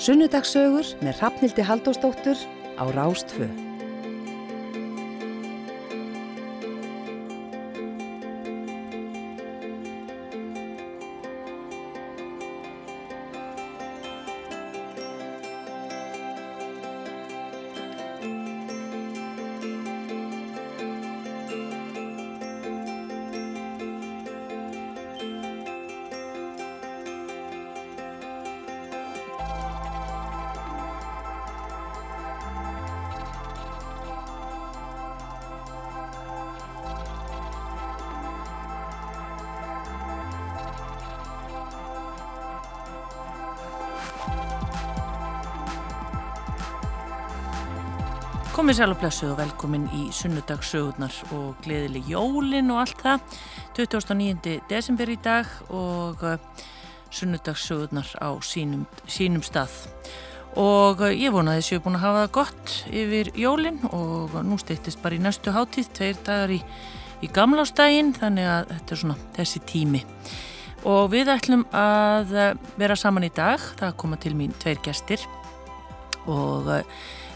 Sunnudagsögur með Rafnildi Haldósdóttur á Rástföð. Komið sæl og blessuð og velkomin í sunnudagssögurnar og gleðileg jólin og allt það. 29. desember í dag og uh, sunnudagssögurnar á sínum, sínum stað. Og uh, ég vona að þessi hefur búin að hafa það gott yfir jólin og nú styrtist bara í næstu hátíð, tveir dagar í, í gamlástægin, þannig að þetta er svona þessi tími. Og við ætlum að uh, vera saman í dag, það koma til mín tveir gestir og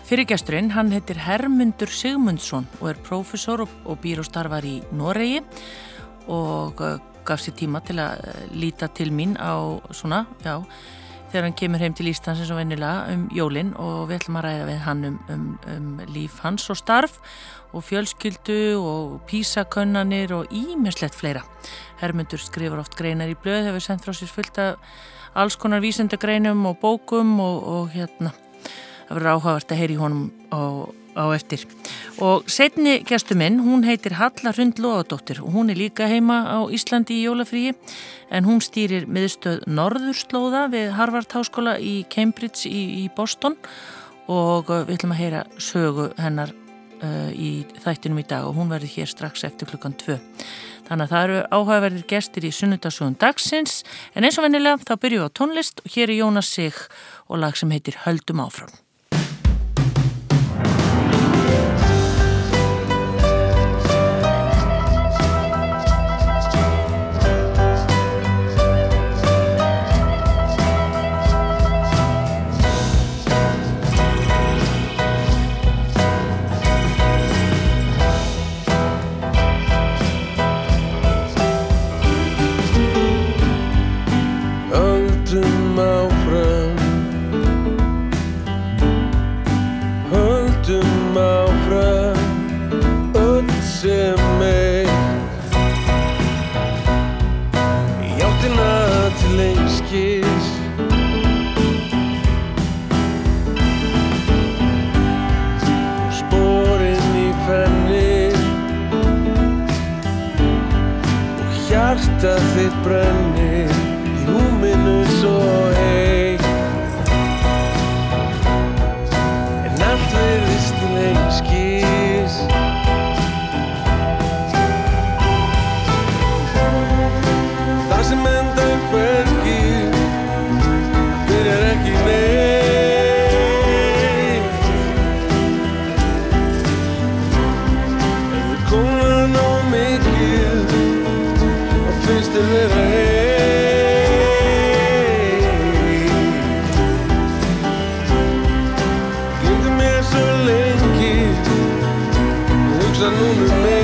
Fyrirgesturinn, hann heitir Hermundur Sigmundsson og er prófessor og, og býr og starfar í Noregi og uh, gaf sér tíma til að uh, líta til mín á svona, já, þegar hann kemur heim til Íslands eins og vennilega um jólinn og við ætlum að ræða við hann um, um, um líf hans og starf og fjölskyldu og písakönnanir og ímislegt fleira. Hermundur skrifur oft greinar í blöð, hefur sendt frá sér fullt af alls konar vísendagreinum og bókum og, og hérna það verður áhugavert að heyri honum á, á eftir og setni gæstu minn, hún heitir Halla Hrund Lóðadóttir og hún er líka heima á Íslandi í jólafríi en hún stýrir miðstöð Norðurslóða við Harvard Háskóla í Cambridge í, í Boston og uh, við ætlum að heyra sögu hennar uh, í þættinum í dag og hún verður hér strax eftir klukkan 2 Þannig að það eru áhugaverðir gestir í sunnudasögun dagsins en eins og vennilega þá byrjum við á tónlist og hér er Jónas Sig og lag sem heitir Höldum áfram. Þitt hugsa núna um mig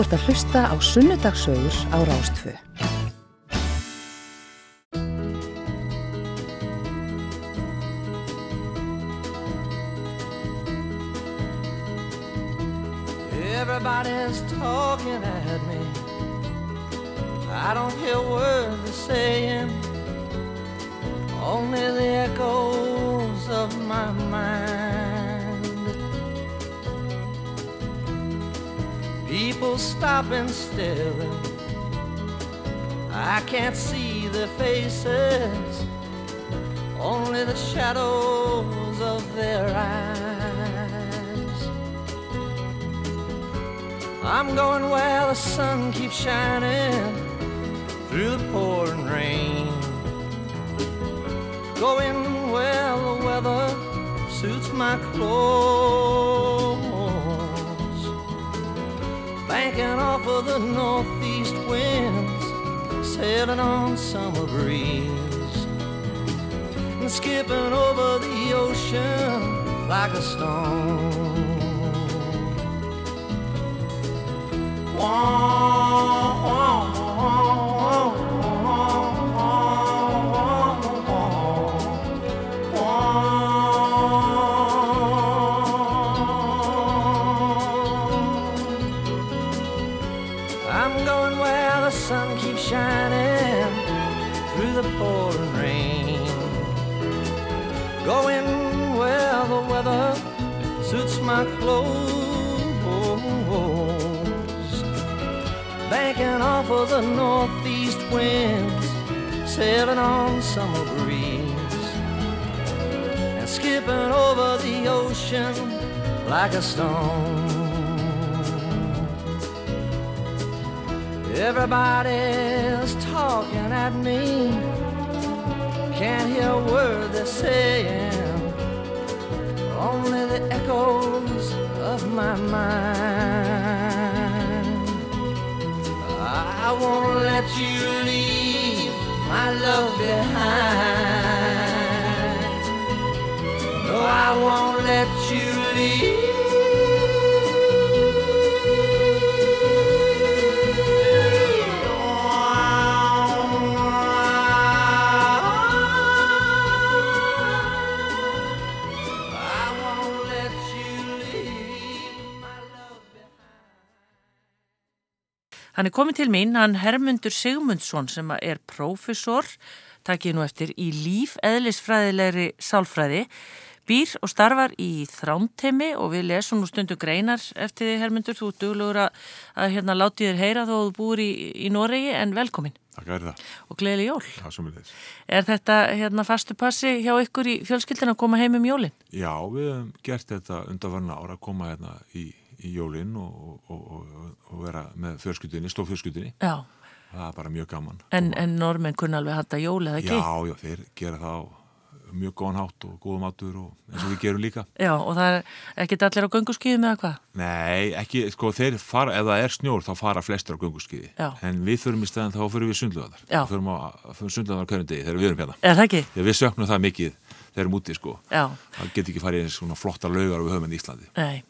Þú ert að hlusta á Sunnudagsögur á Rástfö. Skipping over the ocean like a stone. I'm my clothes. Banking off of the northeast winds, sailing on summer breeze, and skipping over the ocean like a stone. Everybody's talking at me. Can't hear a word they're saying. Only the echoes of my mind. I won't let you leave my love behind. No, I won't let you leave. Hann er komið til mín, hann Hermundur Sigmundsson sem er prófessor, takkið nú eftir, í lífeðlisfræðilegri sálfræði, býr og starfar í þrámteimi og við lesum nú stundu greinar eftir því Hermundur, þú duglegur að, að hérna láti þér heyra þó að þú búir í, í Noregi en velkomin Takk er það. og gleðileg jól. Það sem við þess. Er þetta hérna fastu passi hjá ykkur í fjölskyldin að koma heim um jólinn? Já, við hefum gert þetta undanvarna ára að koma hérna í, í jólinn og, og, og, og vera með fjölskyldinni, stofjölskyldinni. Já, Það er bara mjög gaman. en, en normenn kunna alveg handa jól eða ekki? Já, já, þeir gera það á mjög góðan hátt og góða matur og eins og við gerum líka. Já, og það er ekkert allir á gönguskýðum eða hvað? Nei, ekki, sko, þeir fara, ef það er snjór þá fara flestir á gönguskiði. En við förum í staðan þá fyrir við sundluðar. Já. Förum á sundluðar hverjum degi þegar við erum hérna. Er það ekki? Þegar við söknum það mikið þegar við erum úti, sko. Já. Það get ekki farið eins svona flotta laugar við höfum enn Íslandi. Nei.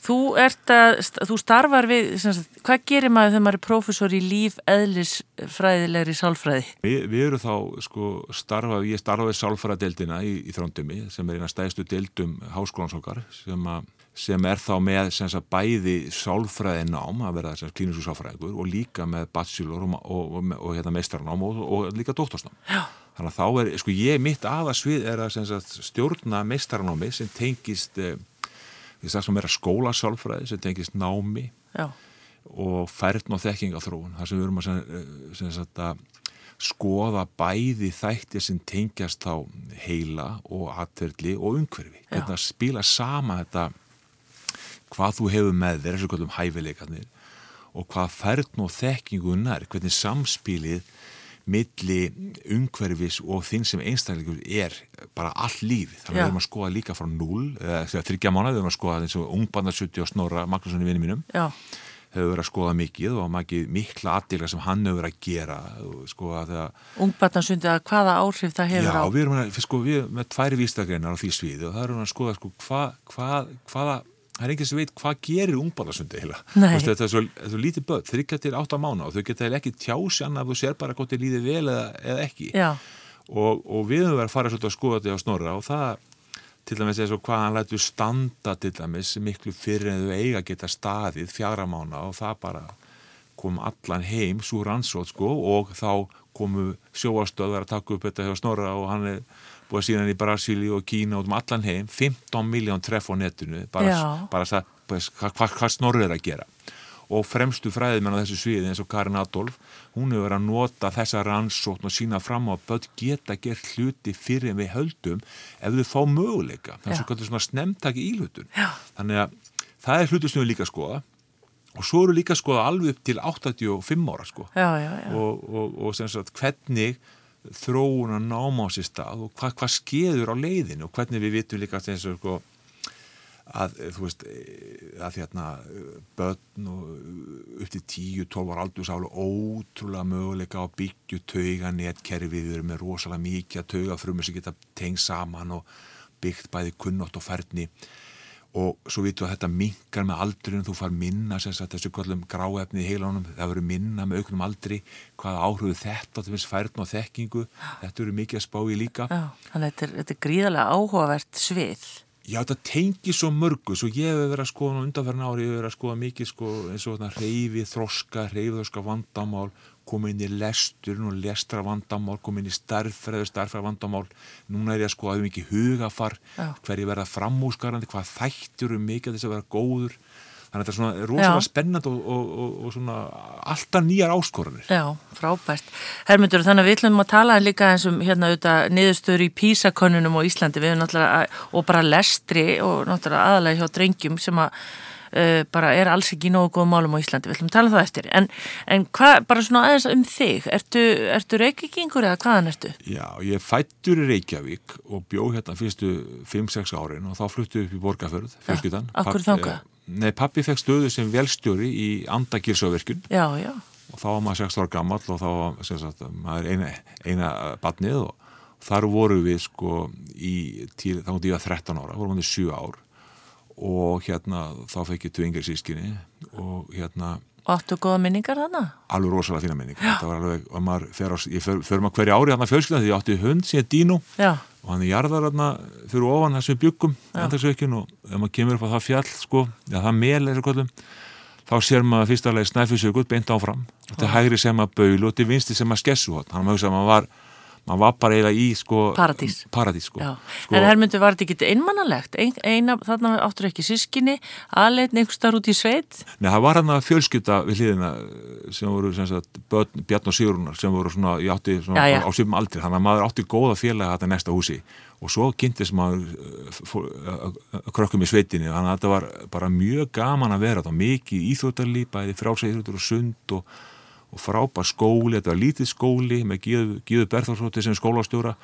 Þú ert að, þú starfar við, sagt, hvað gerir maður þegar maður er prófessor í líf eðlisfræðilegri sálfræði? Vi, við erum þá sko starfa, ég starfaði sálfræðadeildina í, í þrándumi sem er eina stæðstu deildum háskólans okkar sem að sem er þá með sagt, bæði sálfræði nám að vera að klínisku sálfræðingur og líka með bachelor og, og, og, og hérna, meistarnám og líka doktorsnám. Já. Þannig að þá er, sko ég mitt aðasvið er að sagt, stjórna meistarnámi sem tengist, eh, ég sagði sem er að skóla sálfræði sem tengist námi Já. og færðn og þekkingaþróun. Það sem við erum að, sem sagt, að skoða bæði þættir sem tengjast á heila og atverðli og umhverfi. Hvernig að spila sama þetta hvað þú hefur með þér, þessu kvöldum hæfileikarnir og hvað færðn og þekkingunar, hvernig samspilið milli umhverfis og þinn sem einstakleikur er bara all lífi. Þannig að við erum að skoða líka frá 0, eða þryggja mánu, við erum að skoða eins og ungbarnarsutti og snorra Magnússoni vinni mínum. Já hefur verið að skoða mikið og mikið mikla aðdila sem hann hefur að gera sko, Ungbarnarsundi að hvaða áhrif það hefur já, á? Já, við erum að, sko, við með tværi výstakreinar á því sviði og það erum að skoða sko, hva, hva, hvaða það er enginn sem veit hvað gerir ungbarnarsundi þetta er svo, svo lítið börn þryggja til átt á mánu og þau geta ekki tjási annað að þú sér bara hvort þið líði vel eða, eða ekki. Og, og við höfum verið að fara að skoða þetta á snorra og það til dæmis eins og hvað hann lætu standa til dæmis miklu fyrir en þau eiga geta staðið fjara mánu og það bara kom allan heim svo rannsótt sko og þá komu sjóastöðar að taka upp þetta hjá Snorra og hann er búið síðan í Brasíli og Kína og um allan heim 15 miljón treff á netinu bara, bara hvað hva, hva Snorra er að gera. Og fremstu fræðimenn á þessu sviði eins og Karin Adolf hún hefur verið að nota þessa rannsókn og sína fram á að börn geta gert hluti fyrir en við höldum ef þau fá möguleika. Þannig að svona snemntaki í hlutun Já. þannig að það er hlutu sem við líka skoða. Og svo eru líka skoða alveg upp til 85 ára sko. Já, já, og, og, og sem sagt hvernig þróun að náma á sér stað og hvað, hvað skeður á leiðinu og hvernig við vitum líka sem sagt sko að þú veist að hérna börn og upp til 10-12 ára aldur sálu ótrúlega möguleika á byggju tauga netkerfið, við erum með rosalega mikið að tauga frumir sem geta tengst saman og byggt bæði kunnótt og færni og svo vitum við að þetta mingar með aldrinu, þú far minna þessu kvöllum gráefni í heilánum það verður minna með auknum aldri hvaða áhruðu þetta, þetta finnst færðn og þekkingu? Þetta eru mikið að spá í líka. Já, Þannig að þetta er, þetta er gríðarlega áhugavert svið. Já, þetta tengi svo mörgu, svo ég hef verið að skoða undanferðin ári, ég hef verið að skoða mikið sko, eins og reyfi, þroska, reyfiðorska vandamál, koma inn í lesturinn og lestra vandamál, koma inn í starffræðu, starffræðu vandamál, núna er ég að skoða mikið hugafar, hverju verða framúsgarandi, hvað þættur um mikið þess að vera góður, Þannig að þetta er svona rosalega spennand og, og, og, og svona alltaf nýjar áskorunir. Já, frábært. Hermundur, þannig að við ætlum að tala líka eins um hérna auðvitað niðurstöður í písakönnunum á Íslandi. Við og bara lestri og náttúrulega aðalega hjá drengjum sem að uh, bara er alls ekki nógu góð málum á Íslandi. Við ætlum að tala um það eftir. En, en hvað, bara svona aðeins um þig, ertu, ertu reykjagingur eða hvaðan ertu? Já, ég fættur í Reykjavík og bjó hérna fyrstu 5-6 árin og þá fluttu upp í Borgafjörð, fjölskyldan. Akkur þánga? Nei, pappi fekk stöðu sem velstjóri í Andagilsöverkun Já, já og þá var maður 6 ára gammal og þá var sagt, maður eina, eina badnið og þar voru við sko í, til, þá mútti ég að 13 ára vorum við 7 ár og hérna þá fekk ég tvingir sískinni og hérna Og áttu góða minningar þarna? Alveg rosalega fina minningar. Já. það var alveg, og maður fer á, ég fer, fer maður hverja ári þarna fjölskylda því ég átti hund sem ég Dino. Já. Og hann er jarðar hérna fyrir ofan þessum byggum endagsveikin og ef maður kemur upp á það fjall sko, já það mel er svo þá sér maður fyrst alveg snæfisögut beint áfram, þetta er hægri sem að baul og þetta er vinsti sem að skessu hann maður hugsa að maður var maður var bara eiginlega í sko, paradís, paradís sko. sko. en Hermundur var þetta ekki einmannalegt? Ein, eina, þarna áttur ekki sískinni aðleitn einhver starf út í sveit? Nei, það var hann að fjölskylda við hlýðina sem voru sem sagt, Börn, Bjarn og Sigrunar sem voru svona, átti svona já, já. á svipum aldri, þannig að maður átti góða félag þetta næsta húsi. Og svo kynntist maður krökkum í sveitinni, þannig að þetta var bara mjög gaman að vera þetta, mikið íþjóttarlí bæði frálsæðir og sund og og frábær skóli, þetta var lítið skóli með Gíðu Berðarsóti sem skólastjóra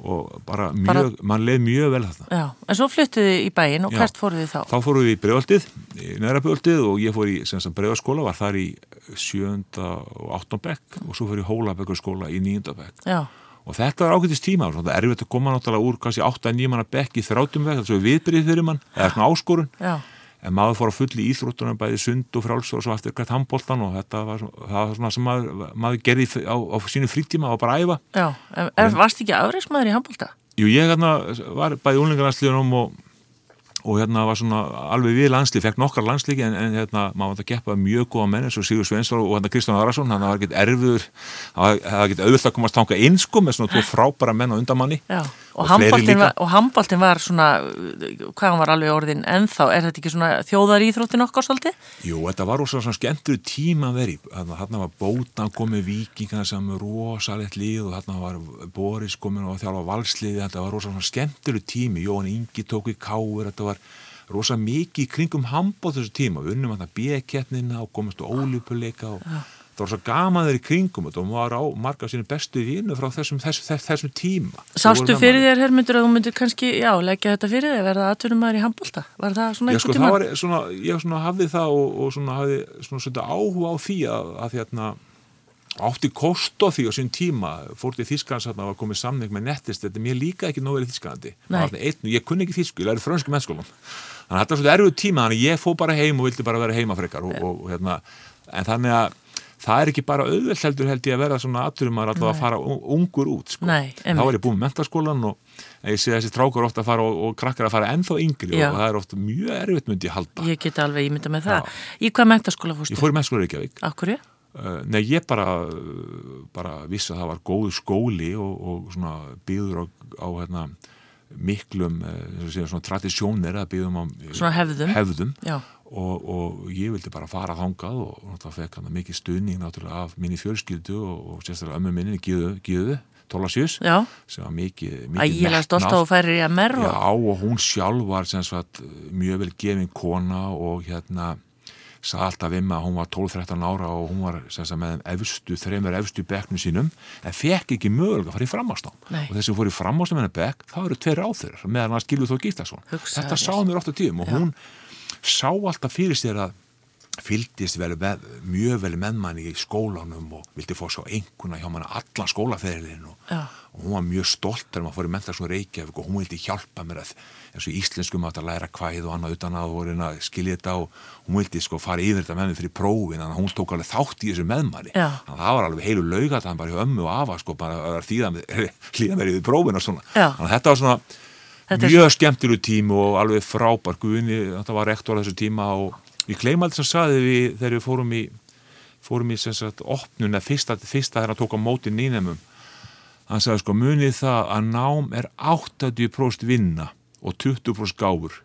og bara mjög, bara... mann leið mjög vel þetta. Já, en svo fluttuði í bæin og hvert fóruði þá? Þá fóruði við í Breiðaldið, í Næra-Breiðaldið og ég fór í Breiðarskóla, var þar í sjönda og áttna bekk og svo fór ég í Hólabekkarskóla í nýjunda bekk. Já. Og þetta var ákveldist tíma, það er erfitt að koma náttúrulega úr kannski 8-9 manna bekk í þráttum bekk, þetta er svo viðbyrðið fyrir mann, eða svona áskorun. Já en maður fór að fulli Íþróttunum bæði sund og fráls og svo eftir hvert handbóltan og þetta var, var svona sem maður, maður gerði á, á sínu frítíma og bara æfa. Já, en, en varst ekki afreysmaður í handbólta? Jú, ég hérna var bæði únlingarnarsliðunum og og hérna var svona alveg við landslík, fekk nokkar landslíki en, en hérna maður vant að geppa mjög góða menn eins og Sigur Svensson og hérna Kristján Arason hann var ekkert erfiður, það var ekkert auðvitað að komast tanga inn sko með svona tvo frábæra menn á undamanni Já, og, og handbóltin var, var svona hvað hann var alveg orðin ennþá? Er þetta ekki svona þjóðar íþróttin okkar svolítið? Jú, þetta var rosalega svona skemmtur tíma að veri, hérna var Bótan komið vikingar sem rosalegt líð og hérna var Boris komin og þjálfa valsliði, þetta var rosalega skemmtur tími, Jón Ingi tók í káur, þetta var rosa mikið kringum handbóð þessu tíma, við unnum að það bíekettnina og komast á ólípuleika og ja. Það var svo gamaður í kringum og það var á marga sínu bestu vinu frá þessum, þess, þess, þessum tíma. Sástu fyrir þér, Hermundur, að þú myndir kannski já, leggja þetta fyrir þig, verða aðturum maður í handbólta var það svona eitthvað sko, tíma? Var svona, ég svona hafði það og, og svona hafði svona svona áhuga á því að, að að átti kost á því á sín tíma fór til það var komið samning með nettist þetta er mér líka ekki nóg verið Þísklandi ég kunni ekki Þísku, ég læri frönsku mennskólum þannig að þetta var svona erfið tíma þannig að ég fó bara heim og vildi bara vera heimafrekar og, og, og, hérna, en þannig að það er ekki bara auðveld heldur held ég að vera svona aðturum að alltaf að fara ungur út sko. Nei, þá er ég búin með mentaskólan og ég sé þessi trákar ofta að fara og, og krakkar að fara ennþá yngri Já. og það er ofta mjög erfitt myndi ég halda Ég get alveg ímynda með það Já. Í hvað mentaskóla fórstu? Ég fór í mentaskóla Reykjavík Akkurju? Uh, nei, ég bara, bara vissi að það var góð skóli og, og svona byður á, á hérna, miklum uh, tradisjónir að byðum á svona hefðum, hefðum. Og, og ég vildi bara fara þángað og það fekk hann mikið stuðning náttúrulega af minni fjölskyldu og, og sérstaklega ömmu minni Gíðu, Tólasjus sem var mikið, Ægilega stolt á að færi í að merra Já, og hún sjálf var sagt, mjög vel gefin kona og hérna sagði alltaf um að hún var 12-13 ára og hún var sagt, með efstu, þreymur efstu bekknum sínum en fekk ekki mögulega að fara í framhástám og þess að hún fór í framhástám hennar bekk þá eru tveir áþur meðan hann skilur þó Gíslason. Þetta sá mér ofta tíum og hún sá alltaf fyrir sér að fyldist vel, mjög vel með manni í skólanum og vildi fá svo einhverna hjá manna allan skólaferðin og, og hún var mjög stolt þegar maður fór í mentar svo Reykjavík og hún vildi hjálpa mér að eins og íslenskum að læra hvæð og annað utan að voru að skilja þetta og hún vildi sko fara yfir þetta með mig fyrir prófin þannig að hún tók alveg þátt í þessu með manni. Þannig að það var alveg heilu laugat hann bara hjá ömmu og afa sko bara að þýða mér yfir prófin og svona mjög svo... skemmtileg tími og alveg frábær. Guðni, þetta var rektor þessu tíma og ég kleim aldrei sem saði við þegar við fórum í fórum í sem sagt opnuna fyrsta, fyrsta þegar hann tók á móti nýnemum. Hann sagði sko munið það að nám er 80% vinna og 20% gáfur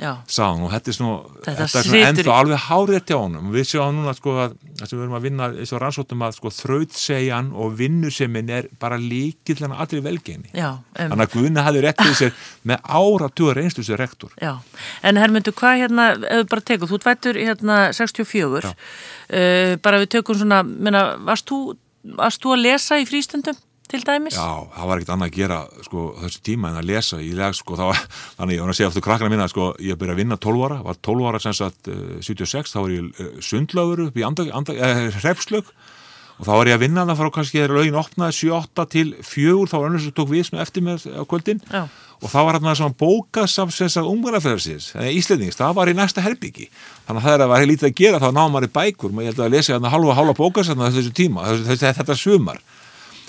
sáðan og þetta er svona, þetta þetta er svona ennþá alveg hárið til honum við sjáum núna sko að þess að við erum að vinna eins og rannsóttum að sko þrautsegjan og vinnuseminn er bara líkil en allir velgeini um. þannig að Guðina hafi réttið sér með áratugur einstu sér rektor Já. En Hermundur, hvað hérna, ef við bara tekum þú tvættur hérna 64 uh, bara við tökum svona minna, varst þú, varst þú að lesa í frístundum? Til dæmis? Já, það var ekkert annað að gera sko, þessu tíma en að lesa í leg sko, var, þannig ég var að segja aftur krakkana minna sko, ég byrjaði að vinna 12 ára, var 12 ára sem sagt uh, 76, þá var ég uh, sundlagur upp í uh, hrepslög. Og þá var ég að vinna það frá kannski þegar lögin opnaði 7-8 til 4 þá var önnur sem tók við sem eftir með á kvöldin. Já. og þá var hérna svona bókasafsins að umgæðarferðarsins, íslendings það var í næsta herbyggi, þannig að það er að var lítið að gera þá náðum maður í bækur, maður ég held að lesa hérna halva halva bókasafna þessu tíma, þessu, þetta sumar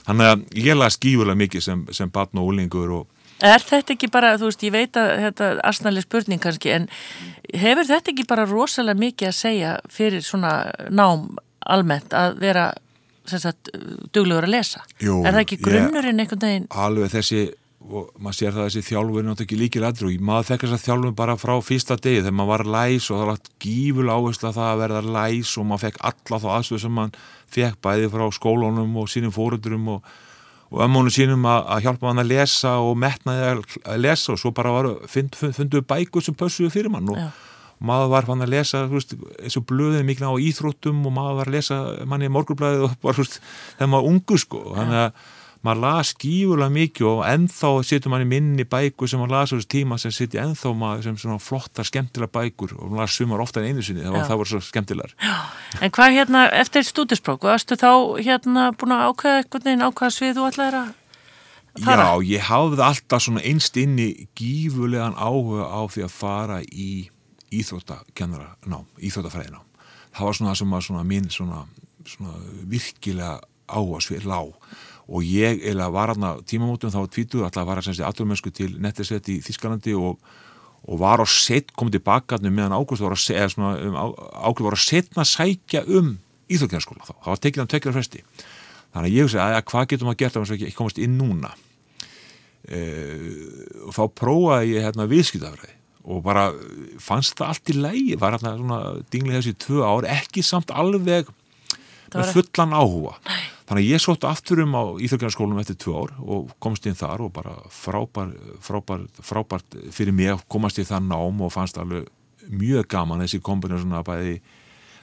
Þannig að ég las gífurlega mikið sem, sem batn og úlingur og Er þetta ekki bara, þú veist, ég veit að þetta er aðsnæli spurning kannski, en hefur þetta ekki bara rosalega mikið að segja fyrir svona nám almennt að vera, sagt, duglegur að lesa? Jú, er það ekki grunnurinn einhvern veginn? Alveg þessi, og maður sér það þessi þjálfur náttúrulega ekki líkir aðri og maður þekkar þess að þjálfur bara frá fyrsta degi þegar maður var læs og það var gífurlega áherslu að það að verða læs og maður fekk alla þá aðstöðu sem maður fekk bæði frá skólunum og sínum fóröldurum og, og ömmunum sínum að, að hjálpa hann að lesa og metnaði að lesa og svo bara var, fund, fund, funduðu bækur sem pössuðu fyrir mann og, og maður var fann að lesa veist, eins og blöðið mikla á íþróttum og maður var að lesa manni í morgurblæðið og bara þegar maður ungu sko. Þannig að maður las skífulega mikið og ennþá sittur maður í minni bækur sem maður las á þessu tíma sem sittir ennþá maður sem svona flottar, skemmtilega bækur og maður las sumar ofta en einu sinni þegar það voru svo skemmtilegar. En hvað hérna, eftir stúdisprók varstu þá hérna búin að ákveða eitthvað neina ákveða svið þú ætlaði að fara? Já, ég hafði alltaf svona einst inni gífulegan áhuga á því að fara í íþróttakennara ná, íþróttafræðina það var svona það sem var svona mín svona, svona virkilega áhuga svið lág. Og ég eða var aðna tímamótum þá var tvítur alltaf að vara semst í aturmönsku til nettisett í Þískalandi og, og var á set, komið tilbaka meðan að, um, Ágúst var að setna sækja um íþjóðkjörnskóla þá, það var tekið um tökjara fresti. Þannig að ég hugsa að, að hvað getur maður gert að ég komast inn núna? E, og þá prófaði ég hérna viðskiptafræði og bara fannst það allt í lægi var hérna svona dinglega þessi tvö ár ekki samt alveg með fullan áhuga Nei. þannig að ég sótt aftur um á Íþjóðgjörnarskólum eftir tvö ár og komst inn þar og bara frábær, frábær, frábært fyrir mig að komast í það nám og fannst alveg mjög gaman þessi kombinu svona bæði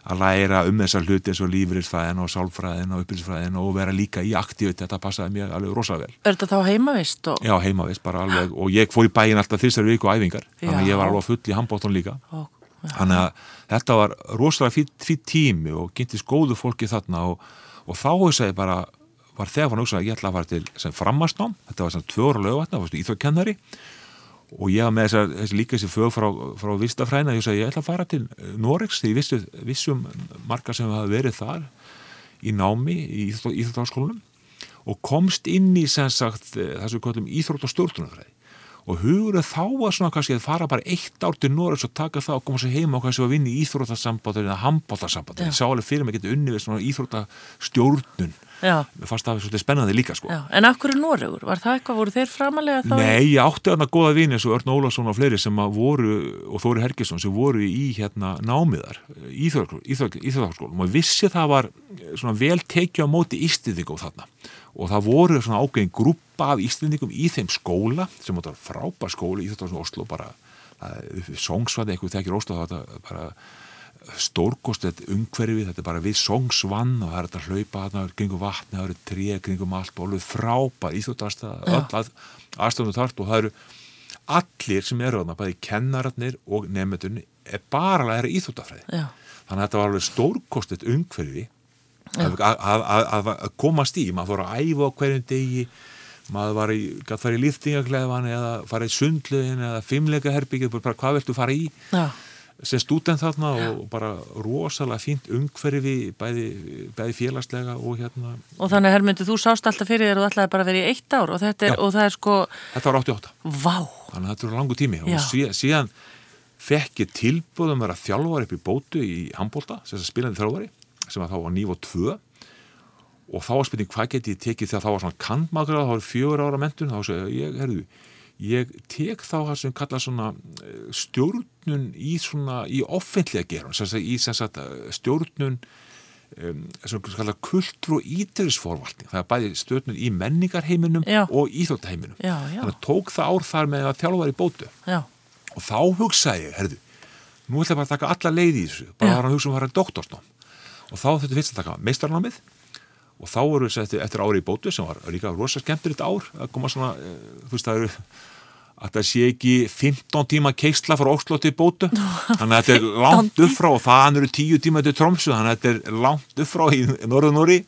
að læra um þessar hluti eins og lífriðsfræðin og sálfræðin og uppbyrðsfræðin og vera líka í aktívitet, þetta passaði mér alveg rosalega vel. Er þetta þá heimavist? Og... Já, heimavist bara alveg og ég fór í bæin alltaf þessar viku æfingar, Já. þannig að ég var alveg full í handbóttan líka. Ó, þannig að þetta var rosalega fyrir tími og gynntist góðu fólki þarna og, og þá hugsaði bara, var þegar fann að ég ætla að fara til sem framastnám, þetta var sem tvöra lögvatna, íþjóðkennari og ég hafa með þess að líka þessi fög frá, frá vistafræna, ég sagði ég ætla að fara til Norex því vissu, vissum margar sem hafa verið þar í námi í Íþróttaskólanum og komst inn í sem sagt eh, þessu kvöldum Íþrótt og stjórnunafræði og hugurðu þá að svona kannski að fara bara eitt ár til Norex og taka það og koma sér heima og kannski að vinna í Íþróttasamband eða handbóttasamband, ég sá alveg fyrir mig að geta unni við svona Íþróttastjórnun mér fannst það svolítið spennandi líka sko. En akkur er Noregur? Var það eitthvað, voru þeir framalega þá? Nei, ég átti aðna goða vini eins og Örn Ólafsson og fleiri sem voru og Þóri Hergesson sem voru í hérna námiðar í Íþjóðarskólum og vissi það var svona vel tekið á móti þarna og það voru svona ágæðin grúpa af ístýðingum í þeim skóla sem var frábær skóli í Íþjóðarskólum Oslo bara songsvæði eitthvað þekkir Oslo það bara stórkostið umhverfi, þetta er bara við songsvann og það er þetta hlaupa þarna kringum vatni, það eru tré kringum allt og alveg frábær íþjóttastað öll að, aðstöðunum þart og það eru allir sem eru þarna, bæði kennararnir og nefndunni er bara að læra íþjóttafræði þannig að þetta var alveg stórkostið umhverfi að, að, að komast í, maður fór að æfa hverjum degi maður var í, gæti farið í líftingakleðvan eða farið í sundluðin eða fimmleika herbyggið, bara hvað viltu fara í? Já. Sem stúdent þarna Já. og bara rosalega fínt umhverfi bæði, bæði félagslega og hérna. Og þannig Hermundi, þú sást alltaf fyrir þér og ætlaði bara að vera í eitt ár og þetta er, og það er sko Þetta var 88 Vá. Þannig að þetta var langu tími. Já. og síðan, síðan fekk ég tilbúðum að vera þjálfari upp í bótu í Hambólda, sem spilandi þjálfari sem að þá var nýv og tvö. Og þá var spilning hvað geti ég tekið þegar þá var svona kandmagra, þá var fjögur ára mentun þá segja ég, herðu ég tek þá það sem kalla svona eh, stjórnun í svona í offentlega gerum, í sagt, eh, stjórnun um, sem kalla kultur og íturisforvaltning það er bæði stjórnun í menningarheiminum já. og íþjóttaheiminum þannig að tók það ár þar með að þjálfa var í bótu. Já. og þá hugsaði ég, herðu nú ætla ég bara að taka alla leið í þessu. Bara að hugsa um að vera doktorsnám og þá þetta finnst að taka meistarnámið og þá voru við eftir, eftir ári í bótu sem var líka rosa skemmtir þetta ár að koma svona, eh, þú veist það eru að það sé ekki 15 tíma keistla frá Óslo til bótu. Þannig að þetta er langt upp frá og það eru 10 tíma til Tromsu þannig að þetta er langt upp frá í norðunóri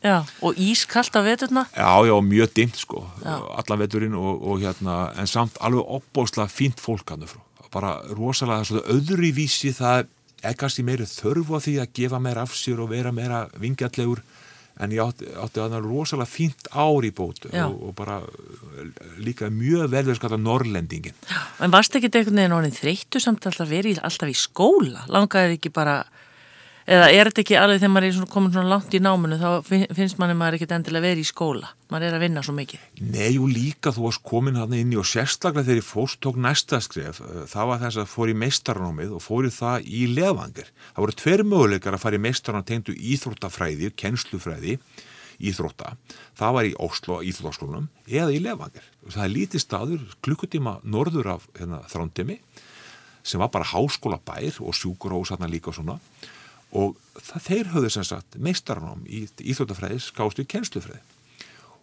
og ískallt af veturna. Já já mjög dimt sko já. allan veturinn og, og hérna en samt alveg opbóslega fínt fólk hann bara rosalega svona öðru í vísi það er kannski meiri þörfu á því að gefa meira af sér og vera meira vingjallegur en ég átti, átti að það rosalega fínt ár í bótu og, og bara líka mjög velverð skata norrlendingin. En varst ekki eitthvað neðan orðin þreyttu samt alltaf verið alltaf í skóla? Langaði ekki bara eða er þetta ekki alveg þegar maður er komin svona langt í náminu þá finnst manni maður ekkert endilega verið í skóla. Maður er að vinna svo mikið. Nei og líka þú varst komin hann inn í og sérstaklega þegar ég fórst tók næsta skref eh, það var þess að fór í meistarnámið og fór í það í leðvangar það voru tver möguleikar að fara í meistarnámið tengdu íþróttafræði, kennslufræði íþrótta, það var í Óslo íþróttaskólunum eða í leðvangar það er lítið staður klukkutíma var og það, þeir höfðu sem sagt meistarnám í Íþjóttafræði skástu í kennslufræði.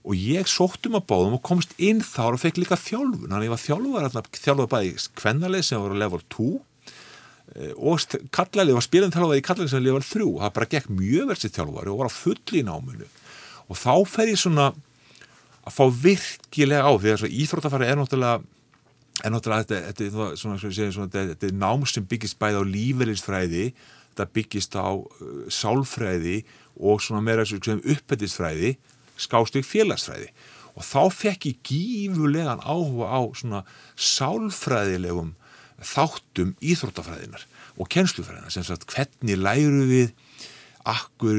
Og ég sóttum að báðum og komst inn þar og fekk líka þjálfun. Hann ég var þjálfur, þjálfur bæði kvennalið sem var level 2 eh, og kallalið var spilin þjálfur í kallalið sem level 3 það bara gekk mjög versið þjálfur og var á fulli náminu. Og þá fer ég svona að fá virkilega á því að Íþjóttafræði er náttúrulega er náttúrulega þetta, þetta, þetta, þetta er nám sem byggist bæði á lífeylisfræði þetta byggist á uh, sálfræði og svona meira uppbættisfræði skástug félagsfræði. Og þá fekk ég gífulegan áhuga á svona sálfræðilegum þáttum íþróttafræðinar og kennslufræðinar sem sagt hvernig læru við akkur,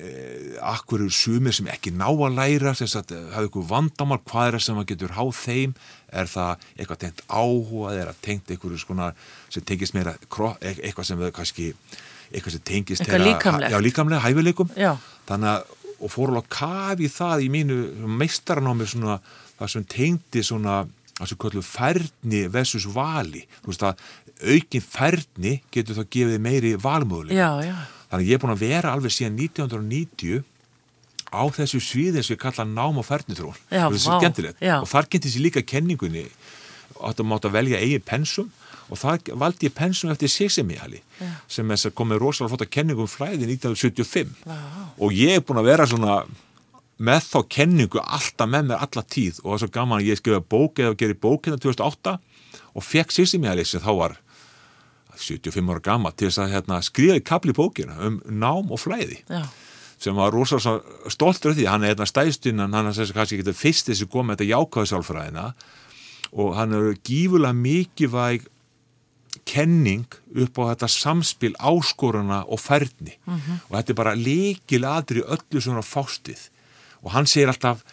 eh, akkur sumir sem ekki ná að læra hafa ykkur vandamál hvað er það sem að getur háð þeim? Er það eitthvað tengt áhuga er það tengt eitthvað svona sem tengist meira e, eitthvað sem kannski eitthvað sem tengist eitthvað líkamlega, já, líkamlega hæfileikum. Já. þannig að og fór alveg að kafi það í mínu meistarnámi svona það sem tengdi svona það sem kallu færni versus vali. Þú veist að aukin færni getur þá gefið meiri valmöðuleika þannig að ég er búin að vera alveg síðan 1990 á þessu sviðin sem við kalla nám og færnitrón þessu skemmtilegt. og þar getur þessi líka kenningunni að það mátt að velja eigi pensum. Og það valdi ég pensum eftir Sissimihali sem er komið rosalega flott að kenningum flæði 1975 wow. og ég er búin að vera svona með þá kenningu alltaf með mér alla tíð. Og það er svo gaman að ég skrifa bók eða geri bók hérna 2008 og fekk Sissimihali sem þá var 75 ára gama til þess að hérna, skrifa í kapli bókina um nám og flæði Já. sem var rosalega stoltur af því hann er hérna stæðstinn hann er þess að kannski ekki fyrst þessi komið þetta jákaðu sálfræðina og hann er gífulega mikið kenning upp á þetta samspil áskoruna og færni mm -hmm. og þetta er bara leikil aðri öllu svona fástið og hann segir alltaf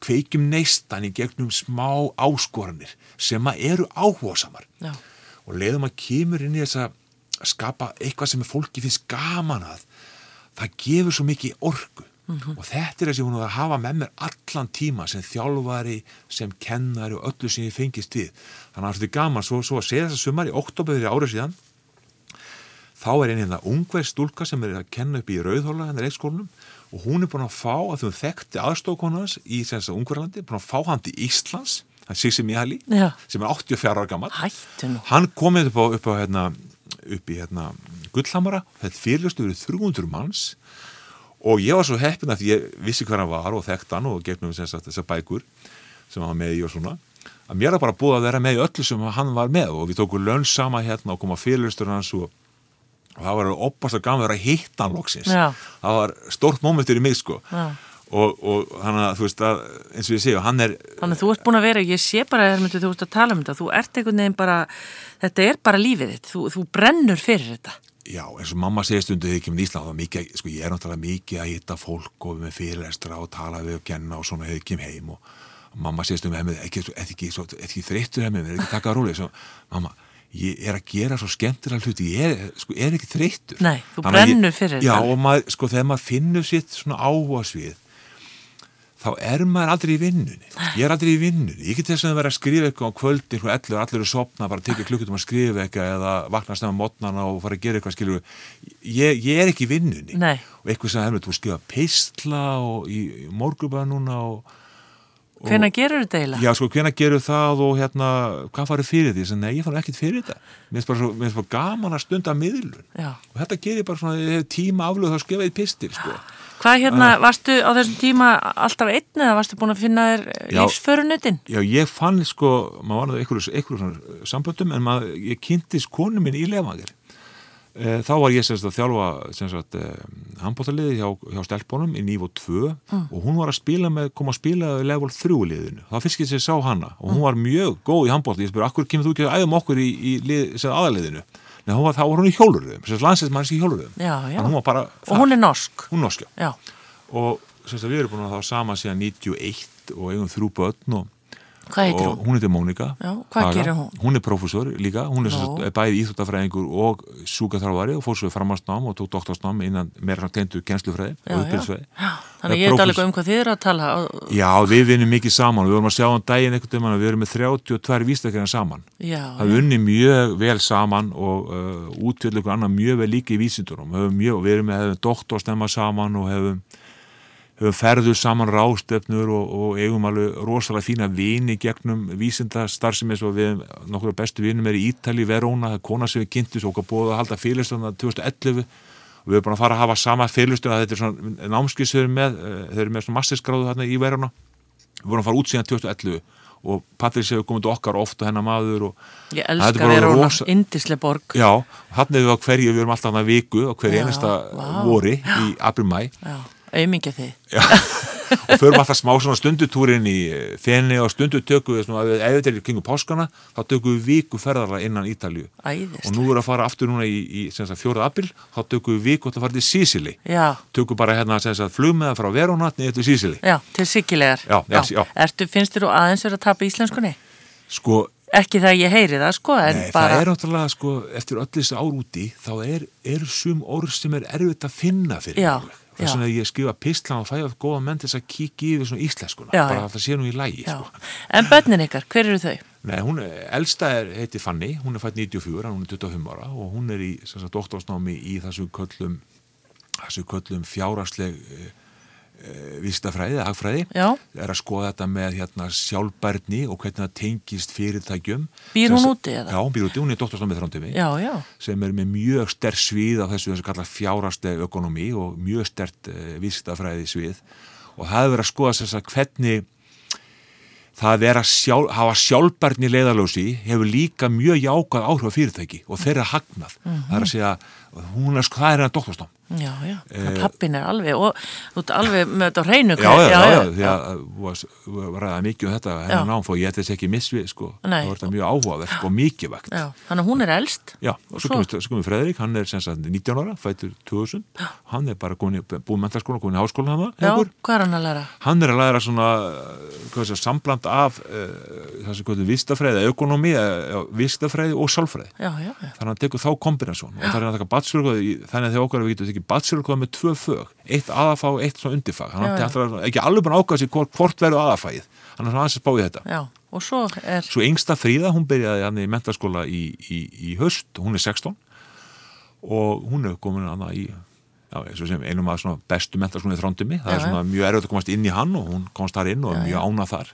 kveikjum neistan í gegnum smá áskoranir sem að eru áhugasamar Já. Og leiðum að kemur inn í þess að skapa eitthvað sem fólki finnst gaman að það gefur svo mikið orgu Mm -hmm. og þetta er það sem hún var að hafa með mér allan tíma sem þjálfari, sem kennari og öllu sem ég fengist við. Þannig að þetta er gaman, svo, svo að segja þess að sumar í oktober þegar árið síðan þá er einn hérna ungverð stúlka sem er að kenna upp í Rauðhóla hennar leikskólinum og hún er búin að fá að þú þekkti aðstókonans í ungverðlandi, búin að fá hann til Íslands Sissi Mihali, Já. sem er 84 ára gammal hann komið upp, á, upp, á, hérna, upp í hérna, Gullhamara, þetta fyrirlustu eru 300 manns og ég var svo heppin að ég vissi hver hann var og þekkt hann og gegnum þessar bækur sem hann var með í og svona að mér var bara búið að vera með í öllu sem hann var með og við tókum lönn sama hérna og koma fyrirlustur hans og, og það var opast að gama að vera að hitta hann loksins Já. það var stort mómentur í mig sko Já. Og, og hann að þú veist að eins og ég segja hann er Þannig að þú ert búin að vera, ég sé bara Hermundur, þú ert að tala um þetta, þú ert einhvern veginn bara þetta er bara lífið þitt, þú, þú brennur fyrir þetta. Já, eins og mamma segir stundu þegar ég kemur í Ísland þá mikið, sko ég er náttúrulega mikið að hitta fólk og með fyrirlestra og tala við og kenna og svona þegar ég kem heim og, mamma segir stundu með ekki, ekki, ekki, ekki þreyttur hemmið, er ekki takað róli svo, mamma, ég er að gera svo skemmtilega hluti, ég er, sko, er ekki þreyttur. Nei, þú brennur fyrir þetta. Já, og maður, sko þegar maður finnur sitt svona áhuga svið þá er maður aldrei í vinnunni. Ég er aldrei í vinnunni, ég get þess að vera að skrifa eitthvað á kvöldin, allir, allir eru sopna bara tekja klukkutum að skrifa eitthvað eða vakna snemma mótnana og fara að gera eitthvað skilju ég, ég er ekki í vinnunni. Nei. og eitthvað sem hefur, þú skrifa peistla og í, í morgubæða núna og, og Hvena gerur þetta eiginlega? Já, sko, hvena gerur það og hérna hvað farið fyrir því? Nei, ég farið ekkit fyrir þetta mér finnst bara, gaman að stunda miðlun Já. og þetta gerir bara svona tíma aflöð þá skrifa ég pistil, sko Hvað hérna, uh, varstu á þessum tíma alltaf einn eða varstu búin að finna þér lífsförunutin? Já, ég fann sko, maður var það einhverjum samböndum en maður, ég kynntist konu minn í lefangir. E, þá var ég semst að þjálfa semst e, handbóttaliði hjá, hjá stelpunum í Nívo 2 mm. og hún var að spila með, kom að spila level 3 liðinu. Það fyrst ekki að ég sá hana og hún mm. var mjög góð í handbóttaliði. Ég spurði, akkur kemur þú ekki að æðum okkur í, í lið, aðaliðinu? Nei, var, þá var hún í hjóluröðum, landsleismanns í hjóluröðum. Hún var bara... Og hún er norsk. Hún norsk, já. já. Og semst að við erum búin að þá sama síðan 91 og eigum þrjú börn og Heitir hún? Heitir Mónika. Já, hún? Hún er profesor líka, hún er sagt, bæði íþjóttafræðingur og súkaþráðari og fór svo framhansnám og tók doktorsnám innan meira tentu kennslufræði og uppbyrðsfræði. Þannig ég veit alveg um hvað þið eru að tala. Já, við vinnum mikið saman, við vorum að sjá um daginn einhvern veginn við erum með 32 vístakirna saman. Já. Það vunni mjög vel saman og uh, útvöld ykkur annar mjög vel líka í vísindunum. Mjög, við erum með doktorsnemma saman og hefum höfum ferðu saman rástefnur og, og eigum alveg rosalega fína vini gegnum vísinda starfsemi og við, nokkur bestu vinum er í Ítali, Verona, er kona sem við kynntum og búið að halda félagstöðuna 2011 og við erum bara að fara að hafa sama félagstöðuna þetta er svona námskið sem við erum með þau eru með svona masterskráðu hérna í Verona. Við vorum að fara út síðan 2011 og Patrís hefur komið til okkar ofta hennar maður Ég elskar Verona, rosa... indisle borg. Já, hann hefur á hverju, við erum alltaf hann að viku á hverju einasta vori í april-mæ auðmingja þið og förum alltaf smá svona stundutúrin í eh, fenni og stundutöku ef þetta er kringum páskana þá tökum við viku ferðarla innan Ítalju og nú er að fara aftur núna í, í fjóruð april, þá tökum við viku til að fara til Já. tökum bara hérna flugmeða frá Verónatni eftir Sicily Já, til Sikilegar Já, já, já. Ertu, finnst þér aðeins verið að tapa íslenskunni? Sko Ekki það ég heyri það sko Nei, bara... það er náttúrulega sko, eftir öll þessi ár úti þá er, er sum orð sem er erfitt að finna fyrir Já, mig. Svona að ég skrifa pistlan og fæ af góða menn til þess að kíkja yfir svona íslenskuna, Já, bara að það sé nú í lægi sko. En börnin ykkar, hver eru þau? Nei, hún er, elsta er, heiti Fanny, hún er fætt 94, hún er 25 ára og hún er í doktorsnámi í þessu köllum, þessu köllum fjárasleg e, e, vísitafræði, hagfræði, Já. er að skoða þetta með hérna, sjálfbærni og hvernig það tengist fyrirtækjum. Býr hún úti eða? Já, hún býr úti, hún er doktorsnámið þrándimi Já, já, sem er með mjög sterk svið á þessu þessu kalla fjárasleg ökonomi og mjög sterk uh, vísitafræði svið og það er að skoða þess að hvernig það er að sjálf, hafa sjálfbarni leiðalösi hefur líka mjög jákað áhrif fyrirtæki og þeirra hagnað það er að segja, hún er það er hérna doktorstám já, já Eh, Pappin er alveg, og þú ert alveg með þetta hreinu já, já, já, já, því já. að við var ræða mikið um þetta hennar Já. nám, þó ég ætti þess ekki missvið sko, það var þetta mjög áhugavert og mikið vegt Já, þannig að hún er elst. Já, og svo svo komið Fredrik, hann er sem sagt 19 ára, fættur 2000, hann er bara komin, búið mentaskóla, komin í háskóla hann Já, hvað er hann að læra? hann er að læra svona uh, hvað sé, sambland af uh, það sem kvöldu vistafræði, ekonomi uh, vistafræði og sálfræði. Já, já, já, þannig að hann tekur þá kombinasjón og það er að taka batsfjörgóði, þannig að þegar okkar við getum tekið batsfjörgóði með tvö fög eitt aðafá og eitt svona undirfag já. að það er ekki alveg búin að ákvæða sér hvort, hvort verður aðafægið hann er svona aðeins að spá í þetta já Og svo er, Svo yngsta Fríða, hún byrjaði hann í mentaskóla í, í, í höst, hún er 16 og hún er komin hann í já, sem einum af svona bestu mentaskóla í þrándumi, það Já, er svona mjög erfitt að komast inn í hann og hún komast þar inn og er mjög ánað þar.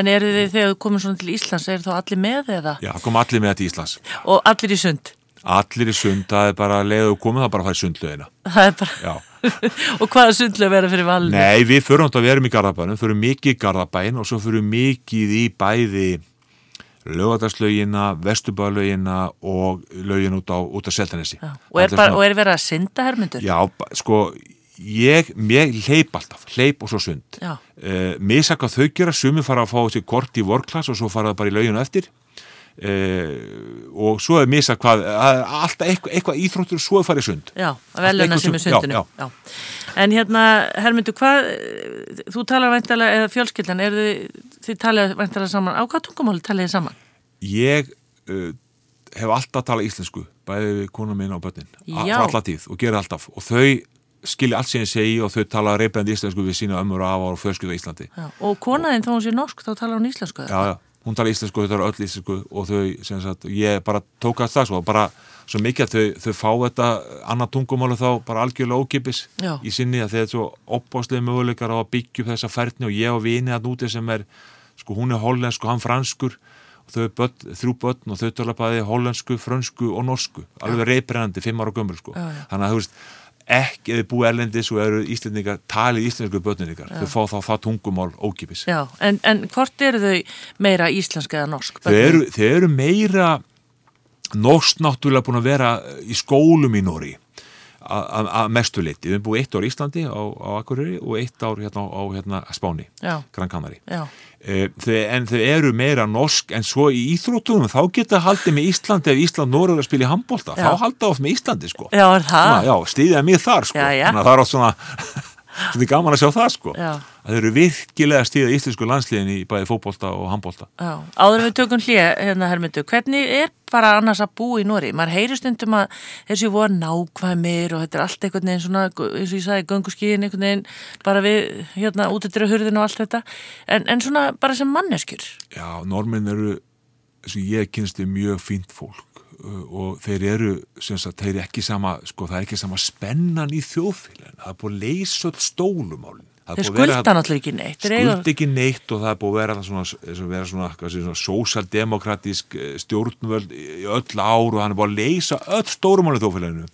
en eru þið þegar þú komið svona til Íslands, eru þá allir með eða? Já, það kom allir með í Íslands. Og allir í sund? Allir í sund, það er bara leiðu komið, það er bara að fara í sundlöðina. Það er bara, og hvaða sundlega vera fyrir valinu? Nei, við förum átt að vera í Garðabænum, förum mikið í Garðabæn og svo förum mikið í bæði lögadagslaugina, vestubæðlaugina og laugin út á, á Seltanesi. Og, er bara, og er verið að synda hermundur? Já, sko, ég, ég hleyp alltaf, hleyp og svo sund. Uh, Misaka þau gera, sumi fara að fá þessi kort í vorklass og svo fara það bara í lauginu eftir. Uh, og svo er misa hvað, alltaf eitthvað, eitthvað íþróttur svo er farið sund. Já, að veluna sem er sem- já, sundinu. já. En hérna, Hermundur, hvað, þú talar væntalega, eða fjölskyldan, þið, þið talar væntalega saman, á hvað tungumáli talið þið saman? Ég uh, hef alltaf talað íslensku, bæði við kona mín og börnin, Já. frá alltaf tíð og gera alltaf og þau skilja allt sem ég segi og þau tala reybrandi íslensku við sína ömmur og afa og fjölskylda í Íslandi. Já. Og konaðinn, þá hún sé norsk, þá talar hún íslensku? Já, já, hún tala íslensku, þau tala öll íslensku og þau, sem sagt, ég bara tók að það svo, bara svo mikið að þau, þau fá þetta annað tungumálu þá bara algjörlega ókipis Já. í sinni að þeir svo opbáslega möguleikar á að byggja upp þessa færni og ég og vini að núti sem er, sko hún er hollensku, hann franskur og þau er börn, þrjú börn og þau tala bæði hollensku, frönsku og norsku alveg reybrennandi, fimm ára gömur sko já. þannig að þú veist, ekki eða búið erlendis og eru íslendingar, talið íslensku börnin ykkar, þau fá þá það tungumál ókipis Já, en, en hvort eru þau meira íslenska eða norsk? þau eru, þau eru meira norsk náttúrulega búin að vera í skólum í Nóri að mestu leiti, við erum búið eitt ár í Íslandi á, á Akureyri og eitt ár hérna á, hérna, Spáni. Gran Canari e, þau, en þau eru meira norsk en svo í íþróttunum þá geta haldið með Íslandi ef Ísland Nóri er að spila í handbólta, þá halda oft með Íslandi sko, já er það? Svona, já, stýðið mig þar sko, Já, já. þannig að það er oft svona Þetta er gaman að sjá það sko Já. að þau eru virkilega stíða íslensku landsliðin í bæði fótbolta og handbolta Já, áður við tökum hlið hérna Hermundur, hvernig er bara annars að búa í Nóri? Maður heyrir stundum að þessi voru nákvæmir og þetta er allt einhvern veginn svona, eins og ég sagði, gönguskíðin einhvern veginn, bara við hérna út eftir að hurðinu og allt þetta, en, en svona bara sem manneskjur. Já, normin eru sem ég kynst er mjög fínt fólk og þeir eru sem sagt, þeir eru ekki sama, sko, það er ekki sama spennan í þjóðfélagin, það er búið að leysa öll stólumálin. Er Þeir skulda náttúrulega ekki neitt. Skulda ekki neitt og það er búið að vera svona, svona, svona, svona sósaldemokratísk eh, stjórnvöld í í öll ár og hann er búið að leysa öll stórumálið þjóðfélaginu.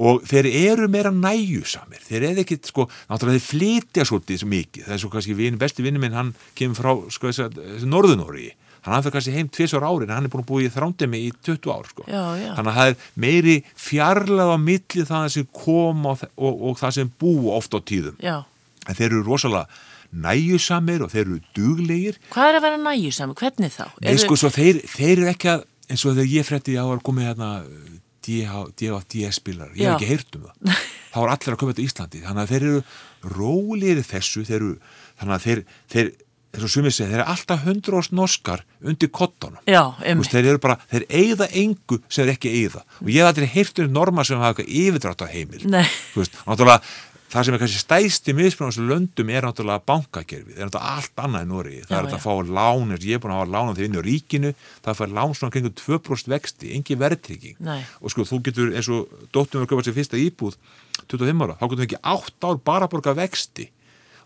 Og þeir eru meira næjusamir þeir eru ekki, sko, náttúrulega þeir flytja svolítið svo mikið, það er svo kannski vin, besti vinni minn, hann kemur frá, sko, þess að Norðunóri, hann hafði kannski heim tvisar árin, hann er búin að búið í þrándemi í 20 ár, sko, Já, já. þannig að það er meiri fjarlæða á milli það sem kom og, og, og það sem bú oft á tíðum. Já, en þeir eru rosalega næjusamir og þeir eru duglegir. Hvað er að vera næjusamir? Hvernig þá? Nei, sko, svo þeir, þeir eru ekki að eins og þegar ég frétti á að komið hérna DFDS-spilar, ég hef ekki heyrt um það. Þá er allir að koma til Íslandi. Þannig að þeir eru rólir þessu. Þeir eru, þannig að þeir, þeir eins og sumið segja, þeir eru alltaf hundru ást norskar undir kottanum um þeir eru bara, þeir eigða engu sem þeir ekki eigða og ég hef aldrei heyrt um norma sem hafa eitthvað yfirdrátt á heimil náttúrulega það sem er kannski stæst í miðsprunum löndum er náttúrulega bankakerfið, það er náttúrulega allt annað en Nóri, það Já, er að já. fá lán ég er búin að hafa lán á því inn í ríkinu. Það fær lán svona kringum 2% vexti engi verðtrygging. Nei. og sko þú getur eins og dóttum að köpa sér fyrsta íbúð 25 ára, þá getur þú ekki 8 ár bara að borga vexti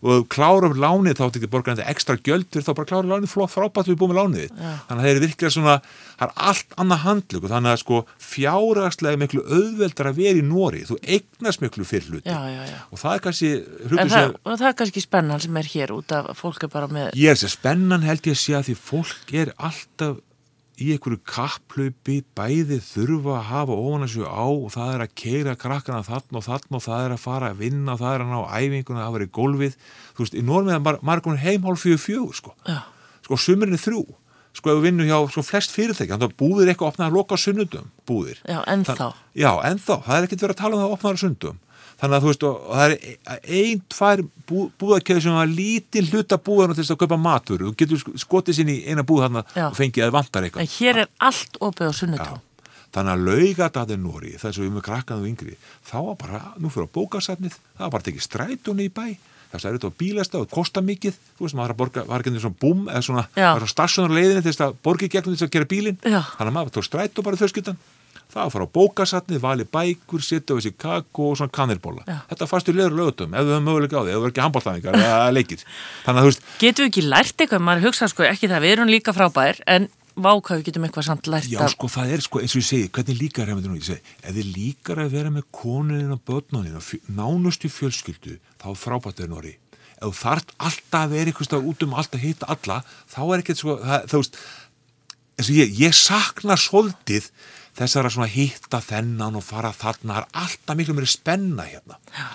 og upp lánið þá áttu ekki að borga þetta ekstra gjöldur þá bara klára lánið flott frábært við búum með lánið þitt. þannig að þeir eru virkilega svona það er allt annað handlug og þannig að sko fjárhagslega miklu auðveldar að vera í Nóri þú eignast miklu fyrir hluti Já, já, já. og það er kannski En það, það er kannski spennan sem er hér út af fólk er bara með ég er sér spennan held ég að sé að því fólk er alltaf í einhverju kapplaupi bæði þurfa að hafa ofan þessu á og það er að keira krakkana þann og þann og það er að fara að vinna og það er að ná æfinguna að vera í gólfið. Þú veist, í normiðan mar margur heimhálf fjögur fjögur sko, Já. sko sumurinn er þrjú. Sko ef við vinnum hjá sko, flest fyrirtæki þannig að búðir eitthvað opnaði að loka sunnundum búðir. Já, ennþá. Þann- Já, ennþá, það er ekkert verið að tala um það að opnaði sunnundum þannig að þú veist, og það er ein, tvær bú, búðakjöðu sem var lítið hluta búðana til þess að kaupa matur þú getur sko- skotið sinni í eina búð þarna Já. og fengið að vantar eitthvað. En hér er allt opið á sunnudum þannig að laugat að Nóri þess að við með krakkan og yngri þá var bara, nú fyrir á bókasafnið það var bara tekið strætunni í bæ. Þess að er þetta á bílasta og kosta mikið. Þú veist, maður að borga, var ekki eins og búm eða svona, Já. var á stassunar leiðinni til þess að borgi gegnum þess að gera bílinn. Þannig að maður tók strætu bara þauðskiptan það að fara á bókasafnið, vali bækur setja á þessi kakó og svona kanilbóla Já. þetta við leður lögutum, ef við höfum möguleika á því ef við erum ekki handbóltaðingar eða leikir þannig að þú veist, Getum við ekki lært eitthvað? Maður hugsa sko ekki það, við erum líka frábær en vá hvað við getum eitthvað samt lært Já, af sko, það er sko, eins og ég segi, hvernig líkar hefur þetta nú, ég segi, ef þið líkar að vera með konunin og börnunin og nánustu fjölskyldu, þá er frábært er Nóri. Ef þú þarft alltaf að vera eitthvað stað út um alltaf að hitta alla, þá er ekkert sko, það, þú veist, eins og ég, ég sakna svolítið þessar að svona hitta þennan og fara þarna, það er alltaf miklu meiri spenna hérna. Já.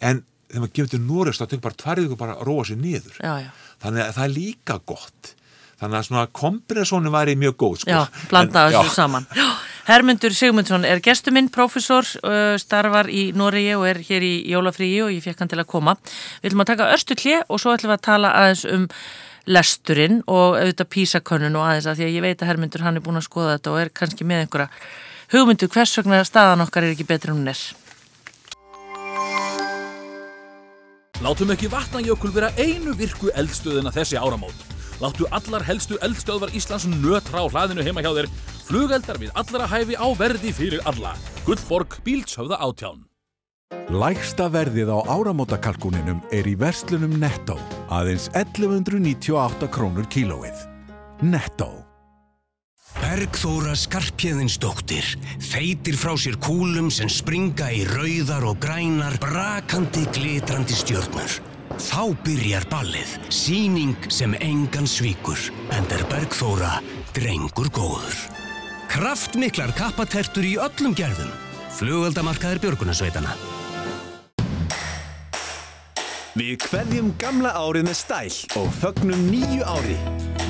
En þegar maður gefur til Nóri, þá tekur bara tværið ykkur bara að róa sér niður. Já, já. Þannig að það er líka gott. Þannig að svona kompresónu væri mjög góð, sko. Já, blanda En- þessu saman. Já. Hermundur Sigmundsson er gestuminn, prófessor, uh, starfar í Noregi og er hér í jólafríi og ég fekk hann til að koma. Við ætlum að taka örstu klið og svo ætlum við að tala aðeins um lesturinn og auðvitað písakönnun og aðeins að því að ég veit að Hermundur hann er búin að skoða þetta og er kannski með einhverja hugmyndu hvers vegna staðan okkar er ekki betri en hún er. Látum ekki vatnajökul vera einu virku eldstöðina þessi áramót. Láttu allar helstu eldstöðvar Íslands nötra á hlaðinu heima hjá þér. Flugeldar við allra hæfi á verði fyrir alla. Gullborg bíltshöfða átján. Lægsta verðið á áramótakalkuninum er í verslunum Netto, aðeins 1198 krónur kílóið. Netto. Bergþóra Skarpjöðinsdóttir feitir frá sér kúlum sem springa í rauðar og grænar brakandi glitrandi stjörnur. Þá byrjar ballið, síning sem engan svíkur, en er Bergþóra drengur góður. Kraftmiklar kappatertur í öllum gerðum. Flugaldamarkaðir Björgunarsveitana. Við kveðjum gamla árið með stæl og fögnum nýju ári.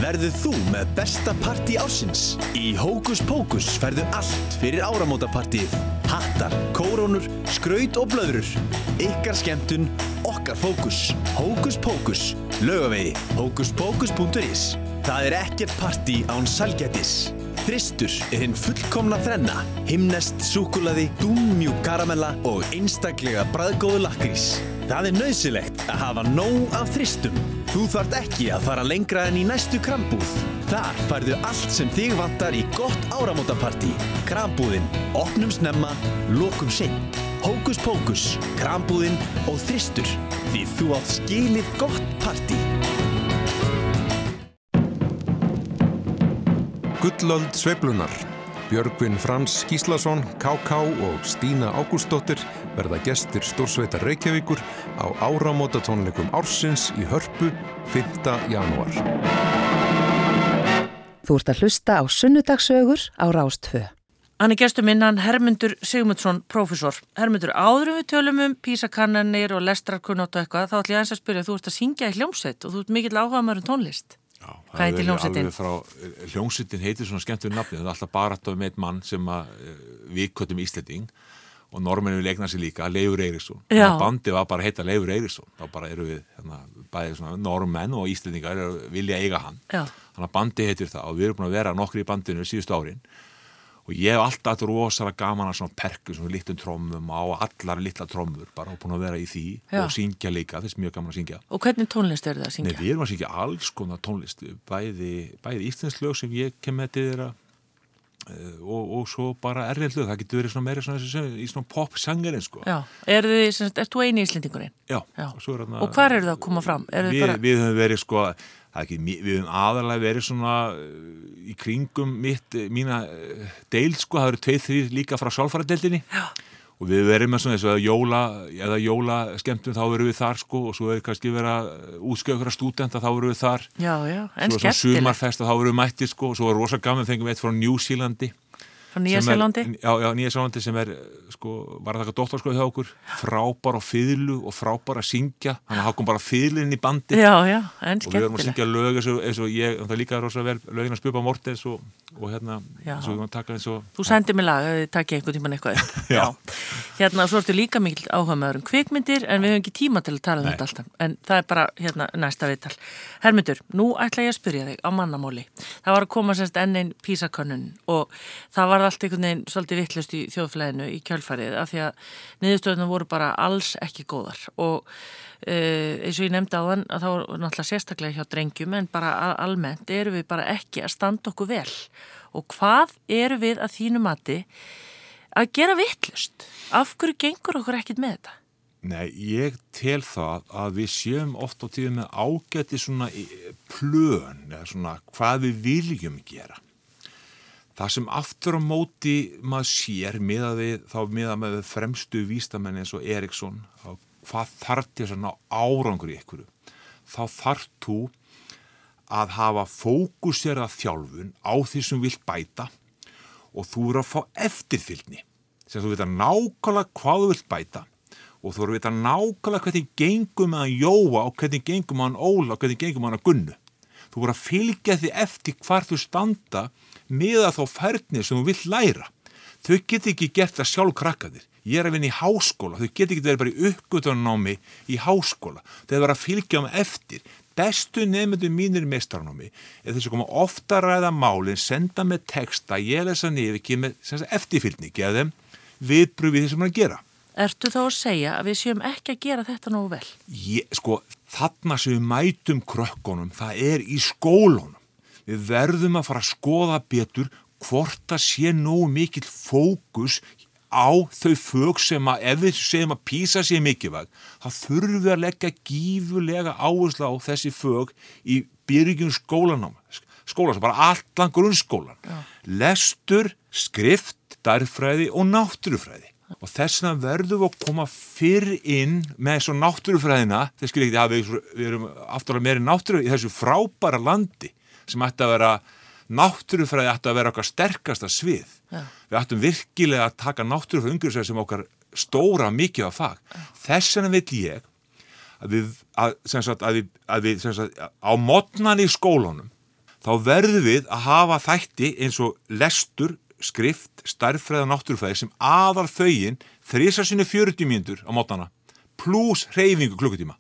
Verðu þú með besta partí ársins. Í Hókus Pókus færðu allt fyrir áramótapartíið. Hattar, kórónur, skraut og blöðrur. Ykkar skemmtun, okkar fókus. Hókus Pókus, lögavegi, hókuspókus.is. Það er ekkert partí án salgætis. Þristur er hinn fullkomna þrenna, himnest, súkulaði, dúnmjúk karamella og einstaklega bræðgóðu lakrís. Það er nöðsilegt að hafa nóg af þristum. Þú þart ekki að fara lengra en í næstu krambúð. Þar færðu allt sem þig vantar í gott áramótapartí. Krambúðin, opnum snemma, lokum seint. Hókus pókus, krambúðin og þristur. Því þú átt skilið gott partí. Gullöld Sveiflunar Björgvin Frans Gíslason, KK og Stína Ágústóttir verða gestir Stórsveitar Reykjavíkur á áramótatónleikum ársins í Hörpu 5. janúar. Þú ert að hlusta á sunnudagsögur á Rástfö. Hann er gestur minn, hann Hermundur Sigmundsson, profesor. Hermundur, áðurum við tölum um písakannanir og lestrarkunnótt og eitthvað, þá ætlum ég að spyrja, þú ert að syngja í hljómsveit og þú ert mikill áhuga maður um tónlist. Já, Hvað heitir hljómsveitin? Hljómsveitin heitir svona skemmtur nafni, það er alltaf bara að með einn mann sem að uh, við köttum Íslanding og normennu leikna sér líka, Leifur Eiríksson. Bandi var bara að heita Leifur Eiríksson, þá bara eru við hérna, bæðið svona normenn og Íslandingar vilja eiga hann. Þannig að bandi heitir það og við erum búin að vera nokkri í bandinu síðustu árin og ég hef alltaf rosalega gaman að svona perku, svona litlum trommum á allar litla trommur, bara og búin að vera í því Já. og syngja líka, þess mjög gaman að syngja Og hvernig tónlist er það að syngja? Nei, við erum að syngja alls konar tónlist bæði, bæði íslenslög sem ég kem með til þeirra uh, og, og svo bara erriðlög, það getur verið svona meira svona, svona, í svona pop-sangerinn sko Já, er þið, er þú eini íslendingurinn? Já, Já. Og, og hvað eru það að koma fram? Við, bara... við höfum verið sko ekki, við höfum aðalega verið svona uh, í kringum mitt, uh, mína uh, deil sko, það eru tveið þrý líka frá sálfaradeildinni. Og við verðum með svona þess að jóla eða jóla skemmtum þá verðum við þar sko. Og svo er kannski verið að að stúdenta þá verðum við þar. Já, já, en svo er svona sumarfest og þá verðum við mættir sko. Og svo er rosa gaman fengum við eitt frá New Zealandi Frá Nýjasjálandi? Já, já Nýjasjálandi sem er, sko, var að taka doktorskoði hjá okkur, frábær á fyrlu og frábær að syngja, hann hafði kom bara fyrlinn í bandi. Já, já, en skemmtileg. Og við varum að syngja lög eins og, eins og ég, það líka rosa vel, lögin að spöpa Mortens og, og hérna, eins og við varum að taka eins og... Þú sendið mér lag, þið takkið einhvern tíman eitthvað já. Hérna, svo ertu líka mikil áhuga með öðrum kvikmyndir, en við höfum ekki tíma til að tala um þetta alltaf, en það er bara, hérna, næsta viðtal. Hermundur, nú ætla ég að spyrja þig á mannamóli. Það var að koma sérst enn einn písakönnun og það var allt einhvern veginn svolítið vittlust í þjóðflæðinu í kjálfarið af því að niðurstöðunum voru bara alls ekki góðar og uh, eins og ég nefndi á þann að þá er náttúrulega sérstaklega hjá drengjum en bara almennt eru við bara ekki að standa okkur vel og hvað eru við að þínu mati að gera vittlust? Af hverju gengur okkur ekkit með þetta? Nei, ég tel það að við séum oft á tíðum með ágæti svona plön eða svona hvað við viljum gera Það sem aftur á móti maður sér miða við, þá miða með fremstu vístamenn eins og Eriksson, hvað þarf til að ná árangur í ykkur? Þá þarf þú að hafa fókuserað þjálfun á því sem vilt bæta og þú eru að fá eftirfylgni sem þú veit að nákvæmlega hvað þú vilt bæta og þú eru að veit að nákvæmlega hvernig gengum að Jóa og hvernig gengum að Óla og hvernig gengum að Gunnu. Þú voru að fylgja því eftir hvar þú standa miða þá færni sem þú vill læra. Þau geti ekki gert það sjálf krakkaðir. Ég er að vinna í háskóla, þau geti ekki verið bara í uppgötunanámi í háskóla. Þau verið að fylgja um eftir. Bestu nefndu mínir í mestarnámi er þess að koma ofta að ræða málinn, senda með texta, ég lesa niður, ekki með eftirfylgni, geða þeim viðbröð við því sem að gera. Ertu þá að segja að við séum ekki að gera þetta nógu vel? Ég, sko, þarna sem við mætum krökkunum, það er í skólunum. Við verðum að fara að skoða betur hvort það sé nógu mikill fókus á þau fög sem að ef við segjum að písa sé mikilvæg, þá þurfum við að leggja gífurlega áherslu á þessi fög í byrjum skólanám. Skólan, bara allan grunnskólan. Já. Lestur, skrift, darfræði og náttúrufræði. Og þess vegna verðum við að koma fyrr inn með svo náttúrufræðina, þess að við, við erum afturlega meiri náttúru í þessu frábæra landi sem ætti að vera náttúrufræði ætti að vera okkar sterkasta svið. Ja. Við ættum virkilega að taka náttúrufræði umgjörðsvæði sem okkar stóra mikið af fag. Ja. Þess vegna vil ég að við, að, sagt, að við, að við sagt, á modnan í skólunum þá verðum við að hafa þætti eins og lestur, skrift, starffræða náttúrufræði sem aðal þauðin þrýsa sinni 40 mínútur á modnana pluss hreyfingu klukkutíma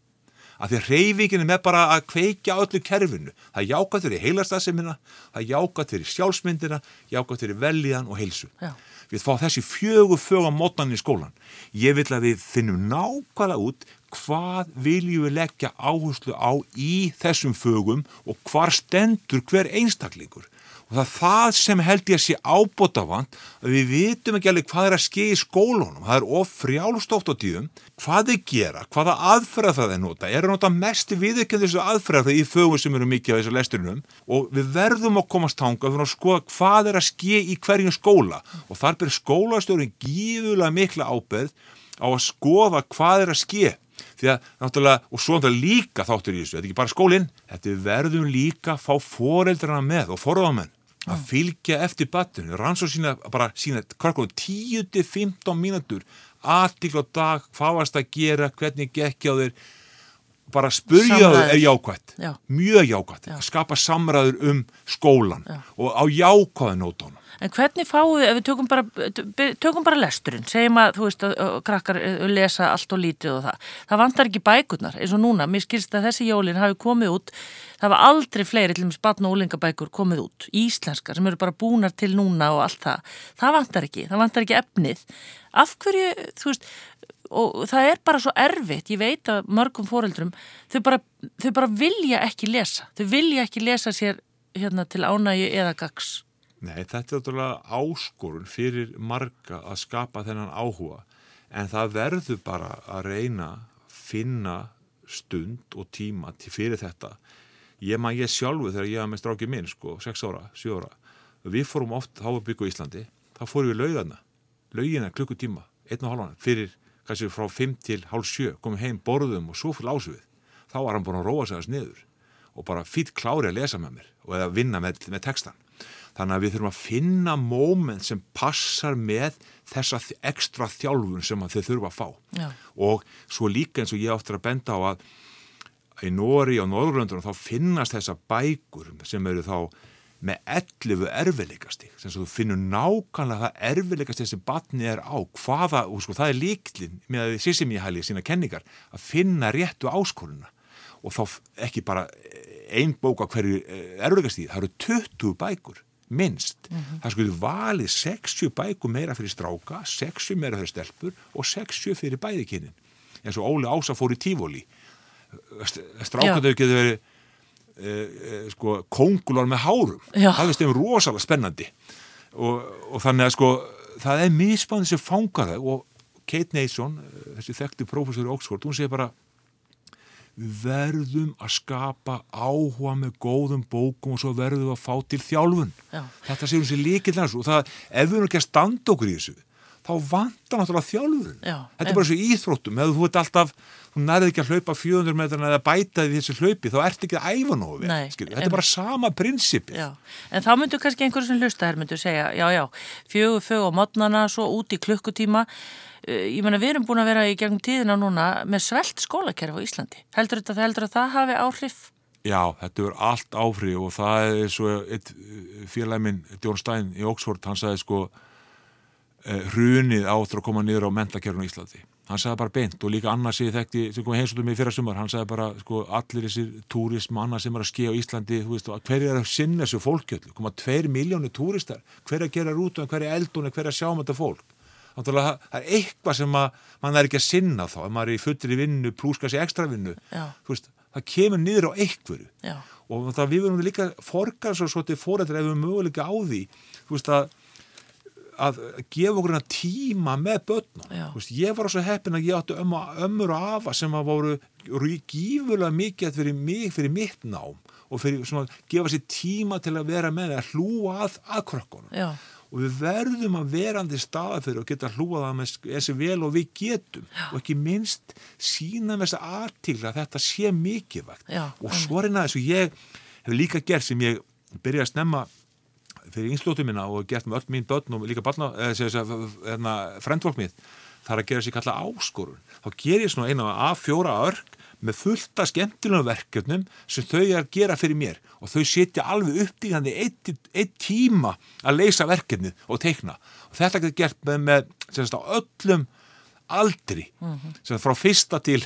að því að reyfingin er með bara að kveikja öllu kerfinu. Það jákat fyrir heilastasemina, það jákat fyrir sjálfsmyndina, jákat fyrir velíðan og heilsu. Já. Við fá þessi fjögu fög á mótnan í skólan. Ég vil að við finnum nákvæmlega út hvað viljum við leggja áherslu á í þessum fögum og hvar stendur hver einstaklingur og það er það sem held ég að sé ábótavand að við vitum ekki alveg hvað er að skeið í skólunum, það er of frjálstóft á tíðum, hvað þeir gera, hvaða aðferða það er nota, er að nota mest viðekend þessu aðferða það í fögum sem eru mikið á þessu lesturinnum og við verðum að komast tanga fyrir að skoða hvað er að skeið í hverjum skóla. Og þar ber skólastjórin gífulega mikla ábeð á að skoða hvað er að skeið því að náttúrulega, og svo náttúrulega líka þáttur í þessu, þetta er ekki bara skólinn, þetta verðum líka að fá foreldrana með og forðamenn að fylgja eftir batinu, rannsóð sína bara sína, hvað er 10-15 mínútur aðtíkla dag, hvað varst að gera hvernig gekk á þér bara spurja þau er jákvæmt Já. mjög jákvæmt, Já. skapa samræður um skólan og á jákvæða nótónum En hvernig fáum við, ef við tökum bara, tökum bara lesturinn, segjum að, þú veist, að, að krakkar eh, lesa allt og lítið og það. Það vantar ekki bækurnar, eins og núna, mér skilst að þessi jólinn hafi komið út, það var aldrei fleiri, til og með spatn og úlingabækur komið út, íslenskar, sem eru bara búnar til núna og allt það. Það vantar ekki, það vantar ekki efnið. Af hverju, þú veist, og það er bara svo erfitt, ég veit að mörgum foreldrum, þau bara, þau bara vilja ekki lesa, þau vilja ekki lesa sér hérna til ánægi eða gags. Nei, þetta er náttúrulega áskorun fyrir marga að skapa þennan áhuga en það verður bara að reyna finna stund og tíma til fyrir þetta. Ég maður ég sjálfu þegar ég hafa með strákið minn, sko, 6 ára, 7 ára. Við fórum oft, þá var byggu í Íslandi, þá fórum við laugana, laugina klukkutíma, einn og halvan, fyrir kannski frá 5 til hálf 7, komum heim, borðum og svo fyrir lásum við. Þá var hann búin að róa sig að sniður og bara fýtt klári að lesa með mér og eða vinna með, með textan. Þannig að við þurfum að finna móment sem passar með þessa ekstra þjálfun sem þau þurfa að fá. Já. Og svo líka eins og ég áttur að benda á að í Nóri og Norðurlöndunum þá finnast þessa bækur sem eru þá með 11 erfileikasti sem þú finnur nákvæmlega það erfileikasti sem batni er á hvaða, og sko það er líklinn með að því sem ég hæli sína kenningar að finna réttu áskoruna og þá ekki bara ein bóka hverju erfileikasti það eru 20 bækur minnst. Mm -hmm. Það skulle valið 60 bækur meira fyrir stráka, 60 meira fyrir stelpur og 60 fyrir bæðikinin. En svo Óli Ása fór í tífóli. Strákaðu getur verið e, sko, kongular með hárum. Já. Það veist um rosalega spennandi. Og, og þannig að sko, það er misbæðið sem fangar það og Kate Nason, þessi þekkti prófessor í Oxford, hún segir bara við verðum að skapa áhuga með góðum bókum og svo verðum við að fá til þjálfun Já. þetta séum þessi líkill og það, ef við erum ekki að standa okkur í þessu þá vantar náttúrulega þjálfun. Já, þetta er bara svo íþróttum. Ef þú ert alltaf, þú nærði ekki að hlaupa 400 metrana eða bæta því þessi hlaupi þá ert ekki að æfa nógu vel, þetta er bara sama prinsipið. Já, en þá myndu kannski einhverjum sem hlusta hér myndu segja, já, já, fjögur, fjögur á modnana, svo út í klukkutíma. Eh, ég menna við erum búin að vera í gegnum tíðina núna með svelt skólakerfi á Íslandi. Heldur þetta, heldur að það hafi áhrif? Já, þetta er allt áhrif og það er svo eitt félagi minn, Djón Stein í Oxford, hann sagði sko hrunið áttur að koma niður á mentakerfinu í Íslandi. Hann sagði bara beint og líka annars ég þekkti, sem kom heimsóttum í fyrra sumar, hann sagði bara sko allir þessir túrismanna sem er að skilja á Íslandi, þú veist, hver er að sinna þessu fólkjöldu, koma tveir miljónu túristar, hver er að gera rútum, hver er eldun, hver er að sjá um þetta fólk. Þannig að það er eitthvað sem að mann er ekki að sinna þá, ef maður er í fullri vinnu, pluss kannski ekstra vinnu, veist, það kemur niður á einhverju Já. og það við verðum líka forgar svo svolítið fórættir ef við möguleika á því, þú veist að að gefa okkur tíma með börnum veist, ég var svo heppin að ég átti ömmu, ömmur og afa sem að voru, gífurlega mikið fyrir mig, fyrir mitt nám og fyrir að gefa sér tíma til að vera með að hlúa að, að krökkunum. Og við verðum að verandi staða fyrir og geta hlúa það með þessi vel og við getum. Já. og ekki minnst sína með þessa artíkla að þetta sé mikilvægt. Já, og svo það eins og ég hef líka gert sem ég byrja að snemma fyrir yngslóttu minna og gert með öll mín börn og líka barna, eða frendvokk mitt, það er að gera sér kalla áskorun. Þá ger ég svona eina af fjóra örk með fullta skemmtilegum verkefnum sem þau er að gera fyrir mér og þau setja alveg uppdíðandi eitt, eitt tíma að leysa verkefnið og teikna. Og þetta getur gert með, með sagt, öllum aldri, mm -hmm. frá fyrsta til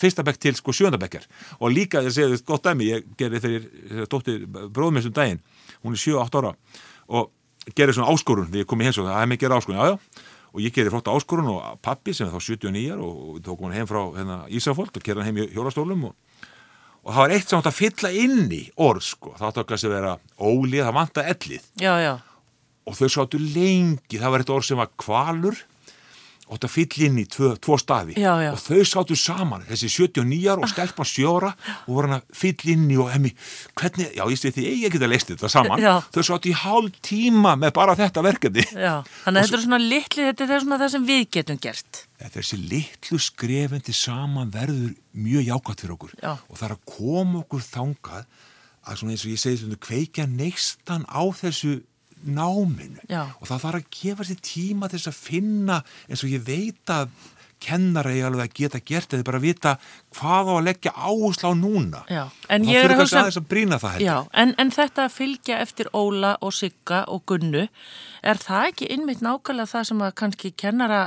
fyrsta bekk til sko sjöndabekjar og líka ég segi þetta gott dæmi ég gerði þegar dóttir bróðmessum daginn hún er 7-8 ára. Og gerði svona áskorun þegar ég kom í og það er mikið áskorun, já já. Og ég gerði flotta áskorun og pappi sem er þá 79 og við tókum hann heim frá hérna, Ísafóld og kerði hann heim í hjólastólum og, og það var eitt sem átt að fylla inn í orð sko, það átt að kannski vera ólið, það vant að ellið. Já, já. og þau sáttu lengi, það var eitt orð sem var kvalur og þetta fyll inn í tvo, tvo staði. Já, já. og þau sáttu saman þessi 79 og stelpa sjóra og voru hann að fyll inn í og hemmi hvernig, já ég sé því ég geta leist þetta saman. Já. þau sáttu í hálf tíma með bara þetta verkefni. Þannig að þetta er svona litli þetta er svona það sem við getum gert. Þessi litlu skrefendi saman verður mjög jákvæmt fyrir okkur. Og það er að koma okkur þangað að svona eins og ég segi svona kveikja neistan á þessu náminu. Já. og það þarf að gefa sér tíma til þess að finna eins og ég veit að kennara ég alveg að geta gert eða bara vita hvað á að leggja áherslu á núna. Já, en ég er að hugsa að Já, en, en þetta að fylgja eftir Óla og Sigga og Gunnu er það ekki innmitt nákvæmlega það sem að kannski kennara,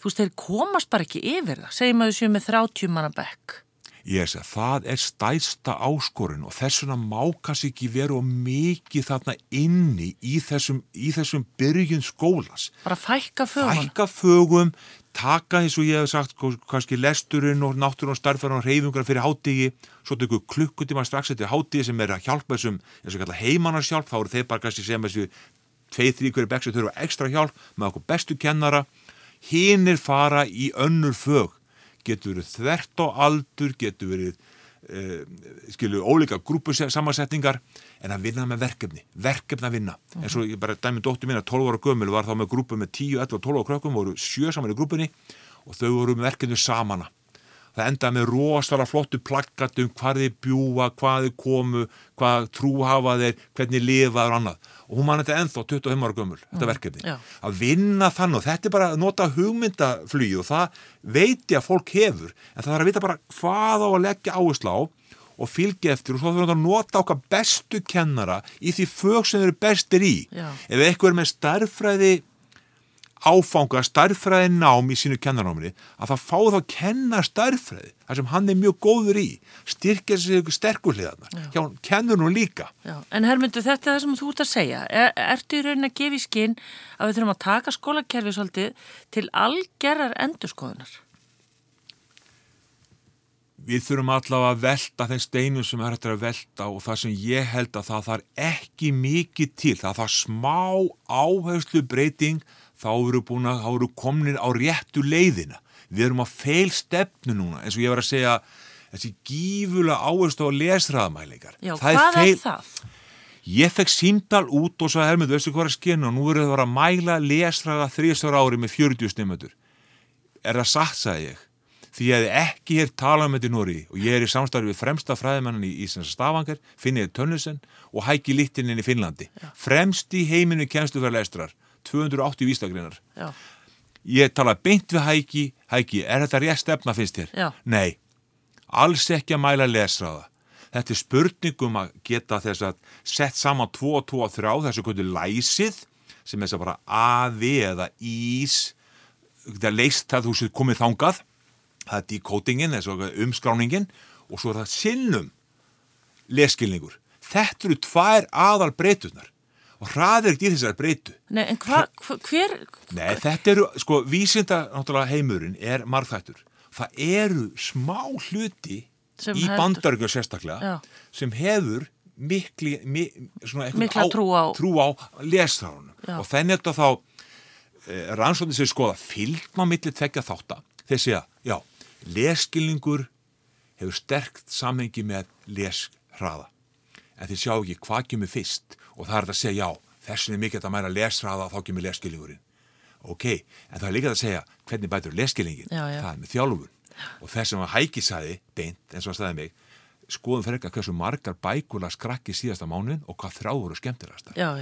þú veist, þeir komast bara ekki yfir það, segjum að þau séu með 30 manna bekk Ég segi að það er stæðsta áskorun og þess vegna má kannski ekki vera og mikið þarna inni í þessum, í þessum byrjun skólas. bara fækka fögun Fækka fögum, taka eins og ég hef sagt sko, kannski lesturinn og náttúrun og starfæran og reyfingar fyrir hátigi, svo tekur klukkutíma strax eftir hátigi sem er að hjálpa þessum, eins og kalla heimanarsjálf, þá eru þeir bara kannski sem þessu tveið, þrý hverju bekk sem þurfa ekstra hjálp með okkur bestu kennara, hinnir fara í önnur fög getur verið þvert á aldur, getur verið uh, skilu ólíka grúpusammansetningar en að vinna með verkefni, verkefni að vinna. Eins og ég bara dæmi dóttur mín að 12 ára gömul var þá með grúpu með 10, 11 og 12 ára krökkum voru sjö saman í grúpunni og þau voru með verkefni samana það endaði með rosalega flottu plakkatum hvað þið bjúa, hvað þið komu hvað trú hafa þeir, hvernig lifa og annað og hún man þetta ennþá 25 ára gömul, þetta verkefni Já. að vinna þannig og þetta er bara að nota hugmyndaflýð og það veit ég að fólk hefur en það þarf að vita bara hvað á að leggja áherslu á og fylgja eftir og svo þurfum við að nota okkar bestu kennara í því fög sem þeir eru bestir í Já. ef eitthvað er með starffræði áfanga starffræði nám í sínu kennaráminni að það fá þá að kenna starffræði þar sem hann er mjög góður í styrkja sig sterkurliðarnar hjá kennur nú líka Já, en Hermundur, þetta er það sem þú ert að segja. Er, ertu í raunin að gefa í skinn að við þurfum að taka skólakerfi svolítið til algerrar endurskoðunar? við þurfum allavega að velta þeim steinum sem er hægt að velta og það sem ég held að það þarf ekki mikið til, það þarf smá áherslu breyting þá eru búin að, þá eru komnir á réttu leiðina. Við erum að feil stefnu núna, eins og ég var að segja þessi gífulega áherslu á lesraðamælingar. Já, hvað er það? Ég fekk símdal út og sagði, Hermund, veistu hvað er skena og nú verður það að mæla lesraða þrísar ári með 40 stimmatur. Er það satt, sagði ég því ég hef ekki hér talað um þetta í Nóri og ég er í samstarfi við fremsta fræðimannan í Íslands Stafangar, Finnið Tönnusen og Hæki Littininn í Finnlandi. Já. Fremst í heiminu kemstuverleistrar, 280 vístakrinnar. Já. Ég talaði beint við Hæki, Hæki, er þetta rétt stefna finnst þér? Já. Nei, alls ekki að mæla lesraða. Þetta er spurningum að geta þess að sett saman 2 og 2 og 3 þessu kvöldu læsið sem er þess að bara aði eða ís, þetta er leist að þú séð komið þangað það er decodingin, umskráningin og svo er það sinnum leskilningur. Þetta eru tvær aðal breytunar og hraðir ekki í þessar breytu. Nei, en hva, hva, hver... Nei, þetta eru, sko, vísinda náttúrulega heimurinn er margþættur. Það eru smá hluti Sem í bandaríkjum sérstaklega Já. sem hefur mikli, mi, Mikla á- trú á lesþránum Já. og þenni þetta þá eh, rannsóknir sem skoða fylgma milli tvekja þáttar þeir segja, já, leskilningur hefur sterkt samhengi með leshraða en þeir sjá ekki hvað kemur fyrst. Og það er að segja, já, þessin er mikið að mæra leshraða þá kemur leskilningurinn ok, en það er líka að segja hvernig bætur já. það er með þjálfun. Og þess sem að hæki saði, beint, eins og að staði mig skoðum fyrir eitthvað hversu margar bækula skrakki síðasta mánuðin og hvað þrá voru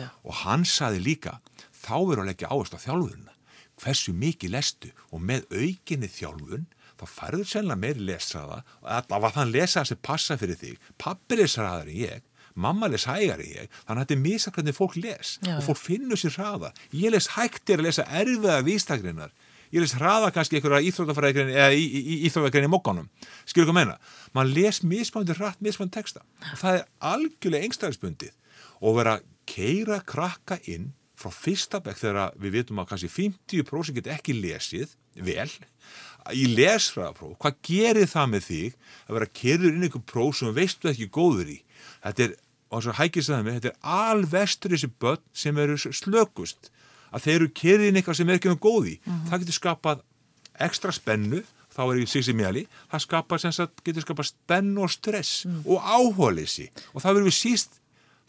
já. og hann saði líka þá verður að leggja áherslu á þjálfunina. Hversu mikið lestu? Og með aukinni þjálfun þá færður sennilega meiri lesraða og allavega þann lesa sem passa fyrir þig. Pappi lesraðar en ég mamma les hægar en ég þannig að þetta er misa hvernig fólk les. Já, og fólk finnur sér hraða. Ég les hægt er að lesa erfiða vístakrinnar ég les hraða kannski einhverja íþrótafræðigrein eða í- í- í- í mokkanum. Skilur hvað meina, mann les mismandi hratt mismandi texta. Og það er algjörlega engstæðisbundið og vera að keira krakka inn frá fyrsta bekk þegar við vitum að kannski 50% get ekki lesið vel. Í lesfræðapróf, hvað gerir það með þig að vera að kerður inn einhver próf sem veistu ekki góður í? Þetta er, og að hækist það með, þetta er alvestur þessi börn sem eru slökust að þeir eru kerður inn eitthvað sem er ekki um góð í. Það getur skapað ekstra spennu þá er ég sig sem mjali, það skapar sem sagt, getur skapað spennu og stress og áhólisi og það verður við síst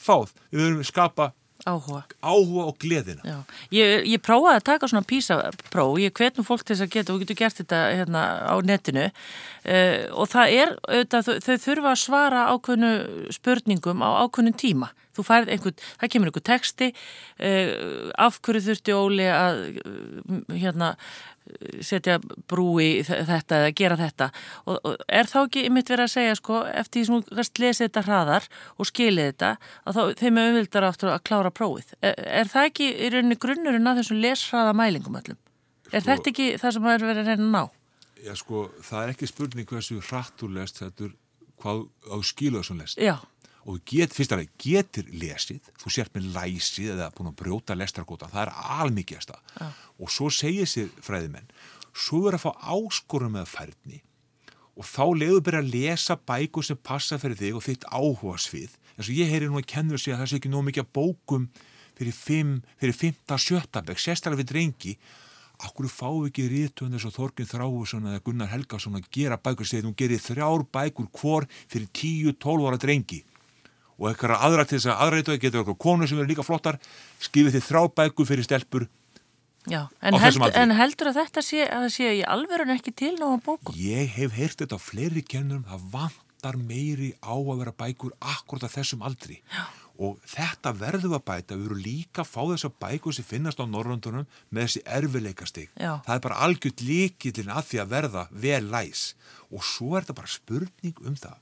fáð, við verðum skapa áhuga, áhuga og gleðina. Já. Ég, ég prófaði að taka svona písapróf, ég hvetnum fólk til þess að geta og getur gert þetta hérna á netinu uh, og það er, auðvitað, þau, þau þurfa að svara ákveðnu spurningum á ákveðnum tíma. Þú færð einhvern, það kemur einhver texti, uh, af hverju þurfti Óli að uh, hérna setja brú í þetta eða gera þetta og, og er þá ekki ymitt verið að segja sko eftir því sem þú kannst lesið þetta hraðar og skilið þetta að þá þeim er umvildar áttur að klára prófið er, er það ekki í rauninni grunnurinn að þessum lesraða mælingum öllum? Er sko, þetta ekki það sem er verið að reyna að ná? Já sko það er ekki spurning hversu hrattur lest þetta er hvað á skiluðu sem lest Já og get, fyrst að það getur lesið þú sért með læsið eða búin að brjóta lestrarkóta, það er almikið ja. og svo segir sér fræðimenn svo verður að fá áskorum með færni og þá leiður byrja að lesa bækur sem passa fyrir þig og þitt áhuga svið eins og ég heyri nú að kennur sig að það sé ekki nóg mikið bókum fyrir 5, fyrir 5-7 bekk, sérstaklega við drengi. Akkur fáu ekki rítunir svo Þorgin Þráhusson eða Gunnar Helgason að gera bækur? Segið, hún gerir þrjár bækur hvor fyrir 10-12 ára drengi og eitthvað aðra til þess að aðrætu getur eitthvað konu sem eru líka flottar skifið þið þrábæku fyrir stelpur Já, en, held, en heldur að þetta sé að það sé í alverðun ekki til náma bókum? Ég hef heyrt þetta á fleiri kennurum það vantar meiri á að vera bækur akkurat að þessum aldri. Já. og þetta verður að bæta við erum líka að fá þessa bækur sem finnast á Norröndunum með þessi erfileikastig það er bara algjört líkillin að því að verða vel læs. Og svo er þetta bara spurning um það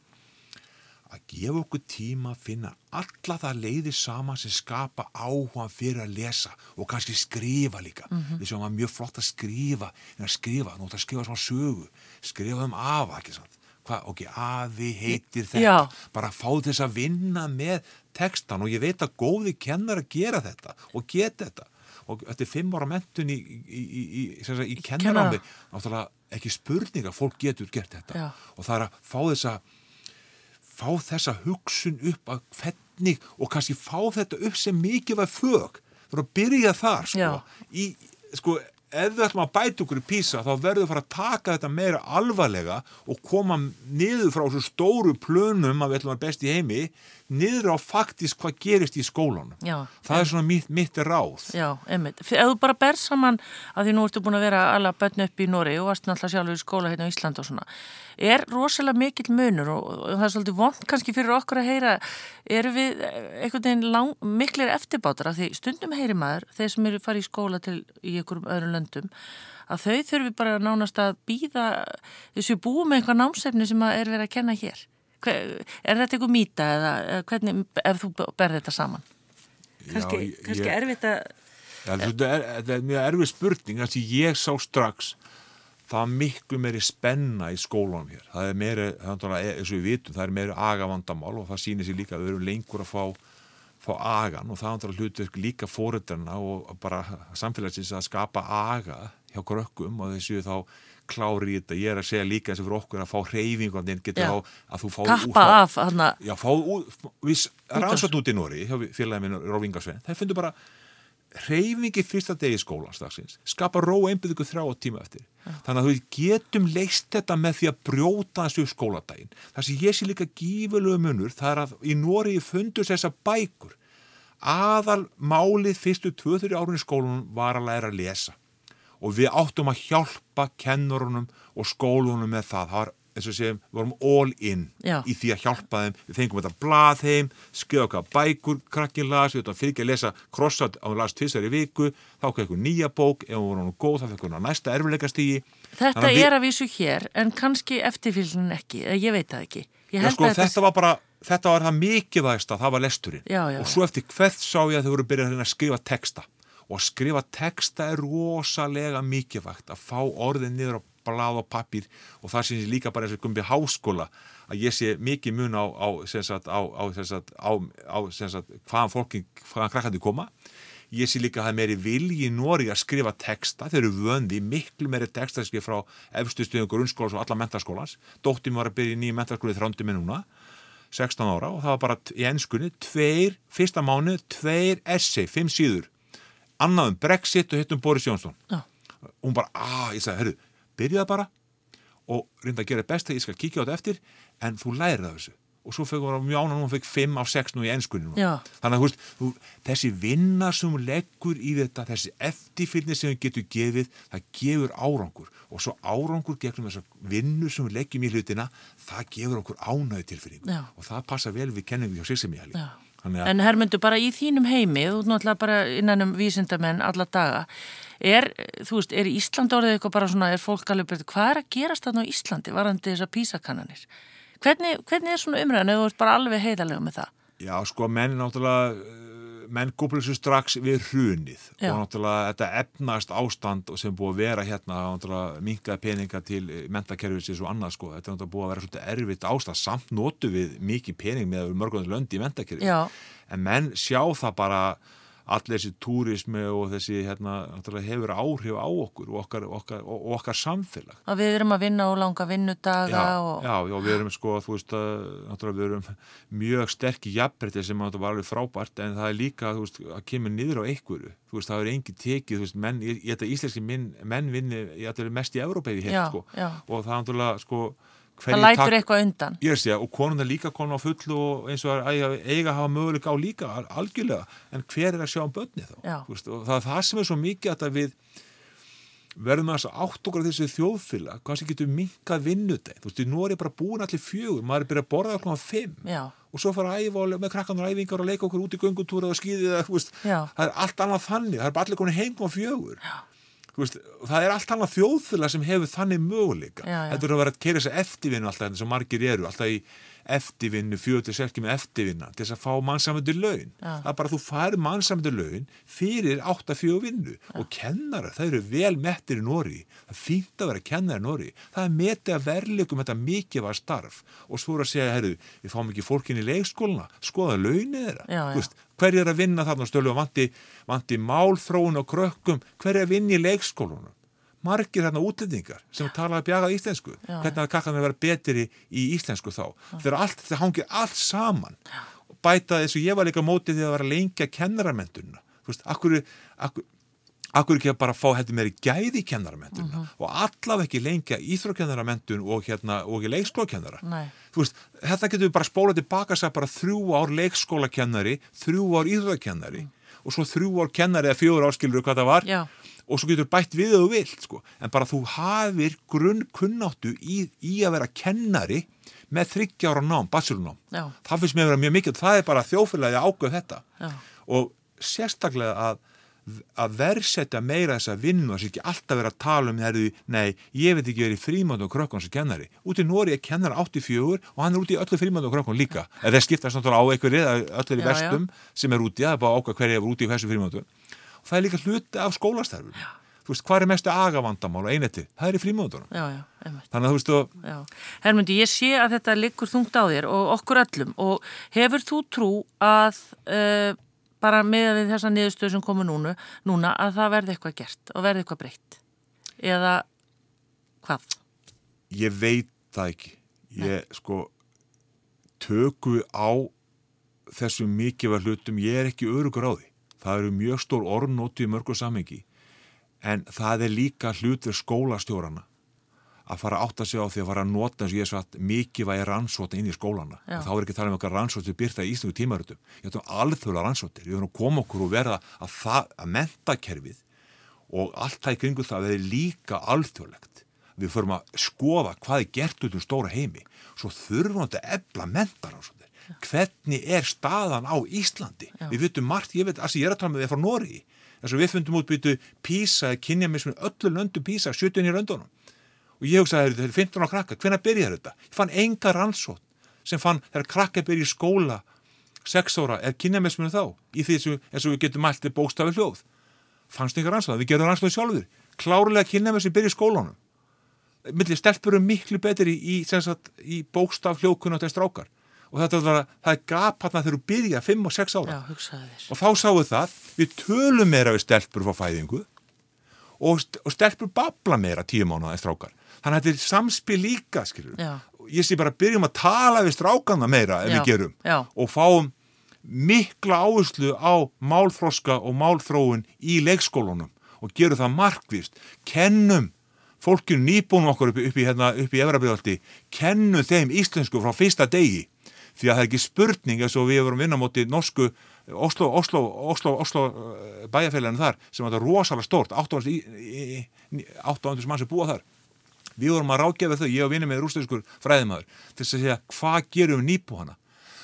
að gefa okkur tíma að finna alla það leiðir sama sem skapa áhuga fyrir að lesa og kannski skrifa líka mm -hmm. við séum að það er mjög flott að skrifa en að skrifa, nú ætla að skrifa svona sögu skrifa um afa, ekki sant hvað, ok, afi heitir þetta Já. bara fá þess að vinna með tekstan og ég veit að góði kennar að gera þetta og geta þetta og þetta er fimm ára mentun í, í, í, í kennarámi náttúrulega ekki spurninga, fólk getur gert þetta Já. og það er að fá þess að fá þessa hugsun upp að hvernig og kannski fá þetta upp sem mikið var fög. Þú verður að byrja þar sko, í, sko ef við ætlum að bæta okkur í písa þá verður við að fara að taka þetta meira alvarlega og koma niður frá svo stóru plönum að við ætlum að vera best í heimi niður á faktisk hvað gerist í skólanum. Já, það er svona mitt, mitt ráð. Já, einmitt, ef þú bara ber saman að því nú ertu búin að vera alla bönn upp í Nóri og varst náttúrulega sjálfur í skóla hérna á Ísland og svona er rosalega mikill munur og, og það er svolítið vond kannski fyrir okkur að heyra eru við einhvern veginn lang, miklir eftirbátar af því stundum heyri maður þeir sem eru farið í skóla til í einhverjum öðrum löndum að þau þurfi bara nánast að býða þessu með einhver námsefni sem er verið að kenna hér er þetta einhver mýta eða hvernig ef þú berð þetta saman? Kannski, Já, ég, kannski erfitt að ja, þetta, er, þetta er mjög erfið spurning að ég sá strax það er miklu meiri spenna í skólanum hér. Það er meiri, eins og við vitum það er meiri agavandamál og það sýnir sér líka að við erum lengur að fá, fá agan og það er hlutverk líka fóruðarna og bara samfélagsins að skapa aga hjá grökkum og þessu þá klári í þetta, ég er að segja líka og fyrir okkur að fá hreyfingu að þú fáðu kappa af rannsvært út í Nóri félagin minn Róvingarsvein, það finnur bara hreyfingi fyrsta degi skólanstagsins skapa ró einbyrðu þrjá tíma eftir. Ja. þannig að við getum leist þetta með því að brjóta þessu skóladaginn. Það sem ég sé líka gífurlegu munur það er að í Nóri fundus þessa bækur. Aðal málið fyrstu 2-3 árun í skólanum var að læra að lesa og við áttum að hjálpa kennurunum og skólunum með það. Það var, eins og séum, við vorum all in Já. í því að hjálpa þeim. Við fengum þetta blað heim, skilja okkar bækur, krakkin las, við ætlum að ekki að lesa krossat á las tvisar í viku, þá okkur eitthvað nýja bók, ef hún voru nú góð, þá fyrir næsta erfilegastígi. Þetta við... er að vísu hér, en kannski eftirfylgnin ekki, ég veit það ekki. Já, sko, þetta, þetta var bara, þetta var það mikilvægsta, það var lesturinn. Já, og svo eftir hvert sá ég að þau voru byrjað að skrifa texta og að skrifa texta er rosalega mikilvægt að fá orðin niður á blad og pappir og það syns ég líka bara eins og gumbið háskóla að ég sé mikið mun á, á, sagt, á, á sagt, hvaðan fólkin, hvaðan krakkandi koma. Ég sé líka að það er meiri vilji í Nóri að skrifa texta, þeir eru vöndi miklu meiri texta skrif frá efstu stuðum grunnskólas og alla mentarskólans dóttim var að byrja í nýju mentarskóli þrándi með núna 16 ára og það var bara í ennskunni tveir, fyrsta mánu, tveir essay, fimm síður annað um Brexit og hittum Boris Jónsson og hún bara, aaa, ég sagði, herru byrjaði bara og reynda að gera best að ég skal kíkja á þetta eftir en þú lærið af þessu. Og svo fekk hún mjána nú og fekk 5 af 6 nú í ennskunni Já. þannig að þú veist, þú, þessi vinna sem hún leggur í þetta, þessi eftirfylgni sem hún getur gefið, það gefur árangur. Og svo árangur gegnum þessa vinnu sem við leggjum í hlutina það gefur okkur ánæðu tilfinningu Já. og það passa vel við kenningu hjá sig sem ég Já. En Hermundur, bara í þínum heimi, þú náttúrulega bara innan um vísindamenn alla daga, er, þú veist, er Ísland orðið eitthvað bara svona, er fólk alveg byrjuð, hvað er að gerast þarna á Íslandi, varandi þessar písakannanir? Hvernig, hvernig er svona umræðan, ef þú ert bara alveg heiðalega með það? Já, sko, menn náttúrulega menn gúpluðu svo strax við hrunið Já. og náttúrulega þetta efnast ástand sem búið að vera hérna náttúrulega minkaði peninga til mentakerfisins og annað sko, þetta er náttúrulega búið að vera svolítið erfitt ástand, samt notu við mikið pening með mörgum löndi í mentakerfi Já. en menn sjá það bara allir þessi túrismi og þessi hérna, hefur áhrif á okkur og okkar, okkar, og, okkar samfélag. Að við erum að vinna og langa vinnudaga Já, og... já, já, við erum sko, þú veist að, náttúrulega við erum mjög sterk í jafnbreytti sem var alveg frábært en það er líka, veist, að kemur niður á einhverju, þú veist, það er engi tekið, þú veist, menn, ég, ég þetta íslenski menn vinni, ég þetta er mest í Európeiði hér, Já, sko, já. og það náttúrulega, sko, Það lætur eitthvað undan. Ég sé, og konundar líka konun á fullu og eins og að eiga, hafa möguleika á líka, al- algjörlega, en hver er að sjá um börni þá? Já. Veist, og það er það sem er svo mikið að við verðum að átt okkur á þessu hvað sem getur minkað vinnudeg, þú veist, nú er ég bara búin allir fjögur, maður er byrjað að borða okkur á fimm Já, og svo fara að æfa og með krakkanar æfingar og leika okkur út í göngutúra og skýði það, Já. er allt annað þannig, það er bara allir konin heim á fjögur. Þú Veist, það er allt annað þjóðfélag sem hefur þannig möguleika. Já, já. þetta er að vera að kera þess eftirvinnu alltaf eins og margir eru, alltaf í eftirvinnu, til selki með eftirvinna til þess að fá mannsamöndu laun. Já. það er bara að þú fær mannsamöndu laun fyrir 8-4 vinnu. Og kennara, það eru vel mettir í Nóri það er fínt að vera kennara í Nóri það er metið að verðleikum þetta mikið var starf. Og svo er að segja, herru, við fáum ekki fólkin í leikskóluna, skoða launið þeirra Hver er að vinna þarna stölu og vanti, vanti málþróun og krökkum, hver er að vinna í leikskólunum? Margir þarna útlendingar sem tala að bjaga íslensku. Já. hvernig að kakkan er að vera betri í íslensku þá? Þegar allt, það hangir allt saman. Og bæta þess að ég var líka á móti því að vera lengja kennaramendunna þú veist, akkur, akkur Akkur ekki að bara fá heldur meiri gæði í kennaramentuna og allaveg ekki lengja íþrókennaramentun og, hérna, og leikskólakennara. Veist, þetta getur við bara spólað tilbaka sér bara þrjú ár leikskólakennari, þrjú ár íþrókennari og svo þrjú ár kennari eða fjögur áskilur hvað það var? Já. og svo getur bætt við þau vilt sko. en bara þú hafir grunnkunnáttu í, í að vera kennari með þryggjára nám, bachelornám. Það finnst mér að vera mjög mikið. Það er bara þjófélagi ágöð þetta. Já. og sérstaklega að að verðsetja meira þessa vinnu og þess ekki alltaf vera að tala um herri, nei, ég veit ekki verið í frímöndu og krökkun sem kennari. Út í Nóri er kennar 84 og hann er út í öllu frímöndu og krökkun líka. Eða það skiptast náttúrulega á einhverju, öllu í Já, vestum sem er úti, það er bara ákvað hverja er úti í þessu frímöndu. Og það er líka hluti af skólastarfum. Þú veist, hvað er mestu agavandamál og einettir? Það er í frímöndunum. Já, já, einmitt. Þannig að þú veist, og, Já. Hermundi, ég sé að þetta liggur þungt á þér og okkur öllum og hefur þú trú að uh, bara með við þessa niðurstöðu sem komu núna, núna að það verði eitthvað gert og verði eitthvað breytt? Eða hvað? ég veit það ekki. Ég, sko, töku á þessum mikilvæg hlutum, ég er ekki örugur á því. Það eru mjög stór orðnóti í mörgu samengi, en það er líka hlutur skólastjórana að fara að átta sig á því að fara að nota eins og ég satt mikilvægi rannsóta inn í skólana. Þá er ekki að tala um okkar rannsóti byrta í íslengu tímarutum. Ég ætlum alþjóðlega rannsóttir. Við erum að koma okkur og verða að, að mentakerfið og allt það í kringu það verði líka alþjóðlegt. Við förum að skoða hvað er gert út um stóra heimi. Svo þurfum við að ebla mentarannsóttir. Hvernig er staðan á Íslandi? Já. Við vitum margt, ég veit, að ég er að tala með frá Nóri. Þess að við fundum útbyttu PISA, kynja með svona öllu löndu PISA, 17 í löndunum. Og ég hugsaði, þetta er 15 á krakka, hvenær byrjar þetta? Ég fann enga rannsótt sem fann, þegar krakka byrja í skóla, 6 ára, er kynja með þá, í því eins og við getum mælt bókstafi hljóð. Fannst enga rannsótt, við gerum rannsótt sjálfur. Klárlega kynja með sem byrja í skólanum. Milli stelpur eru miklu betri í, sagt, í bókstaf hljókunat en strákar. Og þetta var, það er gap hann þegar þú byrja 5 og 6 ára. Já, og þá sáu það, við tölum meira við stelpur frá fæðingu. Og, st og stelpur babla meira tíu mánuða en strákar þannig að þetta er samspil líka ég sé bara byrjum að tala við strákana meira en Já, við gerum já. og fáum mikla áherslu á málþroska og málþróun í leikskólunum og gerum það markvist kennum fólkinu nýbúnum okkur upp, upp í, hérna, upp í Efrabriðaldi kennum þeim íslensku frá fyrsta degi. Því að það er ekki spurning eins og við vorum inn á móti norsku Oslo, Oslo, Oslo, Oslo uh, bæjarfélaginu þar sem var rosalega stórt 800 mann sem búa þar við vorum að rákjafa þau, ég og vinni með rústöðskur fræðimæður til að segja hvað gerum við nýpu hana?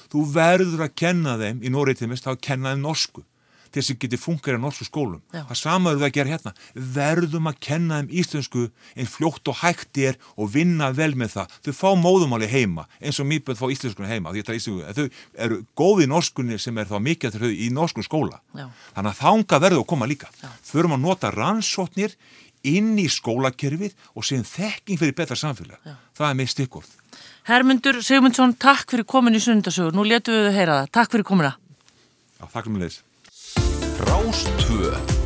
Þú verður að kenna þeim í Norið til mest þá að kenna þeim norsku til þess að geti funkar í norsku skólum. Já. það samaður við að gera hérna. Verðum að kenna þeim íslensku einn fljótt og hægt er og vinna vel með það. Þau fá móðumáli heima eins og mýpöld fá íslenskunni heima. Þau eru góði norskunni sem er þá mikið til þau í norskun skóla. Já. þannig að þánga verður að koma líka. Þurfum að nota rannsóknir inn í skólakerfið og séum þekking fyrir betra samfélag. Já. það er með stikkorð Hermundur Sigmundsson, takk fyrir komin í sundarsögur nú letum við þau heyra það, takk fyrir komina Já, takk fyrir mig Rástvö,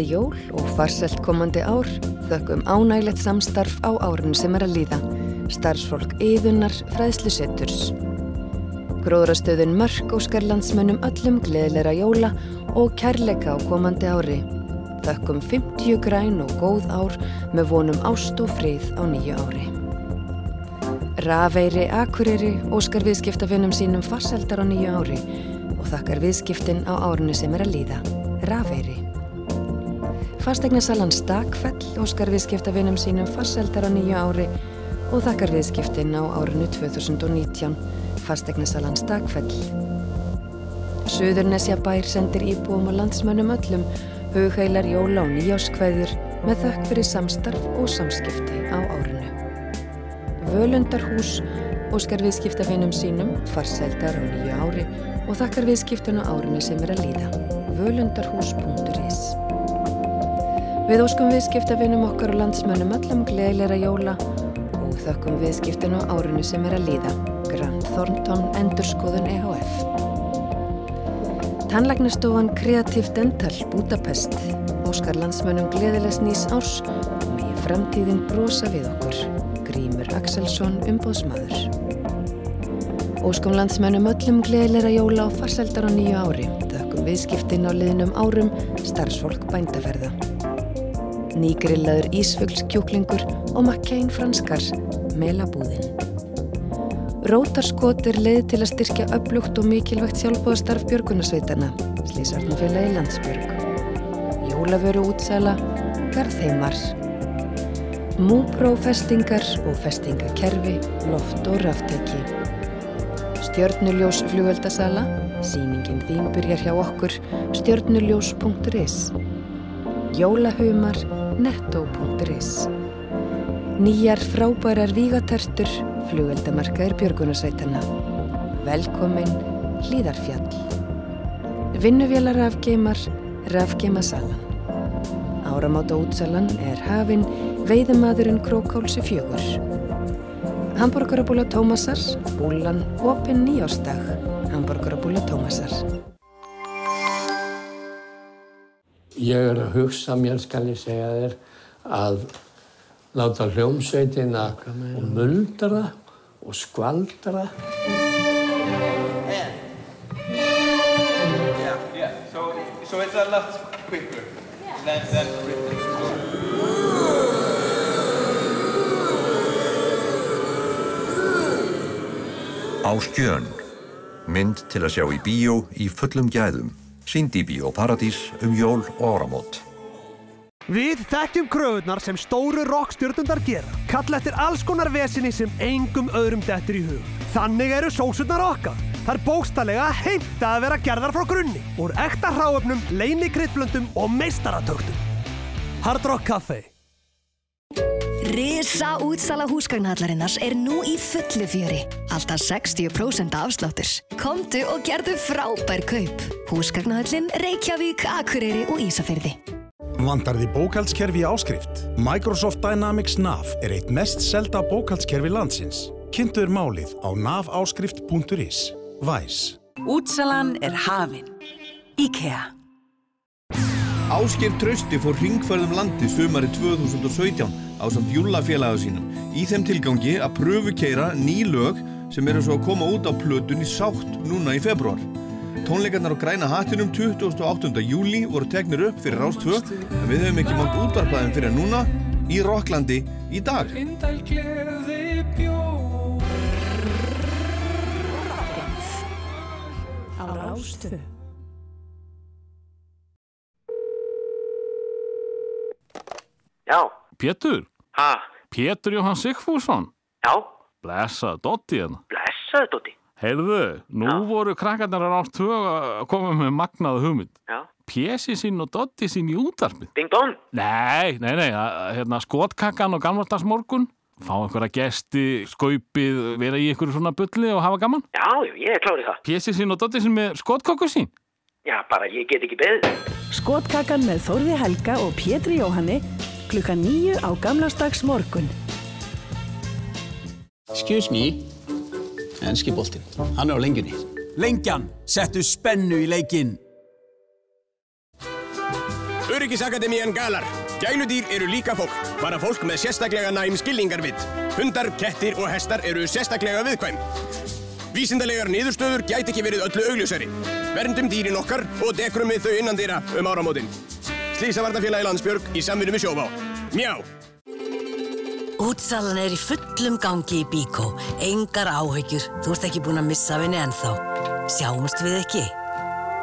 Gleðileg jól og farselt komandi ár þökkum ánægilegt samstarf á árun sem er að líða. Starfsfólk yðunar fræðslusetturs. Gróðrastöðun Mörk óskar landsmönnum öllum gleðilegra jóla og kærleika á komandi ári. Þökkum 50 græn og góð ár með vonum ást og frið á nýju ári. Rafeiri Akureyri óskar viðskiptafinnum sínum farseldar á nýju ári og þakkar viðskiptin á árunni sem er að líða. Rafeiri. Fastegnasalan Stakfell óskar viðskiptafinnum sínum farseldar á nýju ári og þakkar viðskiptin á árunni 2019. Fastegnasalan Stakfell. Suðurnesja bær sendir íbúum og landsmönnum öllum hugheilar jóla og nýjáskveðjur með þökk fyrir samstarf og samskipti á árinu. Völundarhús óskar viðskiptafinnum sínum farseldar á nýju ári og þakkar viðskiptun á árinu sem er að líða. völundarhús.is Við óskum viðskiptafinnum okkar og landsmönnum öllum gleðilegra jóla og þökkum viðskiptun á árinu sem er að líða. Grand Thornton Endurskoðun EHF Tannlagnastofan Creative Dental Budapest Óskar landsmönnum gleðilegs nýs árs með framtíðin brosa við okkur. Grímur Axelsson, umbóðsmaður. Óskum landsmönnum öllum gleðilegra jóla og farseldar á nýju ári. Þökkum viðskiptin á liðnum árum, starfsfólk bændaferða. Nýgrillaður Ísfuglskjúklingur og McCain franskar, melabúðin. Rótarskot er leið til að styrkja upplugt og mikilvægt sjálfbóðastarf björgunasveitana, Slísarnafélagi Landsbjörg. Jólavöru útsæla, Garðheimar. Múpró festingar og festingakerfi, loft og rafteki. Stjörnuljós flugveldasala, síningin þín byrjar hjá okkur, stjörnuljós.is. Jólahumar, netto.is. Nýjar frábærar vígatertur, flugveldamarkaðir björgunasveitana. Velkomin, hlýðarfjall. Vinnuvélar rafgeimar, rafgeimasalan. Áramáta útsalan er hafinn veiðumadurinn Krókálsi fjögur. Hamburgerabúla Tómasar, búlan opinn nýjástag. Hamburgerabúla Tómasar. Ég er að hugsa mér, skal ég segja þér, að láta hljómsveitina og muldra og skvaldra. Yeah, yeah. So, so it's a lot quicker than, than written. Áskjön. Mynd til að sjá í bíó í fullum gæðum. Sýnd í Bíó Paradís um jól og áramót. Við þekkjum kröfunar sem stóru rockstjórnundar gera. Kalla eftir alls konar vesinni sem engum öðrum dettur í hug. Þannig eru sósurnar okkar. Það er bókstallega heimta að vera gerðar frá grunni. Úr ekta hráöfnum, leini kryddblöndum og meistaratöktum. Hard Rock Café. Risa útsala húsgagnhallarinnars er nú í fullu fjöri. Alltaf 60% afsláttur. Komdu og gerðu frábær kaup. Húsgagnahallin, Reykjavík, Akureyri og Ísafyrði. Vandar því bókaldskerfi áskrift? Microsoft Dynamics NAV er eitt mest selda bókaldskerfi landsins. Kynntuður málið á navaáskrift.is. Væs. Útsalan er hafin. IKEA. Ásker Trausti fór ringferðum landi sumari 2017 á samt júlafélaga sínum í þeim tilgangi að pröfu keira ný lög sem eru svo að koma út á plötun í sátt núna í februar. Tónleikarnar á græna hattinum 28. júli voru teknir upp fyrir Rástvö en við höfum ekki mátt útvarpaðum fyrir núna í Rokklandi í dag. Á Rástu. Já. Pétur? Ha? Pétur Jóhann Sigfússon? Já. Blessaði Dotti hérna. Blessaði Dotti. Heyrðu, nú Já. voru krakkarnar á rátt tvö að koma með magnaða hugmynd. Já. Pési sín og Dotti sín í útarpið. Ding dong. Nei, nei, nei, að- hérna skotkakkan og gammaldagsmorgun, fá einhverja gesti, skaupið, vera í einhverju svona bulli og hafa gaman. Já, já, ég er klárið það. Pési sín og Dotti sín með skotkakku sín. Já, bara ég get ekki beðið. Skotkakan með Þórði Helga og Pétri Jóhanni klukkan nýju á gamlastags morgun. Excuse me, enski boltinn, hann er á lengjunni. Lengjan, settu spennu í leikinn. Öryggisakademían Galar. Gæludýr eru líka fólk, bara fólk með sérstaklega næm skilningarvitt. Hundar, kettir og hestar eru sérstaklega viðkvæm. Vísindalegar niðurstöður gæti ekki verið öllu augljósari. Verndum dýrin okkar og dekrum við þau innan dýra um áramótin. Slísavartafélagi Landsbjörg í samvinni með sjófá. Mjá! Útsalan er í fullum gangi í Bíkó. Engar áhyggjur. Þú ert ekki búin að missa af henni ennþá. Sjáumst við ekki?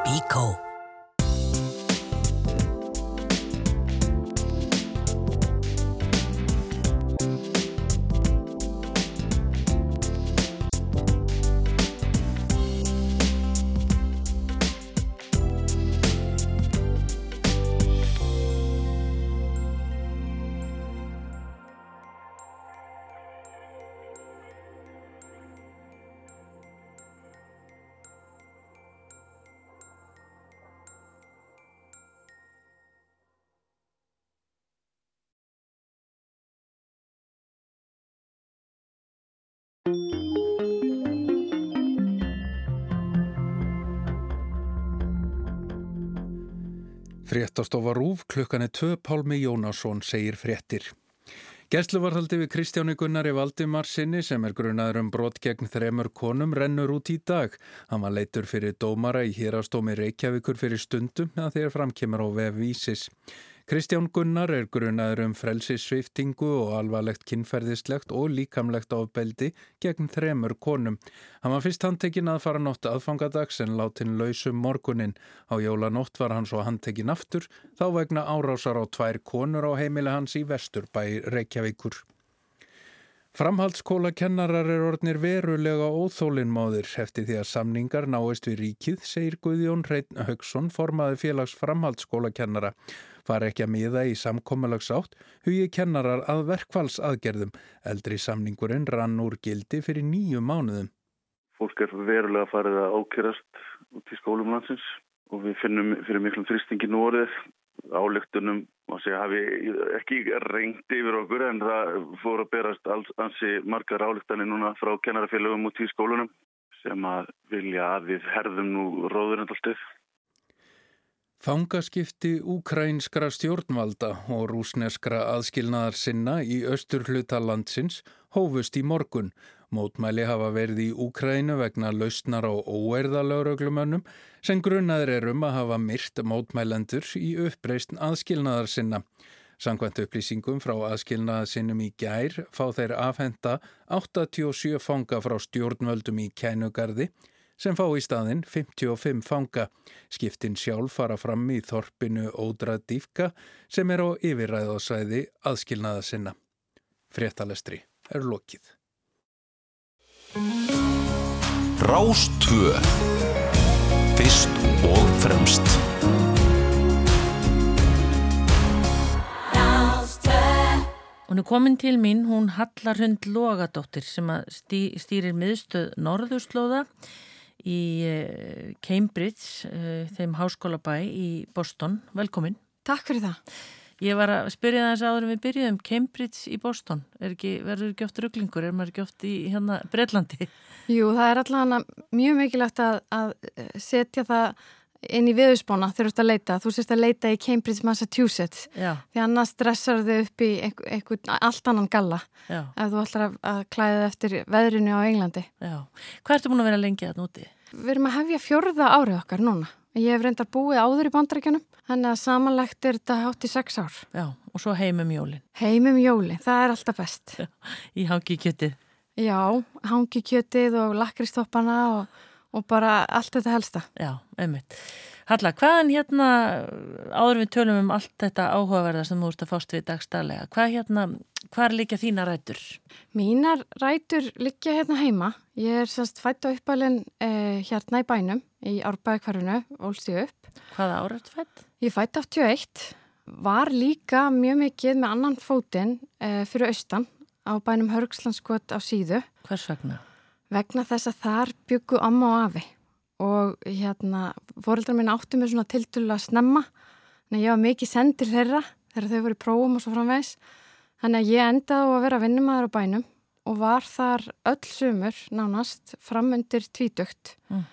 Bíkó. Fréttastofa Rúf klukkan er 2 Pálmi Jónasson segir fréttir. Gæsluvarhaldi við Kristjáni Gunnari Valdimar sinni sem er grunaður um brot gegn þremur konum rennur út í dag. Hann var leitur fyrir dómara í hérastómi Reykjavíkur fyrir stundum að þeir framkemur á vef vísis. Kristján Gunnar er grunaður um frelsissviftingu og alvarlegt kynferðislegt og líkamlegt ábeldi gegn þremur konum. Hann var fyrst handtekinn að fara nótt aðfangadags en látin lausum morgunin. Á jólanótt var hann svo handtekinn aftur, þá vegna árásar á tvær konur á heimili hans í Vesturbæ Reykjavíkur. Framhaldsskólakennarar er orðnir verulega óþólinnmáðir eftir því að samningar náist við ríkið, segir Guðjón Reitn Haugsson, formaði félags framhaldsskólakennara. Far ekki að miða í samkommalags-átt, hugi kennarar að verkfallsaðgerðum. Eldri samningurinn rann úr gildi fyrir nýju mánuðum. Fólk er verulega farið að ákjörast út í skólum landsins og við finnum fyrir miklum þrýstingi nú orðið álöktunum og segja hafi ekki reynd yfir okkur en það fór að berast alls ansi margar álöktanir núna frá kennarafélagum út í skólunum sem að vilja að við herðum nú róðurendalstuð. Fangaskipti úkrænskra stjórnvalda og rúsneskra aðskilnaðar sinna í östur hluta landsins hófust í morgun. Mótmæli hafa verið í Úkrænu vegna lausnar á óerðalögröglumönnum sem grunnaður er um að hafa myrt mótmælendur í uppreist aðskilnaðar sinna. Sankvæmt upplýsingum frá aðskilnaðasinnum í gær fá þeir afhenda 87 fanga frá stjórnvöldum í kænugarði sem fá í staðinn 55 fanga. Skiptin sjálf fara fram í þorpinu Ódra Dýfka sem er á yfirræðasæði aðskilnaða sinna. Fréttalestri er lokið. Rástvö Fyrst og fremst Hún er komin til mín, hún Hallarhund Logadóttir sem stý, stýrir miðstöð Norðurslóða í uh, Cambridge, uh, þeim háskólabæ í Boston. Velkomin. Takk fyrir það. Ég var að spyrja það þess aður en við byrjuðum Cambridge í Boston. Ekki, verður ekki oft rugglingur? Er maður ekki oft í hérna Breitlandi? Jú, það er alltaf mjög mikilvægt að, að setja það inn í viðusbóna þegar þú ert að leita. Þú sést að leita í Cambridge, Massachusetts. Já. Því annars stressar þau upp í einhvern allt annan galla. Já. Ef þú ætlar að, að klæða eftir veðrinu á Englandi. Já. Hvað ertu búin að vera lengi að núti? Við erum að hefja fjörða árið okkar núna. Ég hef reyndar búið áður í bandarækjunum, þannig að samanlegt er þetta hátt í sex ár. Já, og svo heimum jólin. Heimum jólin, það er alltaf best. Í hangi kjötið. Já, hangi kjötið og lakristoppana og, og bara allt þetta helsta. Já, einmitt. Halla, hvaðan hérna, áður við tölum um allt þetta áhugaverða sem þú ert að fást við dagstælega, hvað hérna, hvað er líka þína rætur? Mínar rætur líka hérna heima. Ég er sérst fætt á uppalinn eh, hérna í bænum í Árbæðikvarfinu, ólst ég upp. Hvaða ára ertu fætt? Ég fætt 81, var líka mjög mikið með annan fótinn eh, fyrir austan á bænum Hörgslandskot á síðu. Hvers vegna? Vegna þess að þar byggu amma og afi og hérna fóreldrar mín áttu mér svona tildulega að snemma en ég var mikið sendir þeirra þegar þau voru í prófum og svo framvegs þannig að ég endaði á að vera vinnumæður á bænum og var þar öll sumur nánast framundir tvítugt Mm.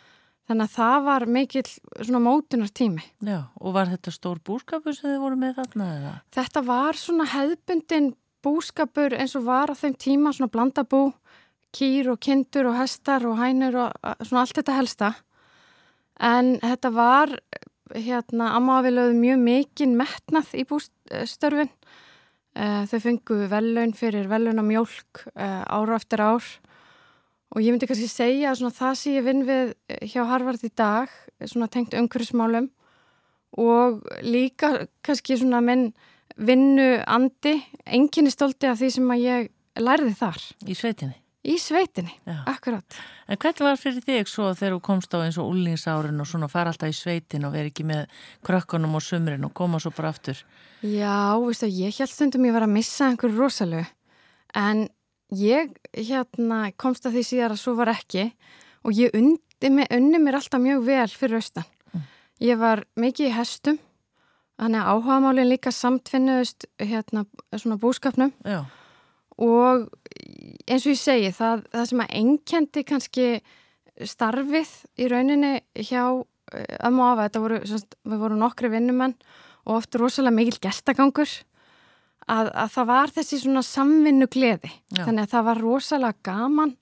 Þannig að það var mikill svona mótunar tími. Já, og var þetta stór búskapur sem þið voru með þarna eða? Þetta var svona hefðbundin búskapur eins og var á þeim tíma svona blandabú, kýr og kindur og hestar og hænur og svona allt þetta helsta. En þetta var, hérna, ammaafilöðu mjög mikinn metnað í bústörfin. Þau fengu vellaun fyrir vellaun á mjölk ára eftir ár Og ég myndi kannski segja að það sem ég vinn við hjá Harvard í dag, svona tengt umhverfsmálum og líka kannski svona minn vinnu andi, enginni stolti af því sem að ég lærði þar. Í sveitinni? Í sveitinni, Já. akkurat. En hvernig var fyrir þig svo þegar þú komst á eins og úlningsárin og svona fara alltaf í sveitin og veri ekki með krökkunum og sumrin og koma svo bara aftur? Já, veistu að ég held stundum ég var að missa einhverju rosalega en Ég hérna, komst að því síðar að svo var ekki og ég undi, unni mér alltaf mjög vel fyrir austan. Mm. Ég var mikið í hestum, þannig að áhagamálinn líka samtfinnuðust hérna, svona búskapnum Já. Og eins og ég segi, það, það sem að enkendi kannski starfið í rauninni hjá ömmu og afa, þetta voru, semst, við vorum nokkri vinnumenn og oft rosalega mikil gestagangur að, að það var þessi svona samvinnu gleði. Já. Þannig að það var rosalega gaman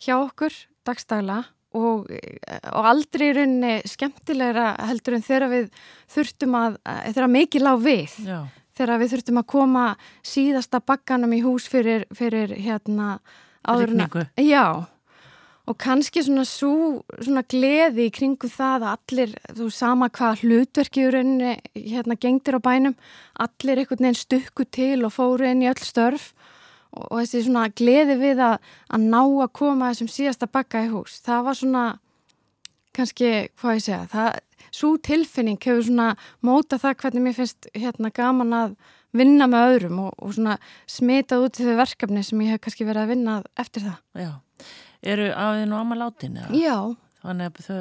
hjá okkur dagstæla og, og aldrei í rauninni skemmtilegra heldur en þegar við þurftum að, þegar mikið lág við, Já. Þegar við þurftum að koma síðasta bakkanum í hús fyrir, fyrir hérna áðurna. Já, og kannski svona, svo, svona gleði í kringu það að allir, þú sama hvað hlutverkiðurinn hérna gengtir á bænum, allir einhvern veginn stukku til og fóru inn í öll störf og, og þessi svona gleði við að, að ná að koma þessum síðasta bakka í hús, það var svona kannski, hvað ég segja, það svo tilfinning hefur svona móta það hvernig mér finnst hérna gaman að vinna með öðrum og, og svona smitað út í þau verkefni sem ég hef kannski verið að vinna eftir það. Já eru aðeins og amma látin? Eða? Já. Þannig að þau,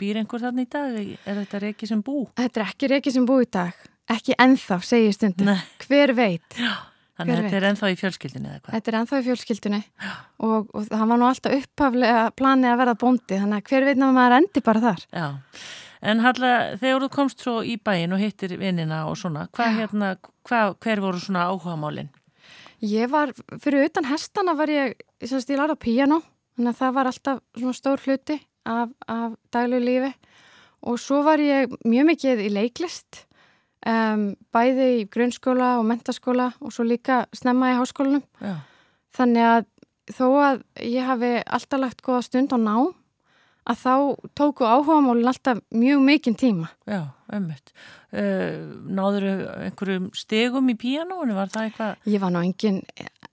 býr einhver þarna í dag? Er þetta reiki sem bú? Þetta er ekki reiki sem bú í dag. Ekki enþá, segir stundum. Nei. Hver veit? Já. Þannig að þetta er enþá í fjölskyldinni eða hvað? Þetta er enþá í fjölskyldinni og, og það var nú alltaf upphaflega planið að verða bóndi þannig að hver veit náma maður endi bara þar. Já, en Halla, þegar þú komst svo í bæin og hittir vinnina og svona, hvað hérna, hvað, hver voru svona áhuga málinn? Ég var, fyrir utan hestana var ég, ég, ég lára piano Þannig að það var alltaf svona stór hluti af, af daglegu lífi og svo var ég mjög mikið í leiklist, um, bæði í grunnskóla og mentaskóla og svo líka snemma í háskólanum. Já. Þannig að þó að ég hafi alltaf lagt góða stund á ná, að þá tóku áhugamólin alltaf mjög mikinn tíma. Já, ömmut. Uh, náður einhverjum stegum í píanónu, var það eitthvað? Ég var ná engin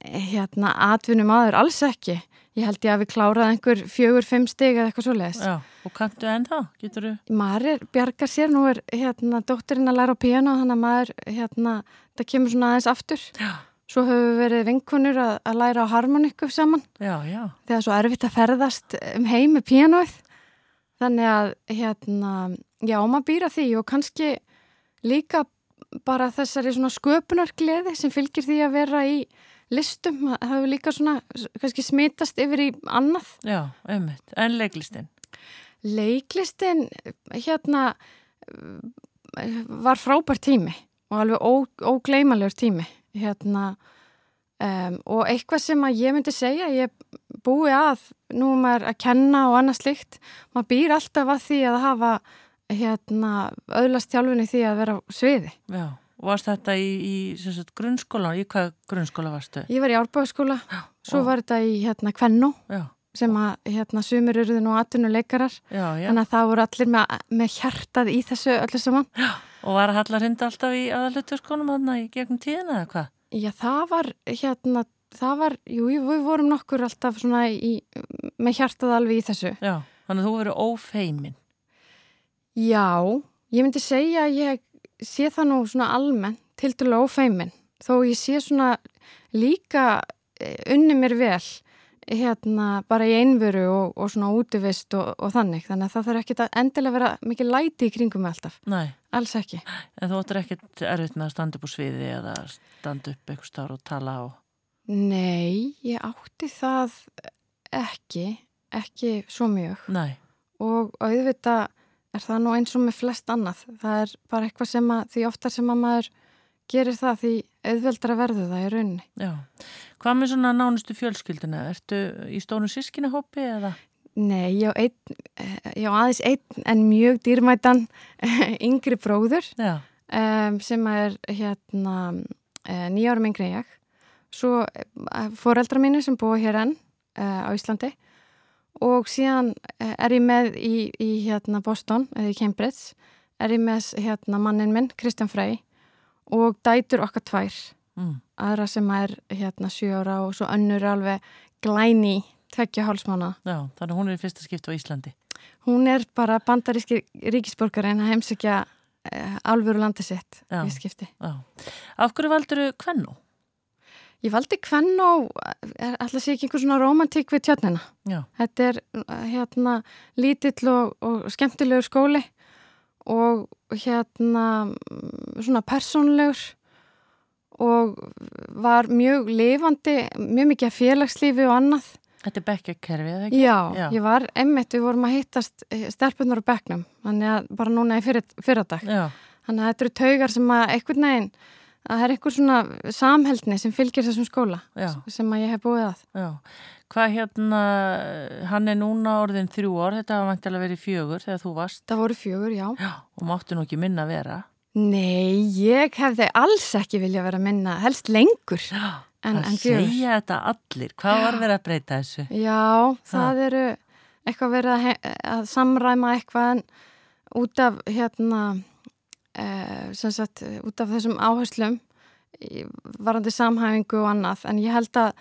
hérna, atvinnum aður, alls ekki. Ég held ég að við kláraði einhver fjögur, fimm stig eða eitthvað svo leiðis. Já, og kanntu ennþá, getur þú? Maður bjargar sér, nú er hérna dóttirinn að læra á piano, þannig að maður, hérna, það kemur svona aðeins aftur. Já. Svo höfum við verið vinkunur að, að læra á harmonikku saman. Já, já. Þegar svo erfitt að ferðast um heim með pianoið. Þannig að, hérna, já, maður býra því og kannski líka bara þessari svona sköpunargleði sem fylgir því að vera í listum, það hefur líka svona kannski smitast yfir í annað Já, einmitt, en leiklistin? Leiklistin hérna var frábær tími og alveg ógleimalegur tími hérna um, og eitthvað sem að ég myndi segja ég búi að, nú maður að kenna og annað slikt, maður býr alltaf að því að hafa hérna öðlast hjálfinni því að vera á sviði Já Og varst þetta í, í sagt, grunnskóla? Í hvað grunnskóla varstu? Ég var í árbæðaskóla, svo var þetta í hérna Kvennu já. sem að hérna sumir eruðu nú atvinnuleikarar þannig að það voru allir með, með hjartað í þessu öllu saman já. Og var að Hallar hindi alltaf í aðaluturskónum aðna í gegnum tíðina eða hvað? Já, það var hérna, það var, jú, við vorum nokkur alltaf svona í, með hjartað alveg í þessu. Já, þannig að þú verið ófeimin. Já, ég myndi segja að ég sé það nú svona almenn til dælu ófeimin. Þó ég sé svona líka eh, unni mér vel hérna bara í einveru og, og svona útivist og, og þannig þannig að það þarf ekki að endilega vera mikið læti í kringum með alltaf, Nei. alls ekki En þú ættir ekkert erfitt með að standa upp úr sviði eða standa upp eitthvað stáður og tala á Nei, ég átti það ekki ekki svo mjög Nei. og auðvitað er það nú eins og með flest annað. Það er bara eitthvað sem að því oftar sem að maður gerir það því auðveldra verðu það í rauninni. Já. Hvað með svona nánustu fjölskyldina? Ertu í stónu sískinahópi eða? Nei, ég á, ein, ég á aðeins einn en mjög dýrmætan yngri bróður um, sem er hérna uh, nýjárum yngri ég. Svo uh, foreldra mínu sem búa hér enn uh, á Íslandi og síðan er ég með í, í hérna Boston, eða í Cambridge, er ég með hérna mannin minn, Kristján Frey og dætur okkar tvær mm. aðra sem er hérna 7 ára og svo önnur alveg glæni tveggja hálsmána Já, þannig hún er í fyrsta skipt á Íslandi Hún er bara bandaríski ríkisborgarinn að heimsækja eh, alvöru landi sitt Já. í skipti Já. Af hverju valdur þú Kvennó? Ég valdi Kvennó alltaf sé ekki einhver svona romantík við tjörnina Já. Þetta er hérna lítill og, og skemmtilegur skóli og hérna svona persónlegur og var mjög lifandi, mjög mikið félagslífi og annað. Þetta er bekkjakerfið, eða ekki? Já, Já, ég var emmitt, við vorum að hittast stelpunar á bekknum, þannig að bara núna í fyrir, fyrradag. Já. Þannig að þetta eru taugar sem að einhvern veginn, að það er einhver svona samheldni sem fylgir þessum skóla Já. sem að ég hef búið að. Já. Hvað hérna, hann er núna orðin þrjú ár, þetta var vantilega verið fjögur þegar þú varst. Það voru fjögur, já. Já, og máttu nú ekki minna að vera. Nei, ég hefði alls ekki vilja vera minna, helst lengur en, en fjögur. Það segja þetta allir, hvað var verið að breyta þessu? Já, það eru eitthvað verið að, að samræma eitthvað en út af hérna, sem sagt, út af þessum áherslum varandi samhæfingu og annað en ég held að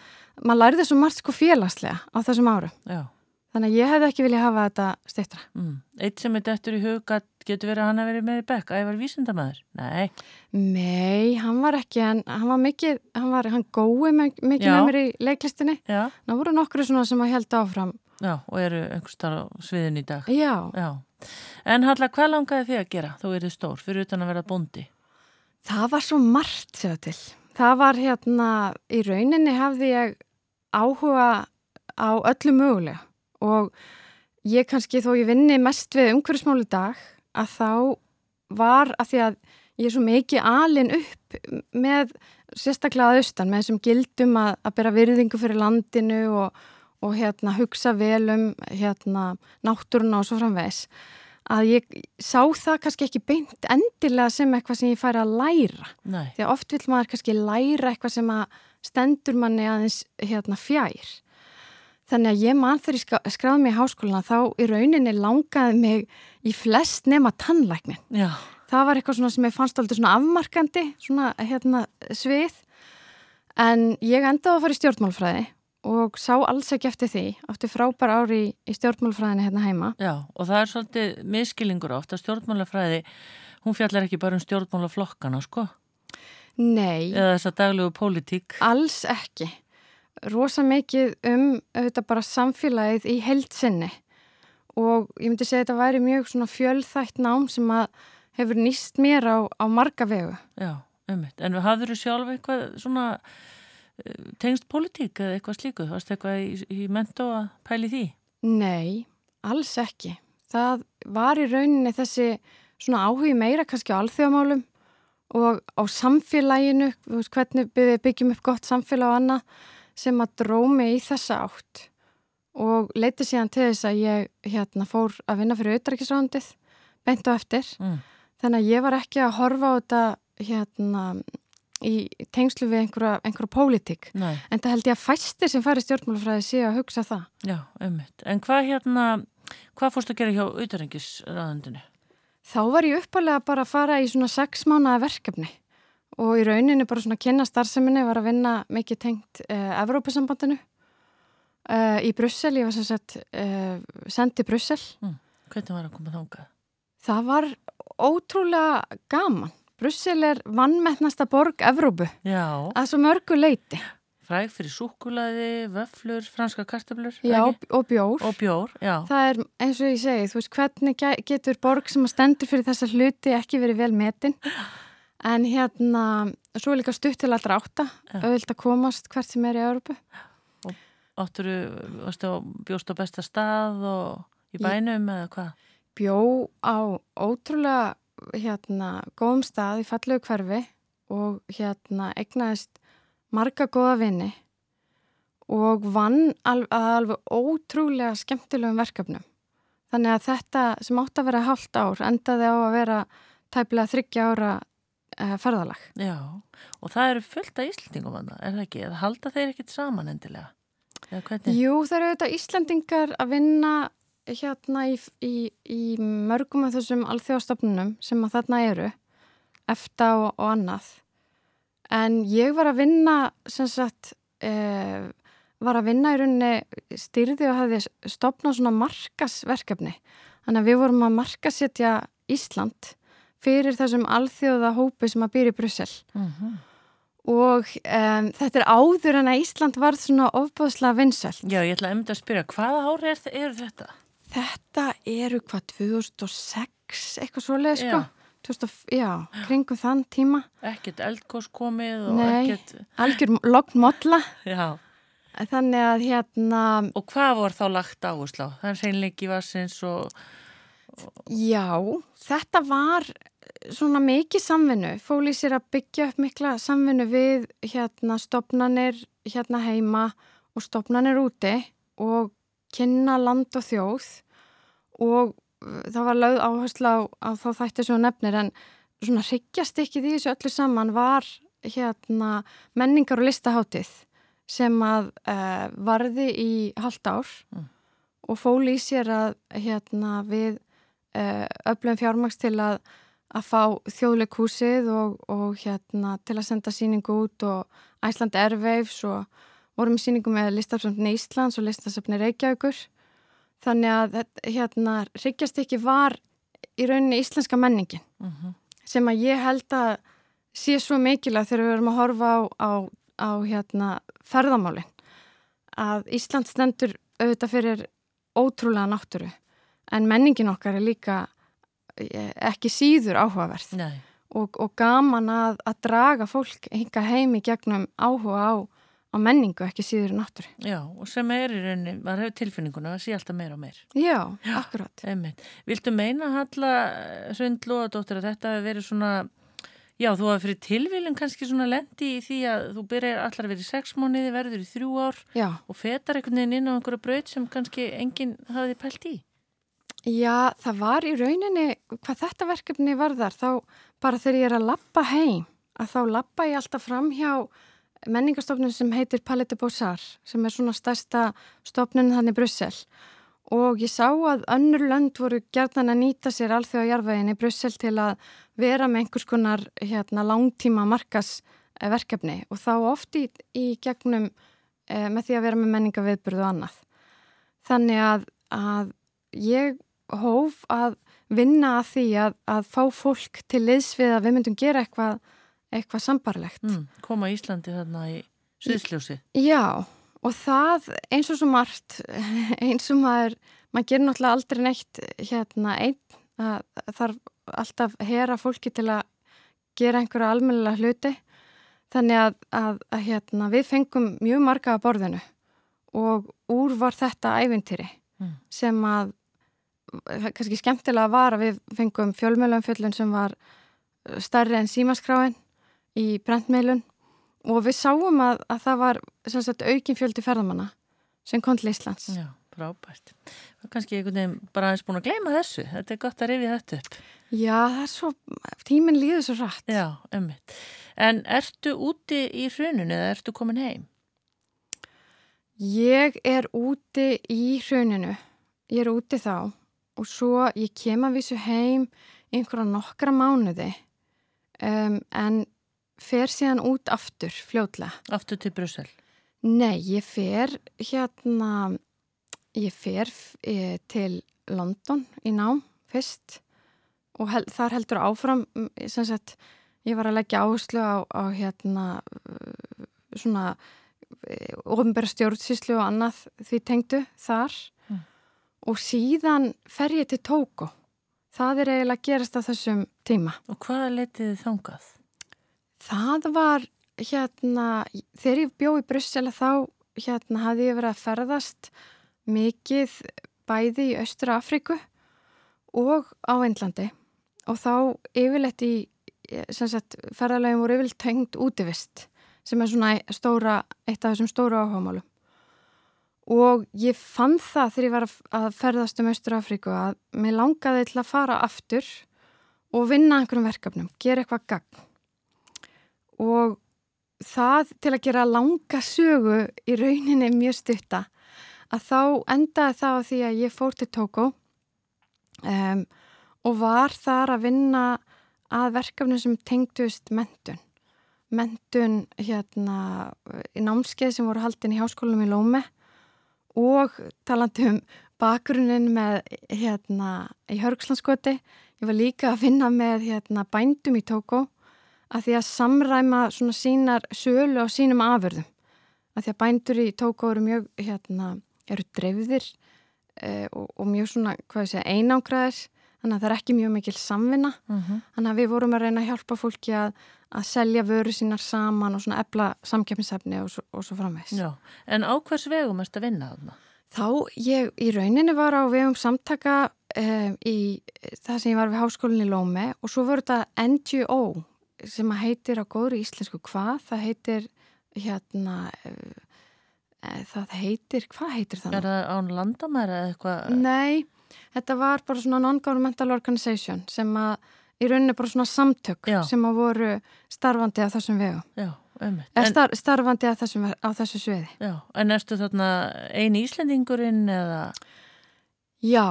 maður lærði svo margt sko félagslega á þessum áru Já. þannig að ég hefði ekki viljað hafa þetta stittra mm. Eitt sem er dettur í hug að getur verið að hann að verið með í bekk að ég var vísindamæður? Nei Nei, hann var ekki en hann var mikið, hann var, hann gói mikið Já. með mér í leiklistinni Já. það voru nokkru svona sem að held áfram Já, og eru einhvers þar á sviðin í dag Já, Já. En Halla, hvað langaði þið að gera? Þú erið stór, fyrir utan að vera bondi Það var svo margt sér til. Það var hérna, í rauninni hafði ég áhuga á öllu mögulega og ég kannski þó ég vinni mest við umhverfsmáli dag að þá var að því að ég er svo mikið alin upp með sérstaklega aðaustan með þessum gildum að, að bera virðingu fyrir landinu og, og hérna hugsa vel um hérna náttúruna og svo framvegs að ég sá það kannski ekki beint endilega sem eitthvað sem ég færi að læra. Nei. Því að oft vil maður kannski læra eitthvað sem að stendur manni aðeins hérna fjær. Þannig að ég mann þegar ég skráði mig í háskóluna þá í rauninni langaði mig í flest nema tannlæknin. Já. Það var eitthvað sem ég fannst alltaf svona afmarkandi, svona hérna svið. En ég endaði að fara í stjórnmálfræði og sá alls ekki eftir því, átti frábær ári í, í stjórnmálafræðinu hérna heima. Já, og það er svolítið miskilingur átt að stjórnmálafræði, hún fjallar ekki bara um stjórnmálaflokkana, sko? Nei. Eða þess að daglegu pólitík? Alls ekki. Rosa mikið um auðvitað bara samfélagið í heldsinni og ég myndi segja að þetta væri mjög svona fjölþætt nám sem að hefur nýst mér á, á marga vegu. Já, ummitt. En hafður þú sjálf eitthvað svona tengst politík eða eitthvað slíku? Varst eitthvað í, í mentó að pæli því? Nei, alls ekki. Það var í rauninni þessi svona áhugi meira kannski á alþjóðamálum og á samfélaginu, veist, hvernig við byggjum upp gott samfélag og annað sem að drómi í þessa átt og leiti síðan til þess að ég hérna, fór að vinna fyrir auðrækisrándið beint og eftir. Mm. Þannig að ég var ekki að horfa á þetta hérna í tengslu við einhverja, einhverja pólitík. Nei. En það held ég að fæstir sem færi stjórnmálafræði sé að hugsa það. Já, ummitt. En hvað hérna, hvað fórst að gera hjá auðarengisraðandinu? Þá var ég uppalega bara að fara í svona sex mánuða verkefni og í rauninni bara svona kynna starfseminni var að vinna mikið tengt eh, Evrópusambandinu eh, í Brussel, ég var sem sagt eh, sendið Brussel. Mm. Hvernig var að koma þángað? Það var ótrúlega gaman. Brussel er vannmettnasta borg Evrópu. Já. Að svo mörgu leiti. Fræg fyrir súkulaði, vöflur, franska kartablur. Já, og bjór. Og bjór, já. Það er eins og ég segi, þú veist, hvernig getur borg sem að stendur fyrir þessa hluti ekki verið vel metin. En hérna, svo er líka stutt til allra átta, auðvilt að komast hvert sem er í Evrópu. Og átturu, varstu á bjóst á besta stað og í bænum eða hvað? Bjó á ótrúlega hérna góðum stað í fallegu hverfi og hérna egnaðist marga góða vini og vann alveg, alveg ótrúlega skemmtilegum verkefnum. Þannig að þetta sem átt að vera halvt ár endaði á að vera tæpilega þryggja ára uh, ferðalag. Já, og það eru fullt af Íslandingum að það, er það ekki? Eða halda þeir ekkit saman endilega? Jú, það eru auðvitað Íslandingar að vinna hérna í, í, í mörgum af þessum alþjóðastofnunum sem að þarna eru, eftir og, og annað. En ég var að vinna, sem sagt, eh, var að vinna í rauninni styrði og hafði stopnað svona markasverkefni. Þannig að við vorum að markasetja Ísland fyrir þessum alþjóða hópi sem að byrja í Brussel. Uh -huh. Og um, þetta er áður en að Ísland var svona ofbáðslega vinsælt. Já, ég ætla að umta að spyrja, hvaða ári er, er þetta? Þetta eru hvað, 2006, eitthvað svoleið, sko. Já. 2000, já, kringum þann tíma. Ekkert eldkós komið Nei, ekkert... Algjör lognmodla. Já. Þannig að hérna... Og hvað voru þá lagt áherslu á? Það er seinleiki vassins og. Já, þetta var svona mikið samvinnu. Fóli sér að byggja upp mikla samvinnu við hérna stopnanir hérna heima og stopnanir úti og kynna land og þjóð og það var lögð áherslu á, á þá þætti svo nefnir en svona hryggjast ekki því þessu öllu saman var hérna menningar og listaháttið sem að uh, varði í halvt ár mm. og fóli í sér að hérna, við uh, öflum fjármaks til að, að fá þjóðleikúsið og, og hérna, til að senda síningu út og Æsland Airwaves og vorum í síningu með listafsöfni Íslands og listafsöfni Reykjavíkur. Þannig að hérna, Ríkjast ekki var í rauninni íslenska menningin. Mm -hmm. sem að ég held að sé svo mikilvægt þegar við erum að horfa á, á á hérna, ferðamálinn að Ísland stendur auðvitað fyrir ótrúlega náttúru en menningin okkar er líka eh, ekki síður áhugaverð. Og, og gaman að, að draga fólk hinga heimi gegnum áhuga á, á menningu ekki síður náttúru. Já, og sem er í rauninni, maður hefur tilfinninguna að sé alltaf meira og meir. Já, Já akkurat. Einmitt. Viltu meina Halla Svindlóðadóttir að þetta hefur verið svona Já, þú hafa fyrir tilvílum kannski svona lendi í því að þú byrjar allar að vera í sex móniði, verður í þrjú ár Já. og fetar einhvern veginn inn á einhverju braut sem kannski enginn hafiði pælt í. Já, það var í rauninni, hvað þetta verkefni var þar, þá bara þegar ég er að lappa heim, að þá lappa ég alltaf fram hjá menningarstofnun sem heitir Palette Bosar, sem er svona stærsta stofnun þannig Brussel og ég sá að önnur lönd voru gerðan að nýta sér alþjóða jarfægin í Brussel til að vera með einhvers konar hérna, langtíma markasverkefni og þá oft í, í gegnum e, með því að vera með menningaviðburðu og annað. Þannig að, að ég hóf að vinna að því að, að fá fólk til liðsvið að við myndum gera eitthvað, eitthvað sambarlegt. Mm, koma Íslandi þarna í Suðsljósi? Já, og það eins og svo margt, eins og maður, maður gerir náttúrulega aldrei neitt hérna einn, þarf alltaf hera fólki til að gera einhverja almennilega hluti þannig að, að, að hérna, við fengum mjög marga að borðinu og úr var þetta ævintýri mm. sem að kannski skemmtilega var að við fengum fjölmjölumfjöllun sem var starri en símaskráin í brentmeilun og við sáum að, að það var sagt, aukin fjöldi ferðamanna sem kom til Íslands. Já, frábært. Það er kannski einhvern veginn bara aðeins búin að gleyma þessu. Þetta er gott að rifja þetta upp. Já, það er svo, tíminn líður svo rætt. Já, ummitt. En ertu úti í hruninu eða ertu komin heim? Ég er úti í hruninu. Ég er úti þá og svo ég kem að vísu heim einhverja nokkra mánuði um, en fer síðan út aftur fljóðlega. Aftur til Brussel? Nei, ég fer hérna, ég fer e, til London í nám fyrst og hel, þar heldur áfram, sem sagt, ég var að leggja áherslu á, á hérna svona ofinbæra stjórnsýslu og annað því tengdu þar mm. og síðan fer ég til Tóko. Það er eiginlega gerast á þessum tíma. Og hvaða letið þið þangað? Það var hérna, þegar ég bjóð í Brussela þá hérna hafði ég verið að ferðast mikið bæði í Östra Afriku og á Indlandi. Og þá yfirleitt í ferðarlegin voru yfirleitt tengt útivist sem er svona stóra, eitt af þessum stóra áhámálum og ég fann það þegar ég var að ferðast um Östur Afríku að mér langaði til að fara aftur og vinna einhverjum verkefnum, gera eitthvað gagn og það til að gera langa sögu í rauninni mjög stutta að þá endaði það á því að ég fór til Tókó um, og var þar að vinna að verkefnum sem tengdust mentun mentun hérna í námskeið sem voru haldin í háskólum í Lómi og talandi um bakgrunin með hérna í Hörgslandskoti ég var líka að finna með hérna bændum í Tókó að því að samræma svona sínar sölu á sínum afurðum að því að bændur í Tókó eru mjög hérna, eru dreifðir eh, og, og mjög svona, hvað ég segja, einangraðir þannig að það er ekki mjög mikil samvinna uh -huh. þannig að við vorum að reyna að hjálpa fólki að, að selja vöru sínar saman og svona ebla samkjöfnisefni og, og svo framvegs. Já, en á hvers vegum erst að vinna þarna? Þá ég í rauninni var á vegum samtaka um, í það sem ég var við háskólinni Lómi og svo voru þetta NGO sem að heitir á góðri íslensku hvað, það heitir hérna e, það heitir, hvað heitir það? Er það án landamæra eða eitthvað? Nei þetta var bara svona non-governmental organization sem að í rauninni bara svona samtök Já. sem að voru starfandi á þessum vegu. Já, star starfandi á, þessum, á þessu sviði. Já, en erstu þarna eini íslendingurinn eða? Já,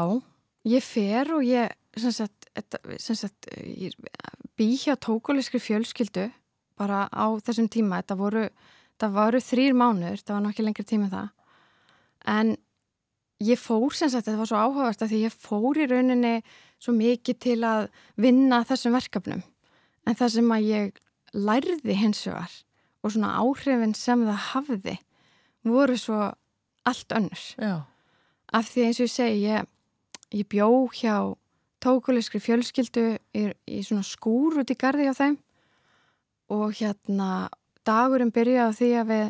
ég fer og ég sem sagt, sem sagt bý hjá tókuliskri fjölskyldu bara á þessum tíma. Þetta voru, voru þrýr mánuður, það var nokkið lengri tíma það. En ég fór sem sagt, þetta var svo áhugavert að því ég fór í rauninni svo mikið til að vinna þessum verkefnum en það sem að ég lærði hins vegar og svona áhrifin sem það hafði voru svo allt önnur Já. af því eins og ég segi ég, ég bjó hjá tókuliskri fjölskyldu í, í svona skúr út í gardi á þeim. Og hérna dagurinn byrjaði því að við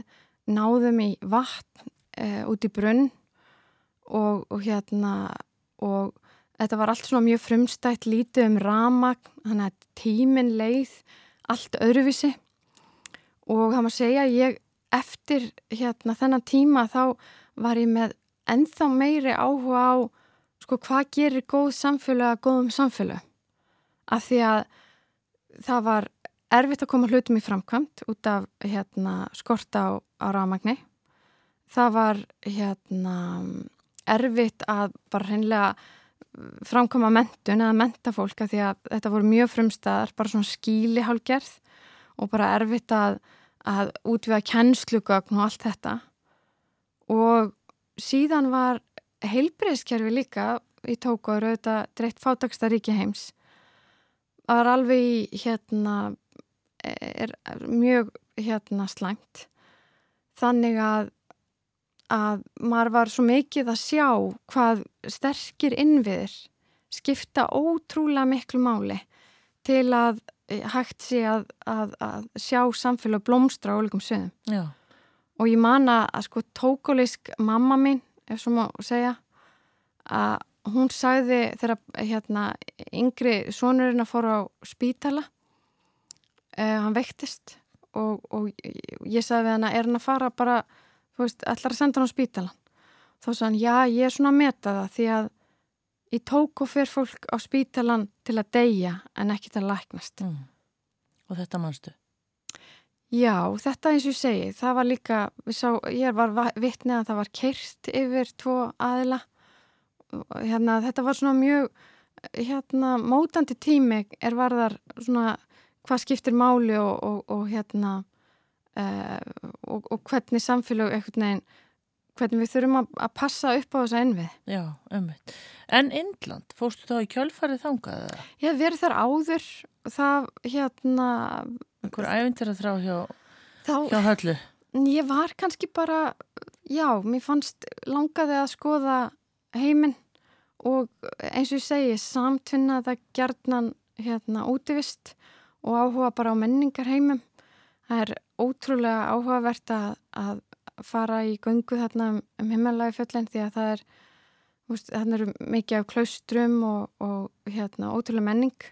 náðum í vatn e, út í brunn. Og, og hérna og þetta var allt svona mjög frumstætt lítið um ramagn, þannig að tímin leið allt öðruvísi. Og það maður segja ég eftir hérna þennan tíma þá var ég með enþá meiri áhuga á sko hvað gerir góð samfélag að góðum samfélag af því að það var erfitt að koma hlutum í framkvæmt út af hérna skorta á, á ramagni það var hérna erfitt að bara hreinlega framkoma mentun eða menta fólk að því að þetta voru mjög frumstæðar, bara svona skíli hálgerð og bara erfitt að, að útviða kennslugögn og allt þetta. Og síðan var heilbreyðskerfi líka í tókuður auðvitað dreitt fátaksta ríki heims það var alveg í hérna er mjög hérna slæmt þannig að að maður var svo mikið að sjá hvað sterkir innviðir skipta ótrúlega miklu máli til að eh, hægt sé að, að, að sjá samfélag blómstra á líkum sögum. Já. Og ég man að sko tókulisk mamma mín, ef svo má segja, að hún sagði þegar hérna, yngri sonurinn að fóra á spítala, eh, hann veiktist og, og ég sagði við hann að er hann að fara bara þú veist, ætlar að senda hann á spítalan þá sagði hann, já, ég er svona að meta það því að í tóku fyrir fólk á spítalan til að deyja en ekki til að læknast mm. og þetta mannstu? Já, þetta eins og ég segi það var líka, sá, ég var vittnið að það var keirt yfir tvo aðila hérna, þetta var svona mjög hérna, mótandi tími er varðar svona hvað skiptir máli og, og, og hérna uh, og, og hvernig samfélag eitthvað neginn, hvernig við þurfum að, að passa upp á þessa ennvið. Já, umvitt. En Indland, fórstu þá í kjölfarið þangað? Ég hef verið þar áður það hérna... Einhver ævindir að þrá hjá, þá, hjá höllu? Ég var kannski bara, já, mér fannst langaði að skoða heiminn og eins og ég segi, samtvinnaða gerðnan hérna útivist og áhuga bara á menningar heimum. Það er ótrúlega áhugavert að, að fara í gungu þarna um, um himmelagi fjöllin því að það er þannig eru mikið af klaustrum og, og hérna ótrúlega menning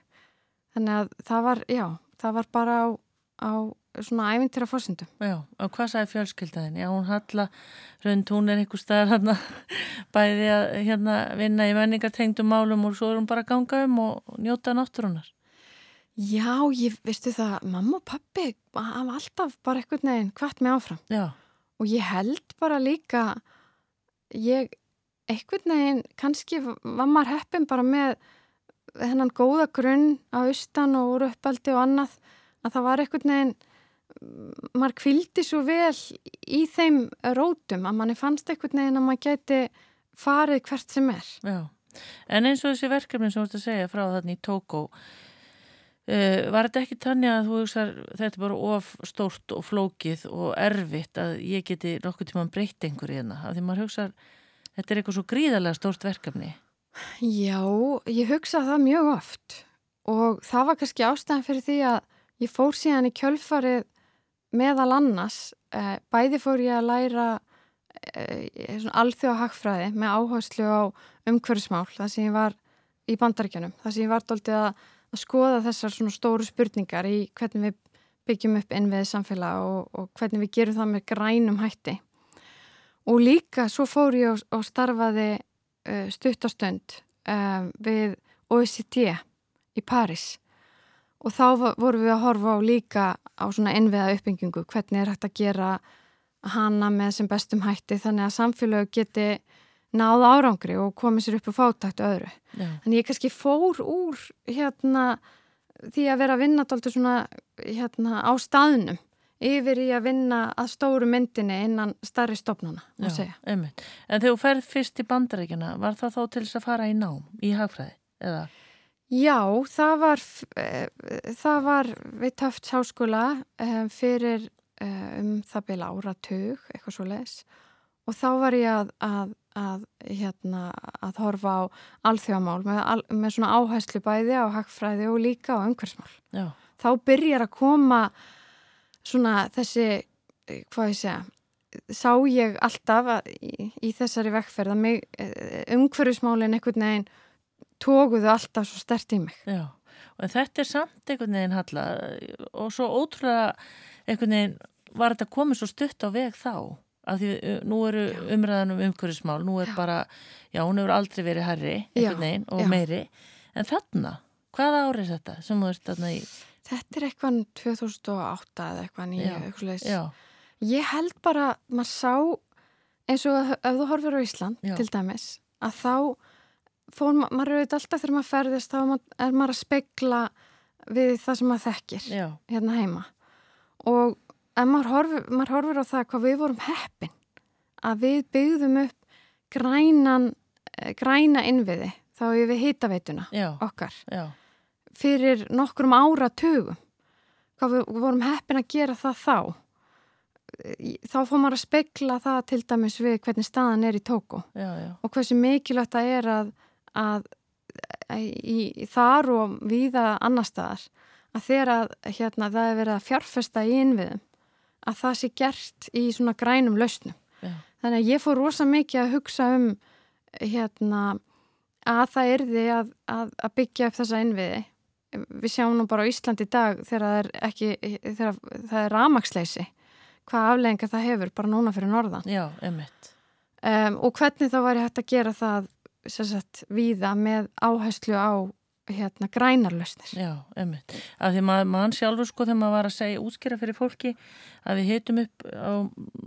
þannig að það var, já, það var bara á, á svona ævintýra fórsendum. Já, og hvað sagði fjölskyldaðin? Já, hún Halla Rönd, hún er einhver staðar hérna bæði að hérna vinna í menningartengdum málum og svo er hún bara að ganga um og njóta náttúrunar. Já, ég veistu það, mamma og pappi hafa alltaf bara eitthvað neginn hvart með áfram. Já. Og ég held bara líka, ég, eitthvað neginn, kannski var maður heppin bara með hennan góða grunn á austan og úr uppaldi og annað, að það var eitthvað neginn, maður kvildi svo vel í þeim rótum að manni fannst eitthvað neginn að maður geti farið hvert sem er. Já, en eins og þessi verkefni sem þú ert að segja frá þarna í Tókó, Uh, var þetta ekki tannig að þú hugsa þetta er bara of stórt og flókið og erfitt að ég geti nokkuð tíma breytt einhverju hérna? Af því maður hugsa þetta er eitthvað svo gríðarlega stórt verkefni Já, ég hugsa það mjög oft og það var kannski ástæðan fyrir því að ég fór síðan í kjölfarið meðal annars uh, bæði fór ég að læra uh, alþjóða hagfræði með áherslu á umhverfsmál þar sem ég var í bandaríkjanum þar sem ég var doldið að að skoða þessar svona stóru spurningar í hvernig við byggjum upp innviðið samfélag og, og hvernig við gerum það með grænum hætti. Og líka svo fór ég og, starfaði stuttastönd uh, við OECD í Paris og þá vorum við að horfa á líka á svona innviða uppbyggingu, hvernig er hægt að gera hana með sem bestum hætti þannig að samfélög geti náða árangri og komið sér upp og fátækt öðru. Já. Þannig ég kannski fór úr hérna því að vera að vinna alltaf svona hérna á staðnum yfir í að vinna að stóru myndinni innan starri stopnuna. Einmitt. En þegar þú ferð fyrst í bandarækjuna, var það þá til þess að fara í nám, í hagfræði, eða? Já, það var, það var við Töfts háskóla fyrir um það beila áratug, eitthvað svo leiðis og þá var ég að, að að, hérna, að horfa á alþjóðamál með, al, með svona áhæslu bæði á hagfræði og líka á umhversmál. Já. Þá byrjar að koma svona þessi, hvað ég segja, sá ég alltaf í, í þessari vekkferð að mig, umhverfismálinn einhvern veginn tókuðu alltaf svo stert í mig. Já, og þetta er samt einhvern veginn halla og svo ótrúlega einhvern veginn var þetta komið svo stutt á veg þá af því nú eru umræðan um umhverfismál, nú er já. bara, já, hún hefur aldrei verið herri, einhvern veginn og já. meiri, en þarna, hvaða árið þetta sem þú ert þarna í? Þetta er eitthvað 2008 eða eitthvað nýja, eitthvað. Ég held bara, maður sá, eins og ef þú horfir á Ísland til dæmis, að þá fór maður auðvitað alltaf þegar maður ferðist, þá er maður að spegla við það sem maður þekkir hérna heima. Og maður horfir, maður horfir á það hvað við vorum heppin að við byggðum upp grænan, eh, græna innviði þá við hitaveituna okkar. Já. Fyrir nokkrum áratugum hvað við vorum heppin að gera það þá þá fór maður að spekla það til dæmis við hvernig staðan er í tóku já, já. og hversu mikilvægt það er að, að, í, í þar og viða annar staðar að þegar að hérna, það er verið að fjárfesta í innviðum að það sé gert í svona grænum lausnum. Já. Þannig að ég fór rosa mikið að hugsa um hérna að það erði að, að, að byggja upp þessa innviði. Við sjáum nú bara á Íslandi í dag þegar það er ekki, þegar það er ramagsleysi. Hvað aflegginga það hefur bara núna fyrir norðan. Já. Um, og hvernig þá væri hægt að gera það sagt, víða með áherslu á hérna grænarlausnir. Já, einmitt. Af því maður man sjálfur sko þegar maður var að segja útskýra fyrir fólki að við heitum upp á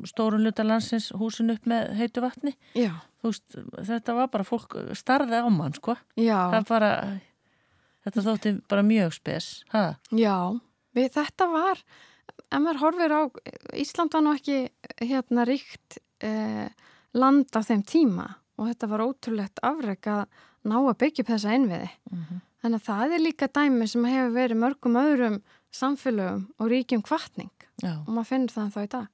stórun luta landsins húsin upp með heitu vatni. Já. Þú veist, þetta var bara fólk starði á mann sko. Já. Það bara, þetta þótti bara mjög spes. Ha? Já, við, þetta var, en maður horfir á, Ísland var nú ekki hérna ríkt eh, land á þeim tíma og þetta var ótrúlegt afreg að ná að byggja upp þessa einviði. Mm -hmm. Þannig að það er líka dæmi sem hefur verið mörgum öðrum samfélögum og ríkjum kvartning Já. og maður finnir það þá í dag.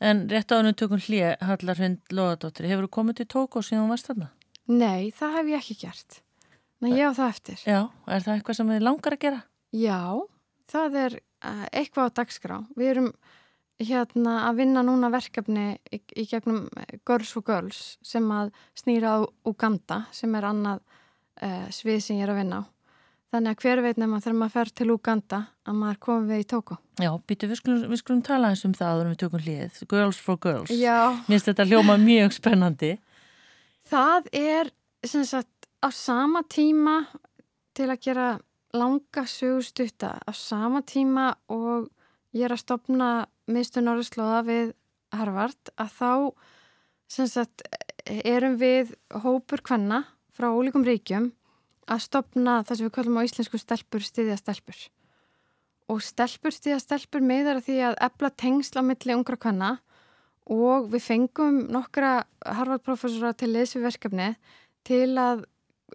En rétt ánum tökum hlið Hallar Hund Lóðardóttir, hefur þú komið til Tókó síðan þú varst þarna? Nei, það hef ég ekki gert. Nei, ég á það eftir. Já, er það eitthvað sem þið langar að gera? Já, það er uh, eitthvað á dagskrá. Við erum hérna að vinna núna verkefni í, í gegnum Girls for Girls sem að snýra á Uganda sem er annað uh, svið sem ég er að vinna á. Þannig að hver veit nefn að þegar maður fer til Uganda að maður komi við í tóku. Já, býtu, við skulum, við skulum tala eins um það að við tökum hlið. Girls for Girls. Já. Mér finnst þetta hljóma mjög spennandi. Það er sem sagt á sama tíma til að gera langa sögustutta á sama tíma og ég er að stopna miðstu Norðurslóða við Harvard að þá sagt erum við hópur hvenna frá ólíkum ríkjum að stopna það sem við kallum á íslensku stelpur stiðja stelpur. Og stelpur stiðja stelpur meðar að því að ebla tengsla milli ungra hvenna og við fengum nokkra Harvard-professora til leysverkefni til að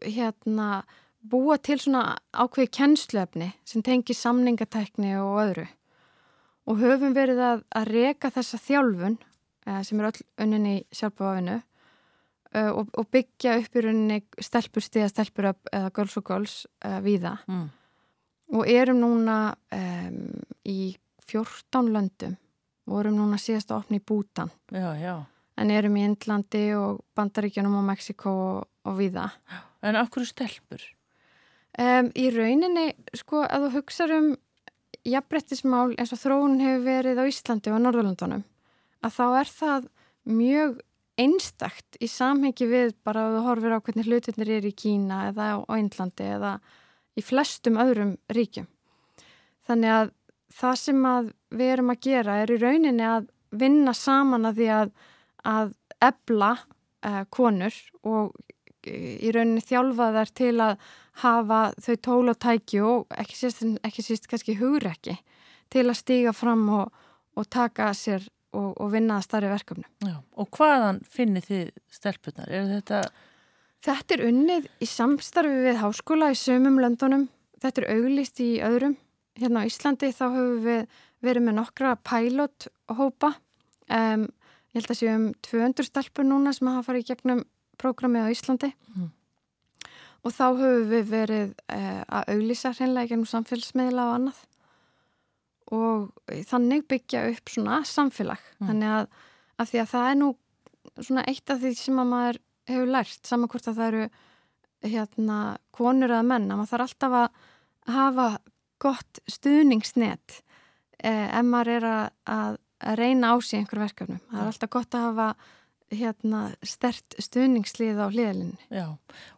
hérna búa til svona ákveði kennsluefni sem tengi samningatækni og öðru. Og höfum verið að, að reka þessa þjálfun eh, sem er öll önnin í sjálfbáfinu eh, og, og byggja upp í rauninni stelpur stiða stelpur upp eða girls og girls eh, viða Mm. og erum núna um, í 14 löndum vorum núna síðast að opna í Bútan Já, já. en erum í Indlandi og Bandaríkjunum og Mexiko og, og viða En hverju stelpur? Um, í rauninni, sko, að þú hugsa um jafnbrettismál eins og þróun hefur verið á Íslandi og Norðurlandunum, að þá er það mjög einstakt í samhengi við bara að þú horfir á hvernig hlutirnir er í Kína eða á Índlandi eða í flestum öðrum ríkjum. Þannig að það sem að við erum að gera er í rauninni að vinna saman að því að, að ebla uh, konur og eh, í rauninni þjálfa þær til að hafa þau tól og tæki og ekki síst, ekki síst kannski hugrekki til að stíga fram og, og taka sér og, og vinna að starri verkefnu. Já. Og hvaðan finnir þið stelpunar? Er þetta... Þetta er unnið í samstarfi við háskóla í sömum löndunum. Þetta er auglist í öðrum. Hérna á Íslandi þá höfum við verið með nokkra pilothópa. Um, ég held að séum 200 stelpur núna sem hafa farið í gegnum prógramið á Íslandi. Mm. Og þá höfum við verið uh, að auglýsa hreinlega gegnum samfélagsmiðla og annað. Og þannig byggja upp svona samfélag. Mm. Þannig að, að því að það er nú svona eitt af því sem að maður hefur lært, saman hvort að það eru hérna konur eða menn, að maður þarf alltaf að hafa gott stuðningsnet eh, ef maður er að, að, að reyna á sig einhver verkefnum. Það er alltaf gott að hafa hérna stert stuðningslið á hliðalinni. Já,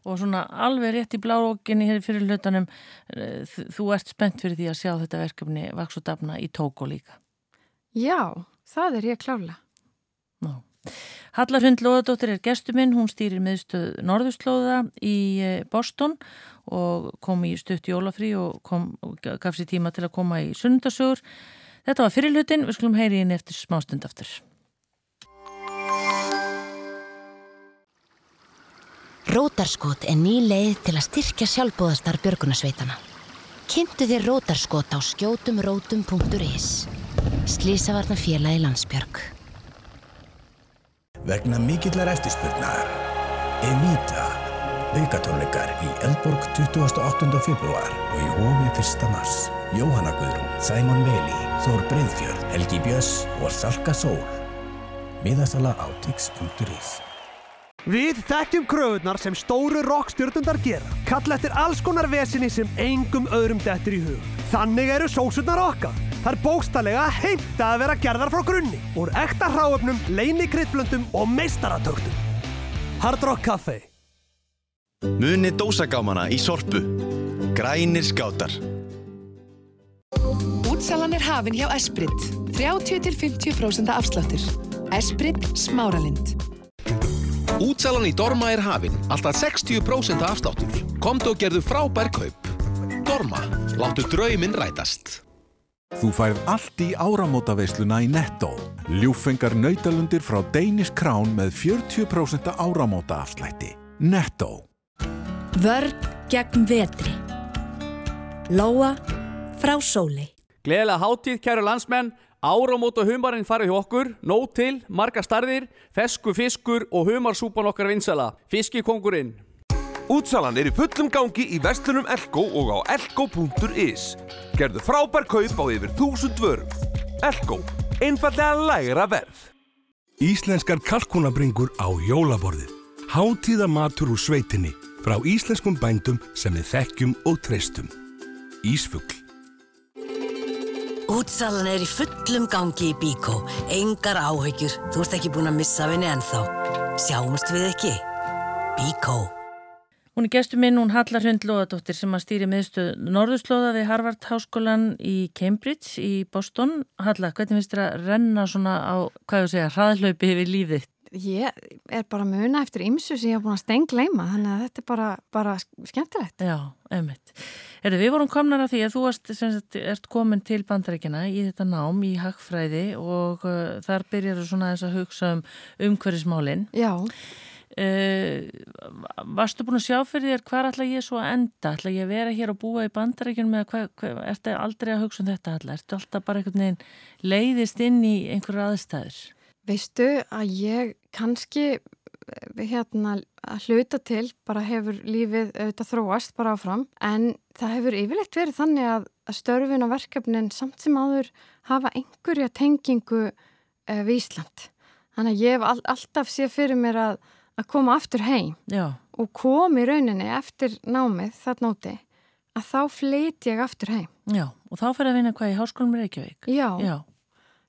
og svona alveg rétt í blárókinni hér fyrir hlutanum, þú ert spennt fyrir því að sjá þetta verkefni Vaks og Dafna í Tóko líka. Já, það er ég klálega. Ná. Hallarhund Lóðadóttir er gestuminn, hún stýrir miðstöð Norðurslóða í Boston og kom í stutt jólafrí og, kom, gaf sér tíma til að koma í sunnundasögur. Þetta var fyrirlutin, við skulum heyri inn eftir smástund aftur. Rótarskot er ný leið til að styrkja sjálfbóðastar björgunarsveitana. Kynntu þér rótarskot á skjótumrótum.is Slísavarna félagi landsbjörg. Vegna mikillar eftirspurnar Evita aukatónleikar í Eldborg 28. februar og í Hófi 1. mars Jóhanna Guðrún, Sæmon Veli Þór Breiðfjörð, Helgi Björns og Salka Sól Miðasala á tix.is Við þekkjum kröðunar sem stóru rockstjörnundar gera. Kall eftir alls konar vesinni sem engum öðrum dettur í hug. Þannig eru sósurnar okkar. Það er bókstallega heimta að vera gerðar frá grunni. Úr ekta hráöfnum, leini kryddblöndum og meistaratöktum. Hard Rock Café. Muni dósagámana í sorpu. Grænir skátar. Útsalan er hafin hjá Esprit. 30-50% afsláttur. Esprit Smáralind. Útsalan í Dorma er hafin, alltaf 60% afsláttur. Komdu og gerðu frábær kaup. Dorma, láttu drauminn rætast. Þú færð allt í áramótaveisluna í Netto. Ljúfengar nautalundir frá Danish Crown með 40% áramóta afslætti. Netto. Vörn gegn vetri. Lóa frá sóli. Gleðilega hátíð, kæru landsmenn. Áramót og humarinn farið hjá okkur, nóg til, marga starðir, fesku fiskur og humarsúpan okkar vinsala. Fiskikongurinn. Útsalan er í fullum gangi í vestlunum Elko og á elko.is. Gerðu frábær kaup á yfir þúsund vörum. Elko, Einfallega lægra verð. Íslenskar kalkunabringur á jólaborðið. Hátíða matur úr sveitinni frá íslenskum bændum sem við þekkjum og treystum. Ísfugl. Útsalan er í fullum gangi í Bíkó. Engar áhyggjur. Þú ert ekki búin að missa vinni ennþá. Sjáumst við ekki. Bíkó. Hún er gestur minn, hún Halla Hrund Lóðadóttir sem að stýri miðstöð Norðurslóða við Harvard Háskólan í Cambridge í Boston. Halla, hvernig finnst þér að renna svona á, hvað ég segja, hraðlaupi yfir lífið? Ég er bara muna eftir ymsu sem ég hef búin að stengleima, þannig að þetta er bara, bara skemmtilegt. Já, einmitt. Erðu, við vorum komnar að því að þú ert, sagt, ert komin til bandarækina í þetta nám í hagfræði og uh, þar byrjar þú svona þess að hugsa um umhverfismálinn. Já. Uh, varstu búin að sjá fyrir þér hvað ætla ég svo að enda ætla ég að vera hér og búa í bandarækjunum eða ertu aldrei að hugsa um þetta ætla, ertu alltaf bara einhvern veginn leiðist inn í einhverju aðstæður Veistu að ég kannski hérna að hluta til bara hefur lífið auðvitað þróast bara áfram en það hefur yfirleitt verið þannig að, að störfin og verkefnin samt sem áður hafa einhverja tengingu uh, við Ísland þannig að ég hef all, alltaf séð fyrir mér að að koma aftur heim Já. og kom í rauninni eftir námið þarna úti að þá fleiti ég aftur heim. Já, og þá fer að vinna hvað í Háskólum Reykjavík? Já, Já.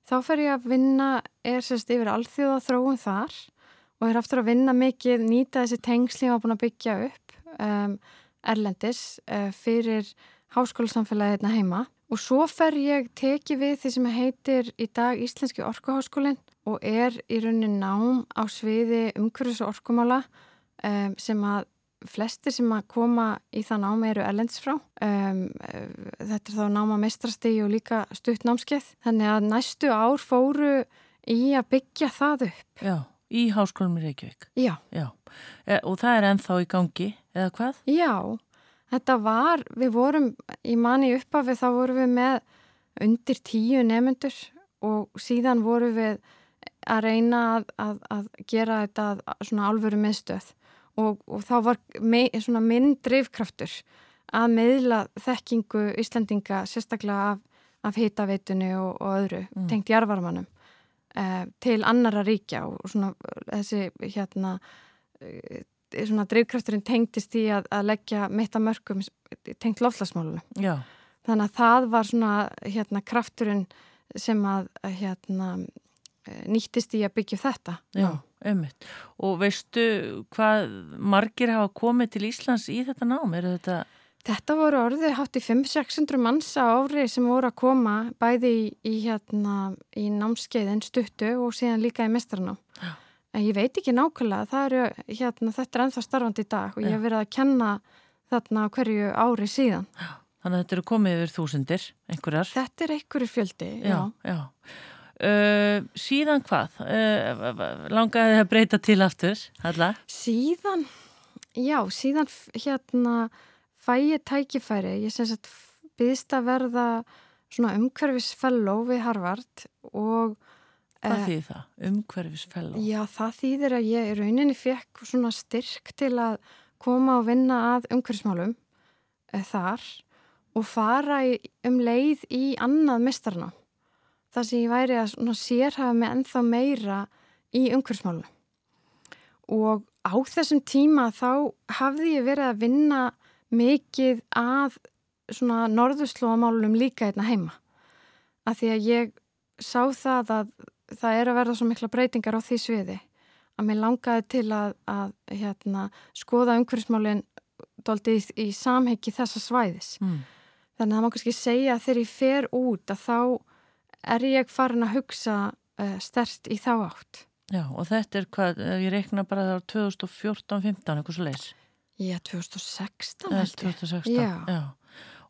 Þá fer ég að vinna, er sérst yfir alþjóða þróun þar og er aftur að vinna mikið, nýta þessi tengsli og búin að byggja upp um, Erlendis uh, fyrir háskólasamfélagi hérna heima. Og svo fer ég teki við því sem heitir í dag Íslenski Orkuháskólinn og er í raunin nám á sviði umhverfis og orkumála um, sem að flestir sem að koma í það námi eru erlendis frá. Um, þetta er þá náma meistrastegi og líka stutt námskeið. Þannig að næstu ár fóru í að byggja það upp. Já, í Háskólum í Reykjavík. Já. Já. E, og það er ennþá í gangi, eða hvað? Já, þetta var, við vorum í manni uppafið, þá vorum við með undir tíu nefnendur og síðan vorum við að reyna að, að, að gera þetta svona alvöru miðstöð og, og þá var me, svona minn drifkraftur að meðla þekkingu Íslandinga sérstaklega af, af hitaveitunni og, og öðru Mm. tengt jarvarmannum eh, til annara ríkja og svona þessi hérna eh, svona drifkrafturinn tengtist í að, að leggja mitt að mörgum tengt loflasmálunum. Já. Þannig að það var svona hérna krafturinn sem að hérna eh, nýttist í að byggja þetta. Já, einmitt. Og veistu hvað margir hafa komið til Íslands í þetta nám? Þetta... Þetta voru orðið hátt í 500-600 manns á ári sem voru að koma bæði í, í, hérna, í námskeiðin stuttu og síðan líka í mestrarná. En ég veit ekki nákvæmlega, eru, hérna, þetta er ennþá starfandi í dag og ég Já. hef verið að kenna þarna hverju ári síðan. Þannig að þetta eru komið yfir þúsundir, einhverjar. Þetta er einhverju fjöldi, já. Já, já. Uh, síðan hvað? Uh, langaði þið að breyta til aftur, Halla? Síðan, já, síðan hérna fæ ég tækifæri, ég sem sagt byggðist að verða svona umhverfisfellow við Harvard og Hvað eh, þýð það? Umhverfisfellow? Já, það þýðir að ég í rauninni fekk svona styrk til að koma og vinna að umhverfismálum þar og fara um leið í annað mistarná. Það sem ég væri að sérhafa mig ennþá meira í umhverfismálum. Og á þessum tíma þá hafði ég verið að vinna mikið að svona norðurslóamálum líka einna heima. Af því að ég sá það að það er að verða svo mikla breytingar á því sviði að mér langaði til að, að hérna, skoða umhverfismálinn doldið í, í samhengi þessa svæðis. Mm. Þannig að það má kannski segja að þegar ég fer út að þá er ég farin að hugsa uh, stert í þá átt. Já, og þetta er hvað, ég reikna bara það á 2014-15, eitthvað svo leis? Já, 2016 Eða held ég. 2016, Já.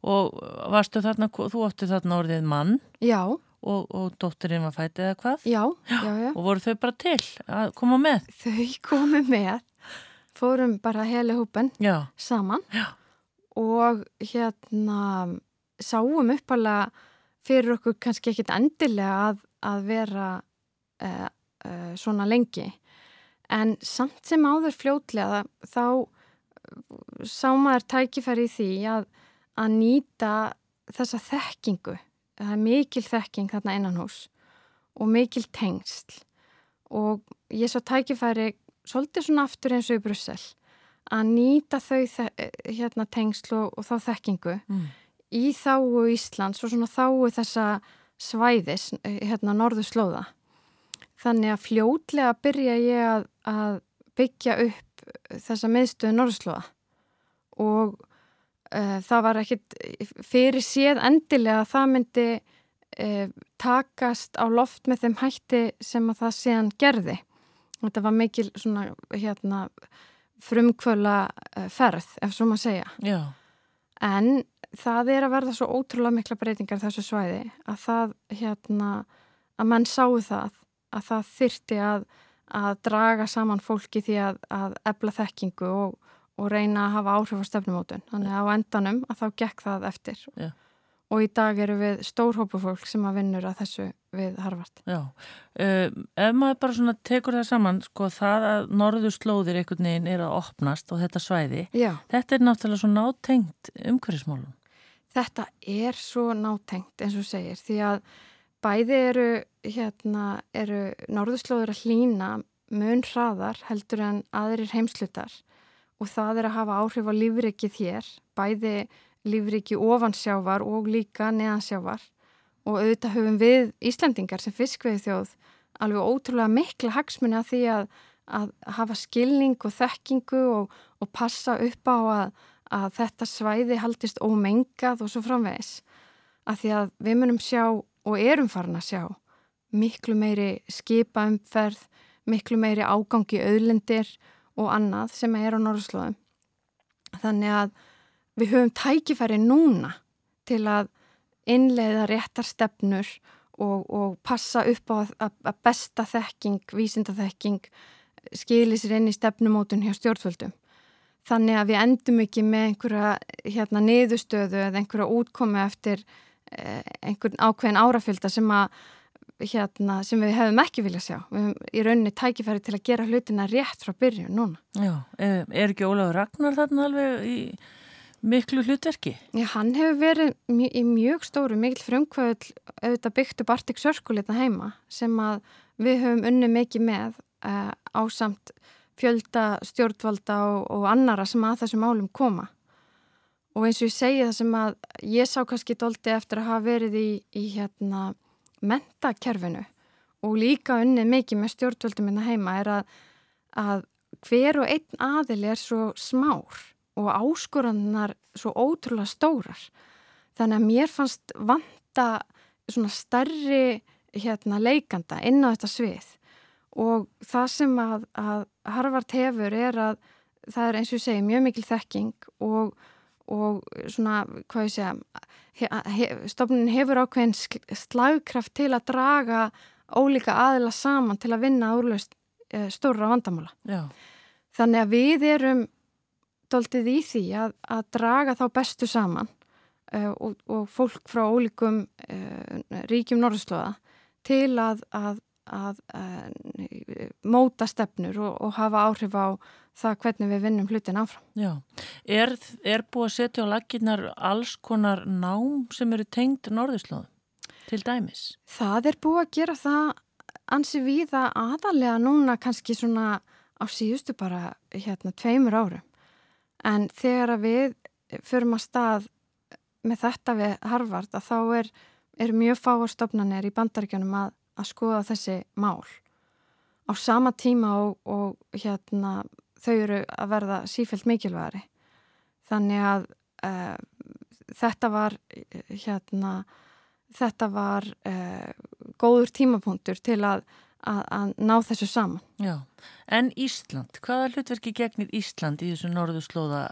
Og varstu þarna, þú ótti þarna orðið mann? Já. Og, og dóttirinn var fætið eða hvað? Já, já, já. Og voru þau bara til að koma með? Þau komu með, fórum bara heli húpen Já. saman já. og hérna sáum uppalega fyrir okkur kannski ekkit endilega að, að vera uh, uh, svona lengi. En samt sem áður fljótlega þá sá maður tækifæri í því að, að nýta þessa þekkingu. Það er mikil þekking þarna innan hús og mikil tengsl. Og ég svo tækifæri svolítið svona aftur eins og í Brussel að nýta þau hérna, tengsl og, og þá þekkingu. Mm. Í þáu Íslands og svona þáu þessa svæðis hérna norðu slóða þannig að fljótlega byrja ég að, að byggja upp þessa miðstöðu norðu slóða og uh, það var ekkit fyrir séð endilega að það myndi uh, takast á loft með þeim hætti sem að það séðan gerði. Þetta var mikil svona hérna frumkvöla ferð ef svo maður segja. Já. en það er að verða svo ótrúlega mikla breytingar þessu svæði að það hérna að mann sáu það að það þyrti að, að draga saman fólki því að, að ebla þekkingu og og reyna að hafa áhrif á stefnumótun. Þannig að á endanum að þá gekk það eftir. Já. Og í dag eru við stórhópu fólk sem að vinnur að þessu við Harvard. Já, uh, ef maður bara svona tekur það saman, sko það að norðu slóðir einhvern veginn er að opnast og þetta svæði, Já. þetta er náttúrulega svo nátengt umhverfismálum. Þetta er svo nátengt eins og segir, því að bæði eru, hérna, eru norðu slóðir að hlýna mun hraðar heldur en aðrir heimslutar og það er að hafa áhrif á lífrikið hér, bæði lífriki ofansjávar og líka neðansjávar og auðvitað höfum við Íslandingar sem fiskveið þjóð alveg ótrúlega mikla hagsmunni að því að, að hafa skilning og þekkingu og, og passa upp á að, að þetta svæði haldist ómengað og svo framvegis. Að því að við munum sjá og erum farin að sjá miklu meiri skipaumferð, miklu meiri ágangi auðlendir og annað sem er á Norðslóðum. Þannig að við höfum tækifæri núna til að innleiða réttar stefnur og, og passa upp á að, að besta þekking, vísindathekking skilir sér inn í stefnumótun hjá stjórnvöldum. Þannig að við endum ekki með einhverja hérna, niðurstöðu eða einhverja útkomi eftir eh, einhvern ákveðin árafylgda sem að hérna, sem við hefum ekki viljað sjá. Við hefum í rauninni tækifæri til að gera hlutina rétt frá byrjun núna. Já, er ekki Ólafur Ragnar þarna alveg í miklu hlutverki? Já, hann hefur verið mjö, í mjög stóru, mikil frumkvöld auðvitað byggt upp Arctic Circle hérna heima sem að við höfum unni mikið með uh, á samt fjölda stjórnvalda og, og annara sem að þessum málum koma. Og eins og ég segi það sem að ég sá kannski doldi eftir að hafa verið í, í hérna mentakerfinu og líka unni mikið með stjórnvöldum minna hérna heima er að, að hver og einn aðil er svo smár og áskorannar svo ótrúlega stórar. Þannig að mér fannst vanta svona starri hérna, leikanda inn á þetta svið og það sem að, að Harvard hefur er að það er eins og ég segi mjög mikil þekking og, og svona, hvað ég segja, stofnunin hefur ákveðin slagkraft til að draga ólíka aðila saman til að vinna úrlaust e, stóra vandamála. Já. Þannig að við erum doldið í því að, að draga þá bestu saman uh, og, og fólk frá ólíkum uh, ríkjum norðslóða til að, að, að móta stefnur og, og hafa áhrif á það hvernig við vinnum hlutin áfram. Já, er, er búið að setja á laginnar alls konar nám sem eru tengd norðurslóðum til dæmis? Það er búið að gera það ansi við að aðalega núna kannski svona á síðustu bara hérna tveimur árum. En þegar við förum að stað með þetta við Harvard að þá er, er mjög fáarstofnanir í bandaríkjanum að, að skoða þessi mál á sama tíma og, og hérna þau eru að verða sífælt mikilvægari. Þannig að uh, þetta var, hérna, þetta var uh, góður tímapunktur til að, að, að ná þessu saman. Já, en Ísland, hvaða hlutverki gegnir Ísland í þessu norðu slóða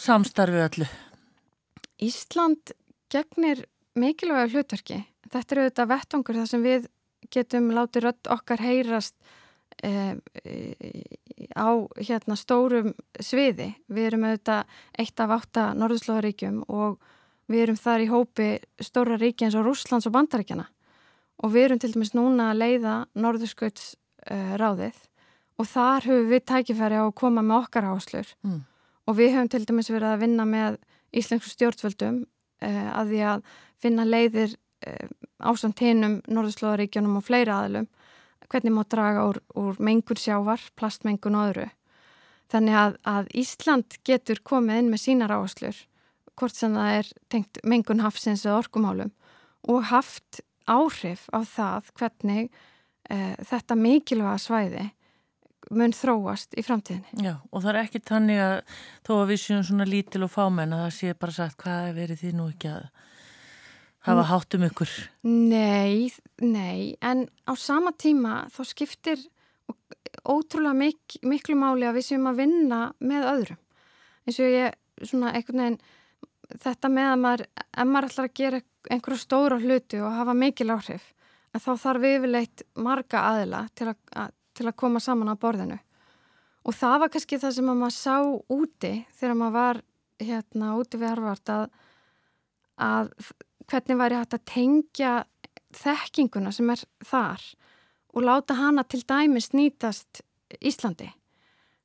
samstarfi öllu? Ísland gegnir mikilvæga hlutverki. Þetta eru auðvitað vettangur þar sem við getum látið rödd okkar heyrast e, á hérna stórum sviði. Við erum auðvitað eitt af átta norðurslóðaríkjum og við erum þar í hópi stóra ríki eins og Rúslands og Bandaríkjana og við erum til dæmis núna að leiða norðurskauts e, ráðið og þar höfum við tækifæri á að koma með okkar áslur mm. og við höfum til dæmis verið að vinna með íslensku stjórnvöldum e, að því að finna leiðir ásamt hinnum Norðurslóðaríkjunum og fleiri aðlum hvernig má draga úr, úr mengun sjávar, plastmengun og öðru. Þannig að, að Ísland getur komið inn með sínar áherslur, hvort sem það er tengt mengun hafsins eða orkumálum og haft áhrif á það hvernig e, þetta mikilvæga svæði mun þróast í framtíðinni. Já, og það er ekki tannig að þó að við séum svona lítil og fámenn að það sé bara sagt hvað er verið því nú ekki að hafa hátt um ykkur? Nei, nei, en á sama tíma þá skiptir ótrúlega mik miklu máli að við séum að vinna með öðrum. Eins og ég, svona, einhvern veginn, þetta með að maður, ef maður ætlar að gera einhverju stóra hluti og hafa mikil áhrif, að þá þarf yfirleitt marga aðila til að, að, til að koma saman á borðinu. Og það var kannski það sem maður sá úti þegar maður var hérna úti við Harvard að, að hvernig væri hægt að tengja þekkinguna sem er þar og láta hana til dæmis nýtast Íslandi?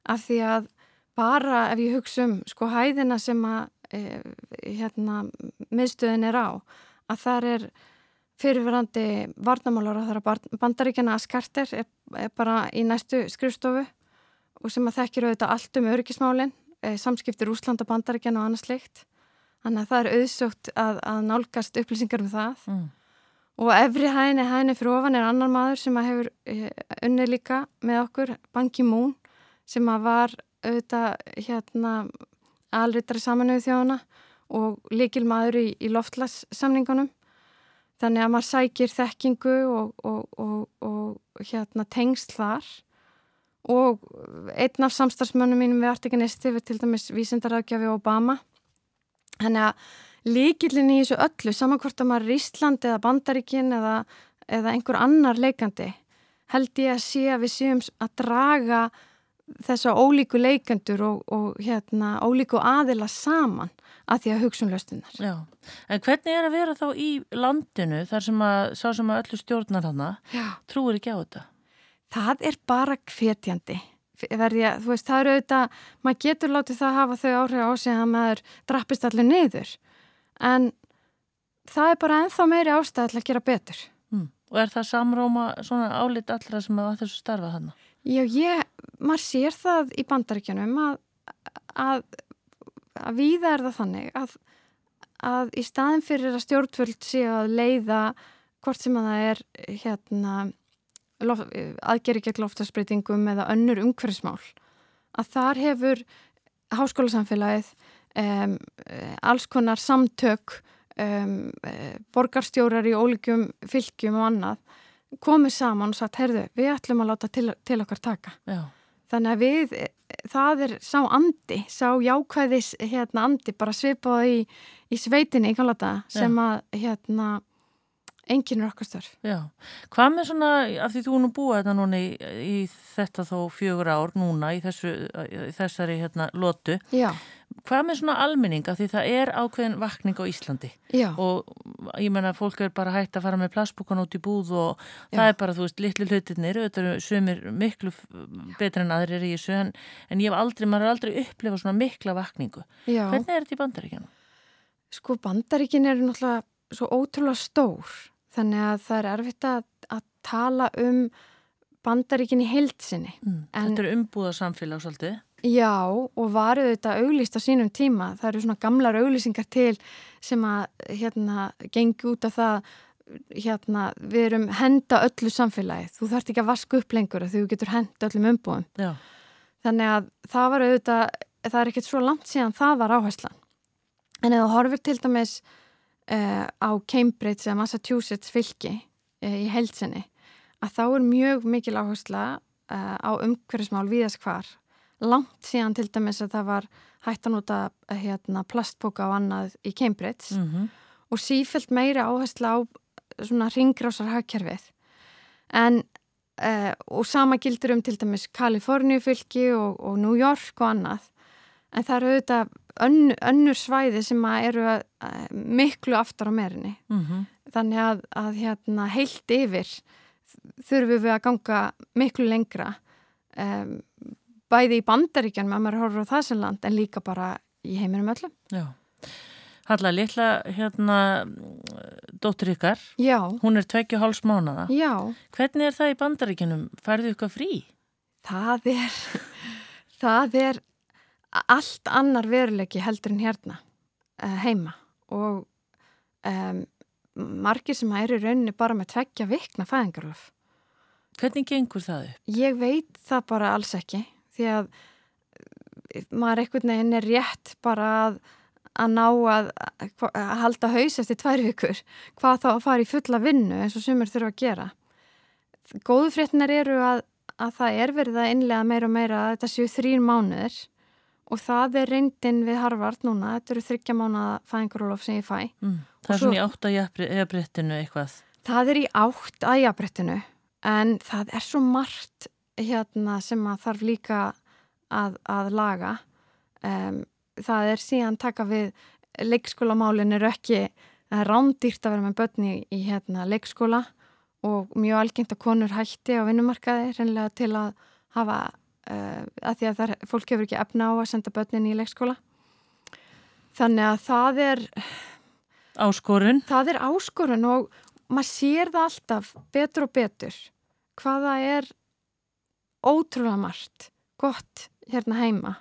Af því að bara ef ég hugsa um sko hæðina sem að e, hérna miðstöðin er á að þar er fyrirverandi varnamálar að það er bandaríkjana að skarter er, er bara í næstu skrifstofu og sem að þekkir auðvitað allt um öryggismálinn e, samskiptir Úslanda bandaríkjana og annað slikt þannig að það er auðsótt að, að nálgast upplýsingar um það. Mm. Og efri hæðinni hæðinni fyrir ofan er annar maður sem hefur eh, unni líka með okkur, Ban Ki-moon sem var auðvitað hérna alriðari samanuðu þjóðuna og líkil maður í, í loftlassamningunum þannig að maður sækir þekkingu og, og, og, og hérna tengst þar. Og einn af samstarfsmönnum mínum við Artiganisti við til dæmis vísindarákjafi Obama þannig að líkillin í þessu öllu, saman hvort að maður er Ísland eða Bandaríkin eða, eða einhver annar leikandi held ég að sé að við séum að draga þessa ólíku leikandur og, og hérna, ólíku aðila saman að því að hugsa um. Já, en hvernig er að vera þá í landinu þar sem að sá sem að öllu stjórnar hana trúir ekki á þetta? Það er bara hvetjandi. Verði, þú veist, það eru auðvitað, maður getur látið það að hafa þau áhrif á sig að maður drappist allir niður en það er bara enþá meiri ástæði til að gera betur. Mm. Og er það samróma svona álit allra sem að þessu starfa hann? Já, ég, maður sér það í bandaríkjanum að, að, að viða er það þannig að, að í staðin fyrir að stjórnvöld sé að leiða hvort sem að það er hérna aðgeri gegn loftasbreytingum eða önnur umhverfismál að þar hefur háskólasamfélagið um, alls konar samtök um, borgarstjórar í ólíkjum fylgjum og annað komið saman og sagt, heyrðu, við ætlum að láta til, til okkar taka Já. þannig að við, það er sá andi, sá jákvæðis hérna andi, bara svipaði í, í sveitinni í kannlata sem að hérna enginn er okkar störf. Já, hvað með svona, af því þú nú búið þetta núna í, í þetta þó fjögur ár núna í, þessu, í þessari hérna lotu, Já. hvað með svona almenning af því það er ákveðin vakning á Íslandi Já. og ég menna fólk er bara hægt að fara með plassbúkan út í búð og Já. það er bara, þú veist, litlu hlutirnir, þetta eru sömur miklu betur en aðrir í þessu en, en ég hef aldrei, maður er aldrei upplifað svona mikla vakningu. Hvernig er þetta í bandaríkjana? Sko bandaríkin eru náttúrulega svo ótrúlega stór þannig að það er erfitt að, að tala um bandaríkin í heilsinni. Mm, þetta er umbúða samfélag svolítið? Já, og varuð þetta auglýst á sínum tíma. Það eru svona gamlar auglýsingar til sem að hérna gengi út af það hérna, við erum henda öllu samfélagið. Þú þarfst ekki að vaska upp lengur að þú getur henda öllum umbúðum. Já. Þannig að það var auðvitað, það er ekkert svo langt síðan það var áherslan. En ef þú horfir til dæmis uh, á Cambridge eða Massachusetts fylki uh, í heilsinni að þá er mjög mikil áhersla uh, á umhverfismál viðast hvar. Langt síðan til dæmis að það var hægt að nota hérna, plastboka og annað í Cambridge mm -hmm. og sífælt meiri áhersla á svona ringrásar hagkerfið. En og sama gildur um til dæmis Kaliforníu fylki og, og New York og annað. En það eru auðvitað ön, önnur svæði sem eru að, að, miklu aftar á merinni mm -hmm. þannig að, að hérna, heilt yfir þurfum við að ganga miklu lengra um, bæði í bandaríkjan með að maður horfður á það sem land en líka bara í heiminum öllum Já Halla, litla hérna dóttur ykkar. Já. Hún er tveggju háls mánada. Já. Hvernig er það í bandaríkinum? Færðu ykkur frí? Það er, það er allt annar veruleiki heldur en hérna uh, heima og um, margir sem eru í rauninni bara með tveggja vikna fæðingarlof. Hvernig gengur það upp? Ég veit það bara alls ekki því að maður einhvern veginn er rétt bara að, að ná að, að halda haus eftir tvær vikur hvað þá að fara í fulla vinnu eins og sumur þurfa að gera. Góðu fréttinar eru að, að það er verið að innlega meira og meira að þetta séu þrýr mánuður og það er reyndin við Harvard núna, þetta eru þryggja mánuða fæðingarólof sem ég fæ. Mm, það er svo, svona í átt að jafnbrettinu eitthvað? Það er í átt að jafnbrettinu en það er svo margt hérna sem að þarf líka að, að laga. Um, það er síðan taka við leikskólamálin eru ekki, það er rándýrt að vera með börni í, í hérna, leikskóla og mjög algengt að konur hætti á vinnumarkaði reynlega til að hafa uh, að því að þar, fólk hefur ekki efna á að senda börnin í leikskóla. Þannig að það er áskorun. það er áskorun og maður sér það alltaf betur og betur hvaða er ótrúlega margt gott hérna heima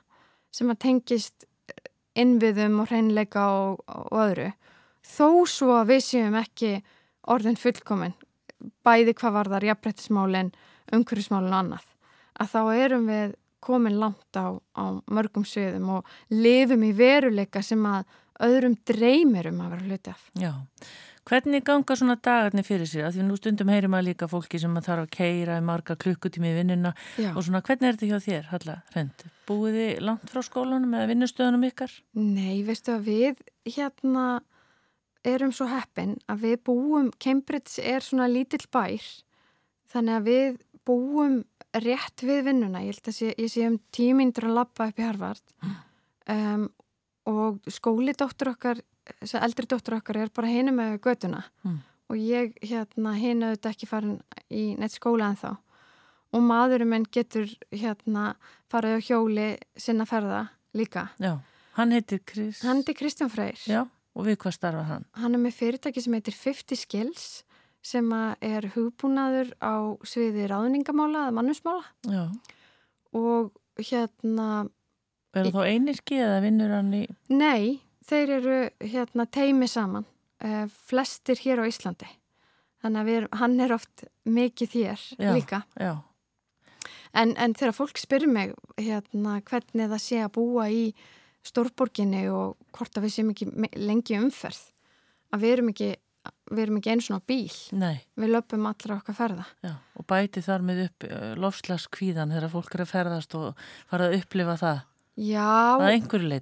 sem að tengist innviðum og hreinleika og, og öðru. Þó svo að við séum ekki orðin fullkomin bæði hvað var þar jafnbrettismálinn, umhverfismálinn og annað að þá erum við komin langt á, á mörgum sviðum og lifum í veruleika sem að öðrum dreymir um að vera hluti af. Já, hvernig ganga svona dagarnir fyrir sér? Því nú stundum heyrim að líka fólki sem þarf að keira í marga klukkutími í vinnuna Já. og svona hvernig er þetta hjá þér, Halla Rend? Búið þið langt frá skólanum eða vinnustöðunum ykkar? Nei, veistu að við hérna erum svo heppin að við búum, Cambridge er svona lítill bær þannig að við búum rétt við vinnuna, ég held að sé, ég sé um tímindur að lappa upp í Harvard um, og skólidóttur okkar, þess að eldri dóttur okkar er bara hinu með göduna mm. og ég hérna hinu auðvitað ekki farin í neitt skóla en þá og maðurum en getur hérna farið á hjóli sinna ferða líka. Já, hann heitir Krist... Hann heitir Kristján Freyr. Já, og við hvað starfa hann? Hann er með fyrirtæki sem heitir 50 Skills sem er hugbúnaður á sviði ráðningamála eða mannusmála Já. og hérna Er það þá einirki eða vinnur hann í? Nei, þeir eru hérna teimi saman uh, flestir hér á Íslandi þannig að við, hann er oft mikið hér já, líka já. En, en þegar fólk spyrir mig hérna hvernig það sé að búa í stórborginni og hvort að við séum ekki lengi umferð að við erum ekki við erum ekki eins og bíl. Nei. við löpum allra okkar ferða. Já, og bæti þar með upp lofslagskvíðan þegar fólk er að ferðast og fara að upplifa það. Já,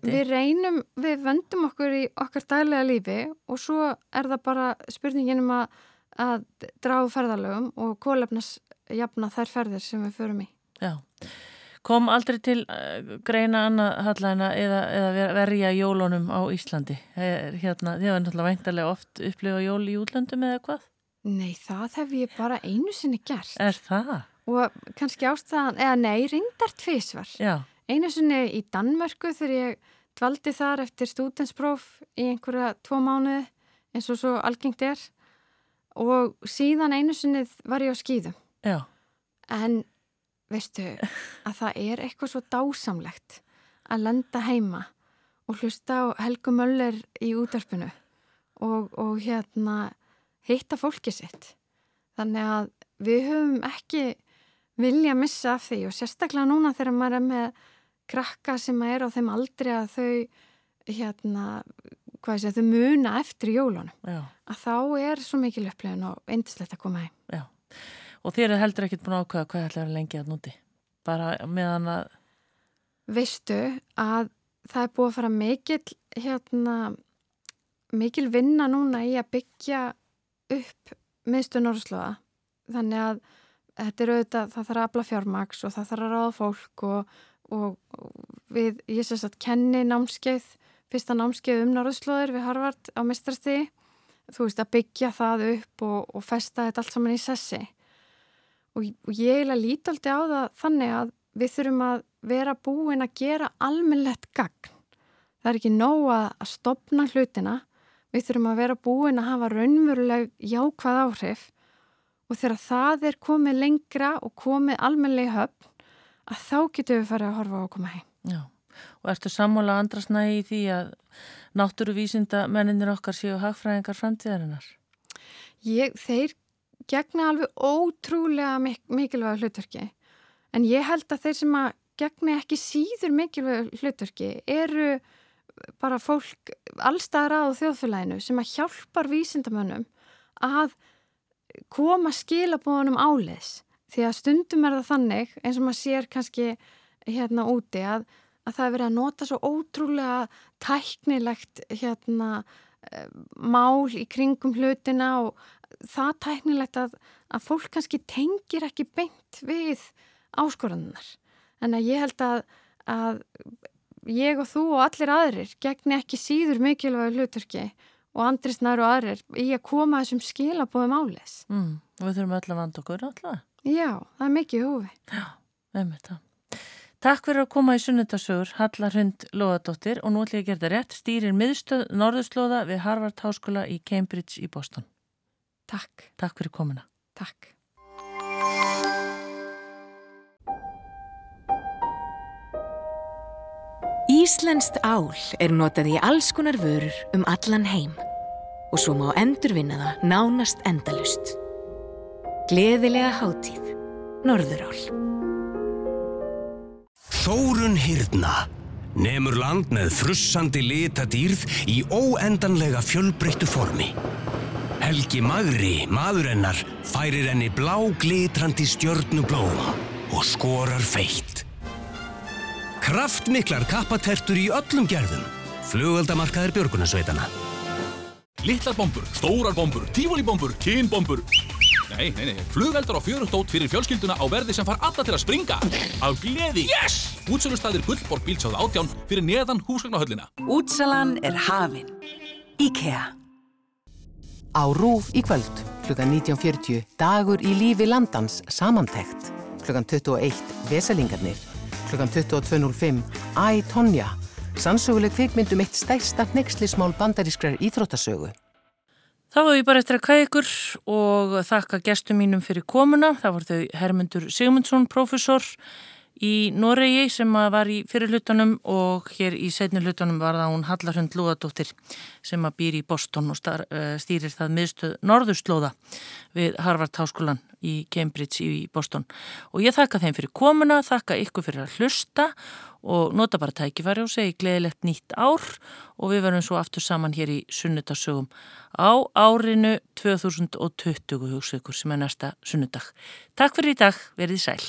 við reynum við vendum okkur í okkar dælega lífi og svo er það bara spurningin um að, að dragu ferðalögum og kólefnas jafna þær ferðir sem við förum í. Já Kom aldrei til uh, greina annað hallæna eða, eða verja jólunum á Íslandi? Hérna, þið var náttúrulega veintarlega oft upplifa jól í útlöndum eða hvað? Nei, það hef ég bara einu sinni gert. Er það? Og kannski ástæðan, eða nei, reyndar tvísvar. Já. Einu sinni í Danmörku þegar ég dvaldi þar eftir stúdenspróf í einhverja tvo mánuði eins og svo algengt er. Og síðan einu sinni var ég á skýðum. Já. En veistu, að það er eitthvað svo dásamlegt að lenda heima og hlusta á Helgu Möller í útdarpinu og, og hérna hitta fólki sitt. Þannig að við höfum ekki vilja að missa af því og sérstaklega núna þegar maður er með krakka sem er á þeim aldrei að þau hérna, hvað sé, þau muna eftir jólunum. Já. Að þá er svo mikil upplifin og eindislegt að koma heim. Já. Og þér er heldur ekkert búin að ákvæða hvað ætlaði að lengi að núti? Bara meðan að... Veistu að það er búið að fara mikil, hérna, mikil vinna núna í að byggja upp miðstu Norrslóða. Þannig að þetta er auðvitað, það þarf að afla fjármaks og það þarf að ráða fólk og, og, og við, ég sést að kenni námskeið, fyrsta námskeið um Norrslóðir við Harvard á mistrastíði. Þú veist að byggja það upp og, og festa þetta allt saman í sessi og, og ég að líti alltaf á það þannig að við þurfum að vera búin að gera almennlegt gagn. Það er ekki nóg að, að stopna hlutina, við þurfum að vera búin að hafa raunveruleg jákvæð áhrif og þegar það er komið lengra og komið almenlega höfn að þá getum við farið að horfa á að koma heim. Já, og ertu sammála andrasnægi í því að náttúruvísinda menninir okkar séu hagfræðingar framtíðarinnar? Ég, þeir gegna alveg ótrúlega mik mikilvæga hlutverki. En ég held að þeir sem að gegna ekki síður mikilvæga hlutverki eru bara fólk allstaðar á þjóðfélaginu sem að hjálpar vísindamönnum að koma skilabóðunum áleis því að stundum er það þannig eins og maður sér kannski hérna úti að, að það er verið að nota svo ótrúlega tæknilegt hérna eh, mál í kringum hlutina og það tæknilegt að, að fólk kannski tengir ekki beint við áskorannar en ég held að, að ég og þú og allir aðrir gegni ekki síður mikilvæg hluturki og Andrisnar og aðrir í að koma þessum skilabóðum áles. Mm, og við þurfum öll að vanda okkur alltaf. Já, það er mikið húfi. Já, við með það. Takk fyrir að koma í sunnundasögur Hallar Hund Lóðadóttir og nú ætlum ég að gera það rétt stýrir miðstöð Norðurslóða við Harvard Háskóla í Cambridge í Boston. Takk. Takk fyrir komuna. Takk. Íslenskt ál er notað í alls konar vörur um allan heim og svo má endurvinna það nánast endalust. Gleðilega hátíð. Norðurál. Þórun Hyrna nemur land með frussandi litadýrð í óendanlega fjölbreyttu formi. Helgi Magri, maður hennar, færir henni blá glitrandi stjörnublóm og skorar feitt. Kraftmiklar kappatertur í öllum gerðum. Flugöldamarkaðir Björgunarsveitana. Littlar bombur, stórar bombur, tífólibombur, kynbombur. Nei, nei, nei. Flugeldar og fjörundót fyrir fjölskylduna á verði sem far alla til að springa. Af gleði. Yes! Útsölustæðir Guldborg bílsáð átján fyrir neðan húsgagnahöllina. Útsalan er hafin. IKEA. Á Rúf í kvöld, klukkan 19.40, dagur í lífi landans samantækt. Klukkan 21, Vesalingarnir klukkan 22.05 Æ, Tonja sannsöguleg kvikmyndum eitt stærsta nexlismál bandarískrar íþróttasögu Þá var ég bara eftir að kæða ykkur og þakka gestum mínum fyrir komuna. Það voru þau Hermundur Sigmundsson, profesor í Noregi sem var í fyrirlutunum og hér í setni lutunum var það hún Hallarhund Lúðadóttir sem að býr í Boston og eh, stýrir það miðstöð Norðurslóða við Harvard Háskólan í Cambridge í Boston og ég þakka þeim fyrir komuna, þakka ykkur fyrir að hlusta og nota bara tækifæri og segi gleðilegt nýtt ár og við verðum svo aftur saman hér í sunnudagsögum á árinu 2020 hugsa ykkur sem er næsta sunnudag. Takk fyrir í dag, verið sæl.